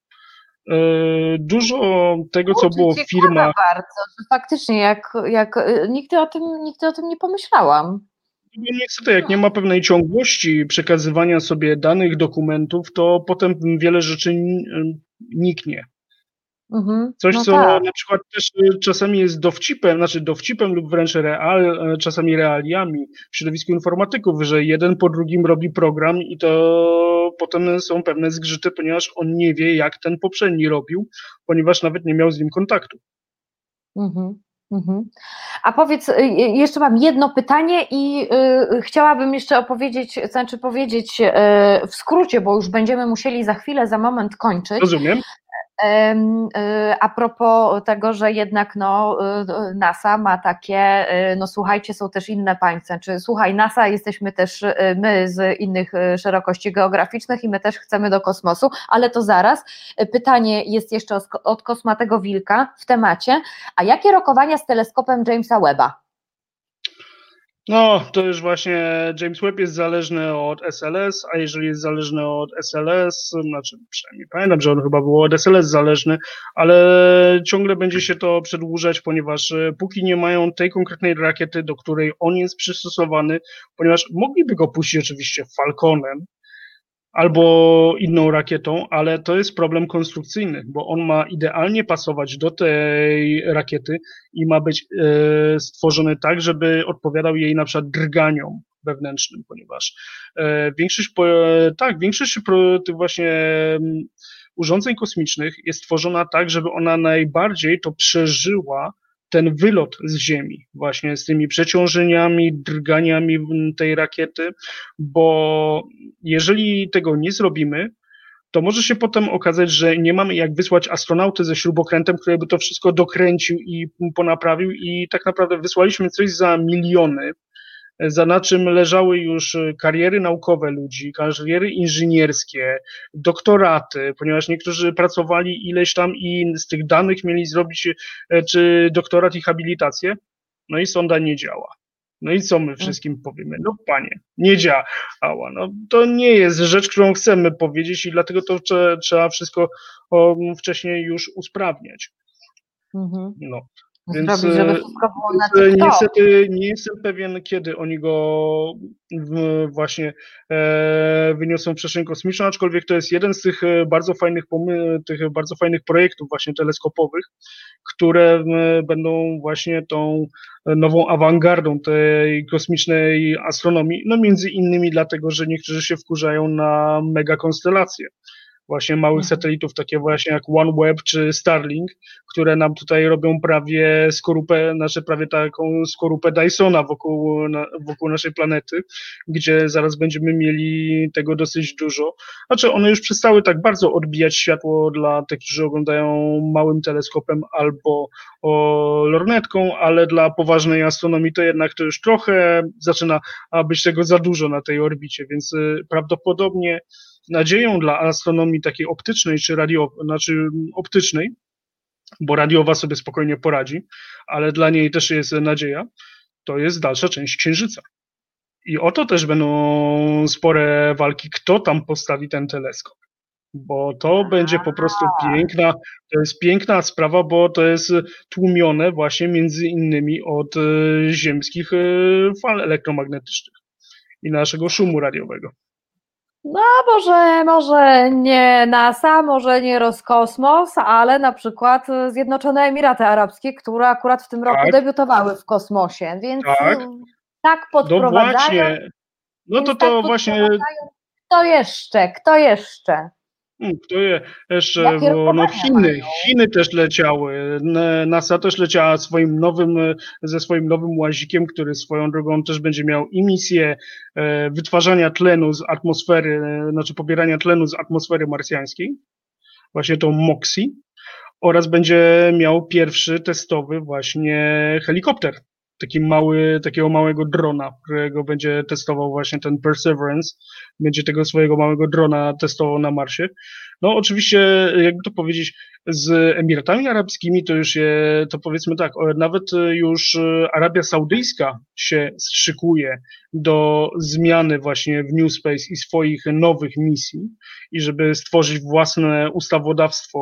E, Dużo tego, co było w firmach, bardzo, że faktycznie jak, jak y, nigdy, o tym, nigdy o tym nie pomyślałam. Niestety, jak nie ma pewnej ciągłości przekazywania sobie danych, dokumentów, to potem wiele rzeczy niknie. Mhm. Coś, no co tak. na przykład też y, czasami jest dowcipem, znaczy dowcipem lub wręcz real, e, czasami realiami w środowisku informatyków, że jeden po drugim robi program i to potem są pewne zgrzyty, ponieważ on nie wie, jak ten poprzedni robił, ponieważ nawet nie miał z nim kontaktu. Mhm. Mhm. A powiedz, y, y, jeszcze mam jedno pytanie i y, chciałabym jeszcze opowiedzieć, znaczy powiedzieć y, w skrócie, bo już będziemy musieli za chwilę, za moment kończyć. Rozumiem? Y, A propos tego, że jednak no, y, NASA ma takie, y, no słuchajcie, są też inne państwa, czy słuchaj, NASA jesteśmy też my z innych szerokości geograficznych i my też chcemy do kosmosu, ale to zaraz. Pytanie jest jeszcze od Kosmatego Wilka w temacie, a jakie rokowania z teleskopem Jamesa Webba? No, to już właśnie James Webb jest zależny od SLS, a jeżeli jest zależny od SLS, znaczy przynajmniej pamiętam, że on chyba był od SLS zależny, ale ciągle będzie się to przedłużać, ponieważ e, póki nie mają tej konkretnej rakiety, do której on jest przystosowany, ponieważ mogliby go puścić oczywiście Falconem, albo inną rakietą, ale to jest problem konstrukcyjny, bo on ma idealnie pasować do tej rakiety i ma być e, stworzony tak, żeby odpowiadał jej na przykład drganiom wewnętrznym, ponieważ e, większość, tak, większość tych właśnie urządzeń kosmicznych jest stworzona tak, żeby ona najbardziej to przeżyła ten wylot z Ziemi, właśnie z tymi przeciążeniami, drganiami tej rakiety, bo jeżeli tego nie zrobimy, to może się potem okazać, że nie mamy jak wysłać astronauty ze śrubokrętem, który by to wszystko dokręcił i ponaprawił i tak naprawdę wysłaliśmy coś za miliony, za na czym leżały już kariery naukowe ludzi, kariery inżynierskie, doktoraty, ponieważ niektórzy pracowali ileś tam i z tych danych mieli zrobić e, czy doktorat i habilitację, no i sonda nie działa. No i co my wszystkim powiemy? No panie, nie działa. No, to nie jest rzecz, którą chcemy powiedzieć i dlatego to trzeba wszystko wcześniej już usprawniać. Mhm. No. Więc Zrobić, żeby e, wszystko było na TikTok. niestety nie jestem pewien, kiedy oni go właśnie e, wyniosą w przestrzeń kosmiczną, aczkolwiek to jest jeden z tych e, bardzo fajnych tych bardzo fajnych projektów właśnie teleskopowych, które będą właśnie tą nową awangardą tej kosmicznej astronomii, no między innymi dlatego, że niektórzy się wkurzają na mega konstelacje właśnie małych Mhm. satelitów, takie właśnie jak OneWeb czy Starlink, które nam tutaj robią prawie skorupę, znaczy prawie taką skorupę Dysona wokół, wokół naszej planety, gdzie zaraz będziemy mieli tego dosyć dużo. Znaczy one już przestały tak bardzo odbijać światło dla tych, którzy oglądają małym teleskopem albo lornetką, ale dla poważnej astronomii to jednak to już trochę zaczyna być tego za dużo na tej orbicie, więc y, prawdopodobnie nadzieją dla astronomii takiej optycznej czy radio, znaczy optycznej, bo radiowa sobie spokojnie poradzi, ale dla niej też jest nadzieja, to jest dalsza część Księżyca. I o to też będą spore walki, kto tam postawi ten teleskop. Bo to będzie po prostu piękna, to jest piękna sprawa, bo to jest tłumione właśnie między innymi od e, ziemskich e, fal elektromagnetycznych i naszego szumu radiowego. No może, może nie NASA, może nie Roskosmos, ale na przykład Zjednoczone Emiraty Arabskie, które akurat w tym roku Tak. debiutowały w kosmosie, więc Tak. tak, No podprowadzają. no to więc tak to właśnie. Kto jeszcze? Kto jeszcze? Kto je jeszcze, Jakie bo no Chiny, mają? Chiny też leciały. NASA też leciała swoim nowym, ze swoim nowym łazikiem, który swoją drogą też będzie miał i misję e, wytwarzania tlenu z atmosfery, e, znaczy pobierania tlenu z atmosfery marsjańskiej, właśnie tą MOXIE, oraz będzie miał pierwszy testowy właśnie helikopter. Taki mały, takiego małego drona, którego będzie testował właśnie ten Perseverance. Będzie tego swojego małego drona testował na Marsie. No oczywiście, jakby to powiedzieć, z Emiratami Arabskimi to już je, to powiedzmy tak, nawet już e, Arabia Saudyjska się szykuje do zmiany właśnie w New Space i swoich nowych misji i żeby stworzyć własne ustawodawstwo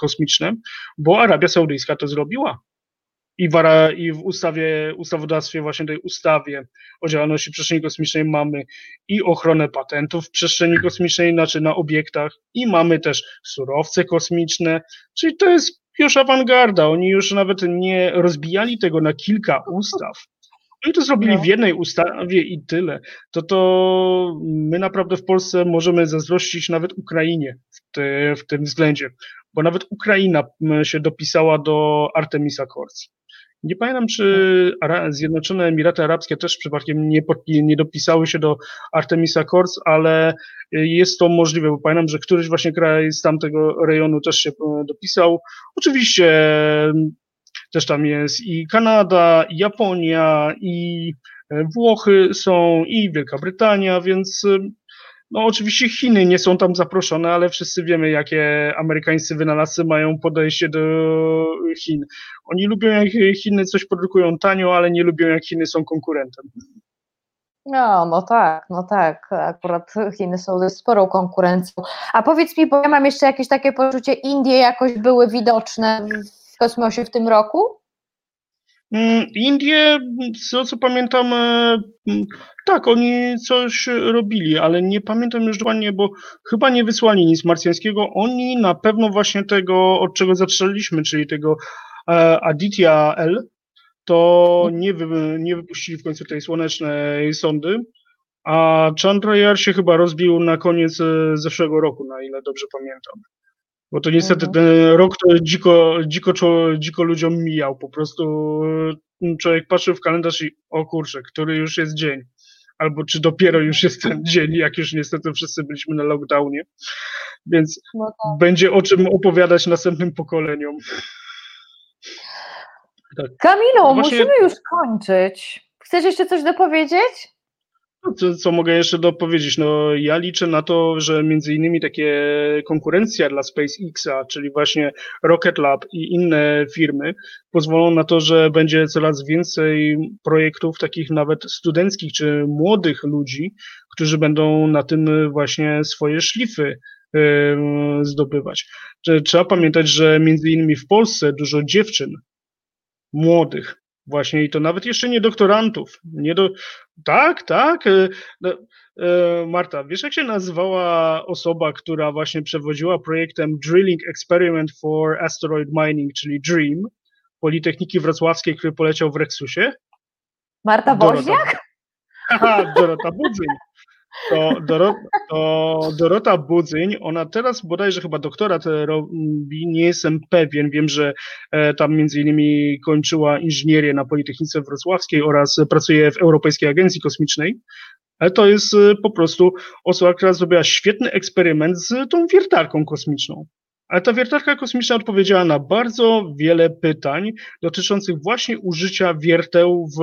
kosmiczne, bo Arabia Saudyjska to zrobiła. I w, I w ustawie, ustawodawstwie, właśnie tej ustawie o działalności przestrzeni kosmicznej mamy i ochronę patentów w przestrzeni kosmicznej, znaczy na obiektach, i mamy też surowce kosmiczne, czyli to jest już awangarda. Oni już nawet nie rozbijali tego na kilka ustaw. Oni to zrobili No. w jednej ustawie i tyle. To to my naprawdę w Polsce możemy zazdrościć nawet Ukrainie w, te, w tym względzie, bo nawet Ukraina się dopisała do Artemisa Accords. Nie pamiętam, czy Ara- Zjednoczone Emiraty Arabskie też przypadkiem nie, nie dopisały się do Artemis Accords, ale y, jest to możliwe, bo pamiętam, że któryś właśnie kraj z tamtego rejonu też się e, dopisał. Oczywiście em, też tam jest i Kanada, i Japonia, i e, Włochy są, i Wielka Brytania, więc no oczywiście Chiny nie są tam zaproszone, ale wszyscy wiemy, jakie amerykańscy wynalazcy mają podejście do Chin. Oni lubią, jak Chiny coś produkują tanio, ale nie lubią, jak Chiny są konkurentem. No, no tak, no tak. Akurat Chiny są sporą konkurencją. A powiedz mi, bo ja mam jeszcze jakieś takie poczucie, Indie jakoś były widoczne w kosmosie w tym roku? Mm, Indie, z co pamiętam, e, mm, tak, oni coś robili, ale nie pamiętam już dokładnie, bo chyba nie wysłali nic marsjańskiego. Oni na pewno właśnie tego, od czego zaczęliśmy, czyli tego e, Aditya L, to nie, wy, nie wypuścili w końcu tej słonecznej sondy, a Chandrayaan się chyba rozbił na koniec e, zeszłego roku, na ile dobrze pamiętam. Bo to niestety Mhm. ten rok to dziko, dziko, dziko ludziom mijał. Po prostu e, człowiek patrzył w kalendarz i o kurczę, który już jest dzień. Albo czy dopiero już jest ten dzień, jak już niestety wszyscy byliśmy na lockdownie. Więc No tak. będzie o czym opowiadać następnym pokoleniom. Kamilu, Właśnie- musimy już kończyć. Chcesz jeszcze coś dopowiedzieć? Co, co mogę jeszcze dopowiedzieć? No, ja liczę na to, że między innymi takie konkurencja dla SpaceXa, czyli właśnie Rocket Lab i inne firmy, pozwolą na to, że będzie coraz więcej projektów takich nawet studenckich czy młodych ludzi, którzy będą na tym właśnie swoje szlify zdobywać. Trzeba pamiętać, że między innymi w Polsce dużo dziewczyn młodych Właśnie i to nawet jeszcze nie doktorantów. Nie do... Tak, tak. E, no, e, Marta, wiesz jak się nazywała osoba, która właśnie przewodziła projektem Drilling Experiment for Asteroid Mining, czyli DREAM, Politechniki Wrocławskiej, który poleciał w Rexusie? Marta Woźniak? Haha, Dorota Budzyń to, to Dorota Budzyń, ona teraz bodajże chyba doktorat robi, nie jestem pewien, wiem, że e, tam między innymi kończyła inżynierię na Politechnice Wrocławskiej oraz pracuje w Europejskiej Agencji Kosmicznej, ale to jest e, po prostu osoba, która zrobiła świetny eksperyment z tą wiertarką kosmiczną. Ale ta wiertarka kosmiczna odpowiedziała na bardzo wiele pytań dotyczących właśnie użycia wierteł w,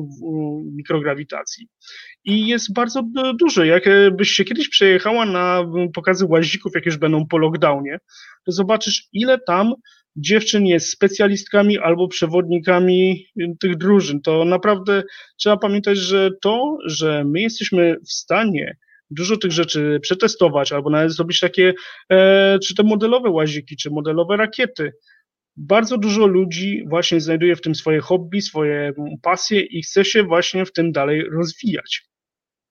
w mikrograwitacji i jest bardzo duży. Jakbyś się kiedyś przejechała na pokazy łazików, jak już będą po lockdownie, to zobaczysz, ile tam dziewczyn jest specjalistkami albo przewodnikami tych drużyn. To naprawdę trzeba pamiętać, że to, że my jesteśmy w stanie dużo tych rzeczy przetestować, albo nawet zrobić takie, e, czy te modelowe łaziki, czy modelowe rakiety. Bardzo dużo ludzi właśnie znajduje w tym swoje hobby, swoje pasje i chce się właśnie w tym dalej rozwijać.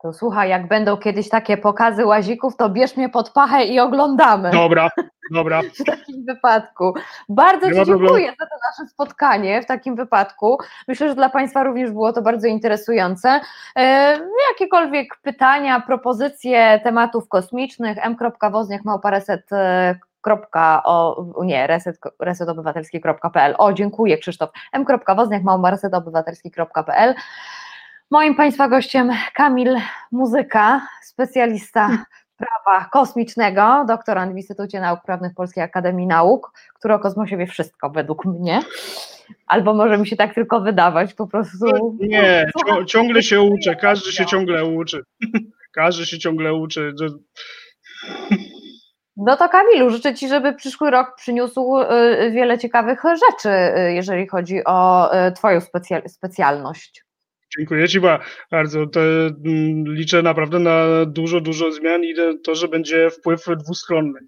To słuchaj, jak będą kiedyś takie pokazy łazików, to bierz mnie pod pachę i oglądamy. Dobra, dobra. w takim wypadku. Bardzo Ci dziękuję za to nasze spotkanie w takim wypadku. Myślę, że dla Państwa również było to bardzo interesujące. E, jakiekolwiek pytania, propozycje tematów kosmicznych, m.wozniak.małpareset o, nie, reset, resetobywatelski.pl. O, dziękuję Krzysztof. m.wozniak.małparesetobywatelski.pl Moim Państwa gościem Kamil Muzyka, specjalista prawa kosmicznego, doktorant w Instytucie Nauk Prawnych Polskiej Akademii Nauk, który o kosmosie wie wszystko według mnie. Albo może mi się tak tylko wydawać, po prostu. Nie, ciągle się uczę, każdy się ciągle uczy. Każdy się ciągle uczy. No to Kamilu, życzę Ci, żeby przyszły rok przyniósł y, wiele ciekawych rzeczy, y, jeżeli chodzi o y, Twoją specjalność. Dziękuję Ci bardzo. Mm, liczę naprawdę na dużo, dużo zmian i to, że będzie wpływ dwustronny.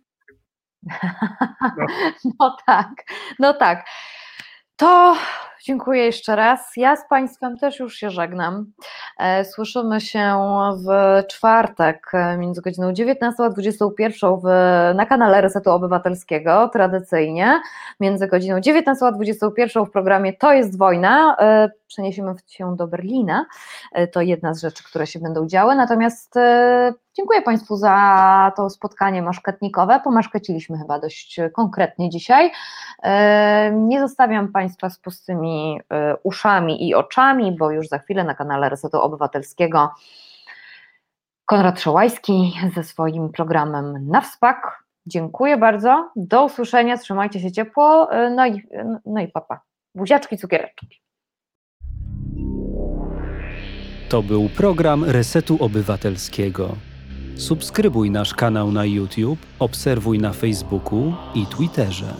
No. no tak, no tak. To dziękuję jeszcze raz. Ja z Państwem też już się żegnam. E, słyszymy się w czwartek e, między godziną 19 a 21 w, na kanale Resetu Obywatelskiego, tradycyjnie. Między godziną 19 a 21 w programie To jest wojna. E, przeniesiemy się do Berlina. To jedna z rzeczy, które się będą działy. Natomiast dziękuję Państwu za to spotkanie maszketnikowe. Pomaszkeciliśmy chyba dość konkretnie dzisiaj. Nie zostawiam Państwa z pustymi uszami i oczami, bo już za chwilę na kanale Resetu Obywatelskiego Konrad Szołajski ze swoim programem na wspak. Dziękuję bardzo. Do usłyszenia. Trzymajcie się ciepło. No i, no i papa. Buziaczki, cukiereczki. To był program Resetu Obywatelskiego. Subskrybuj nasz kanał na YouTube, obserwuj na Facebooku i Twitterze.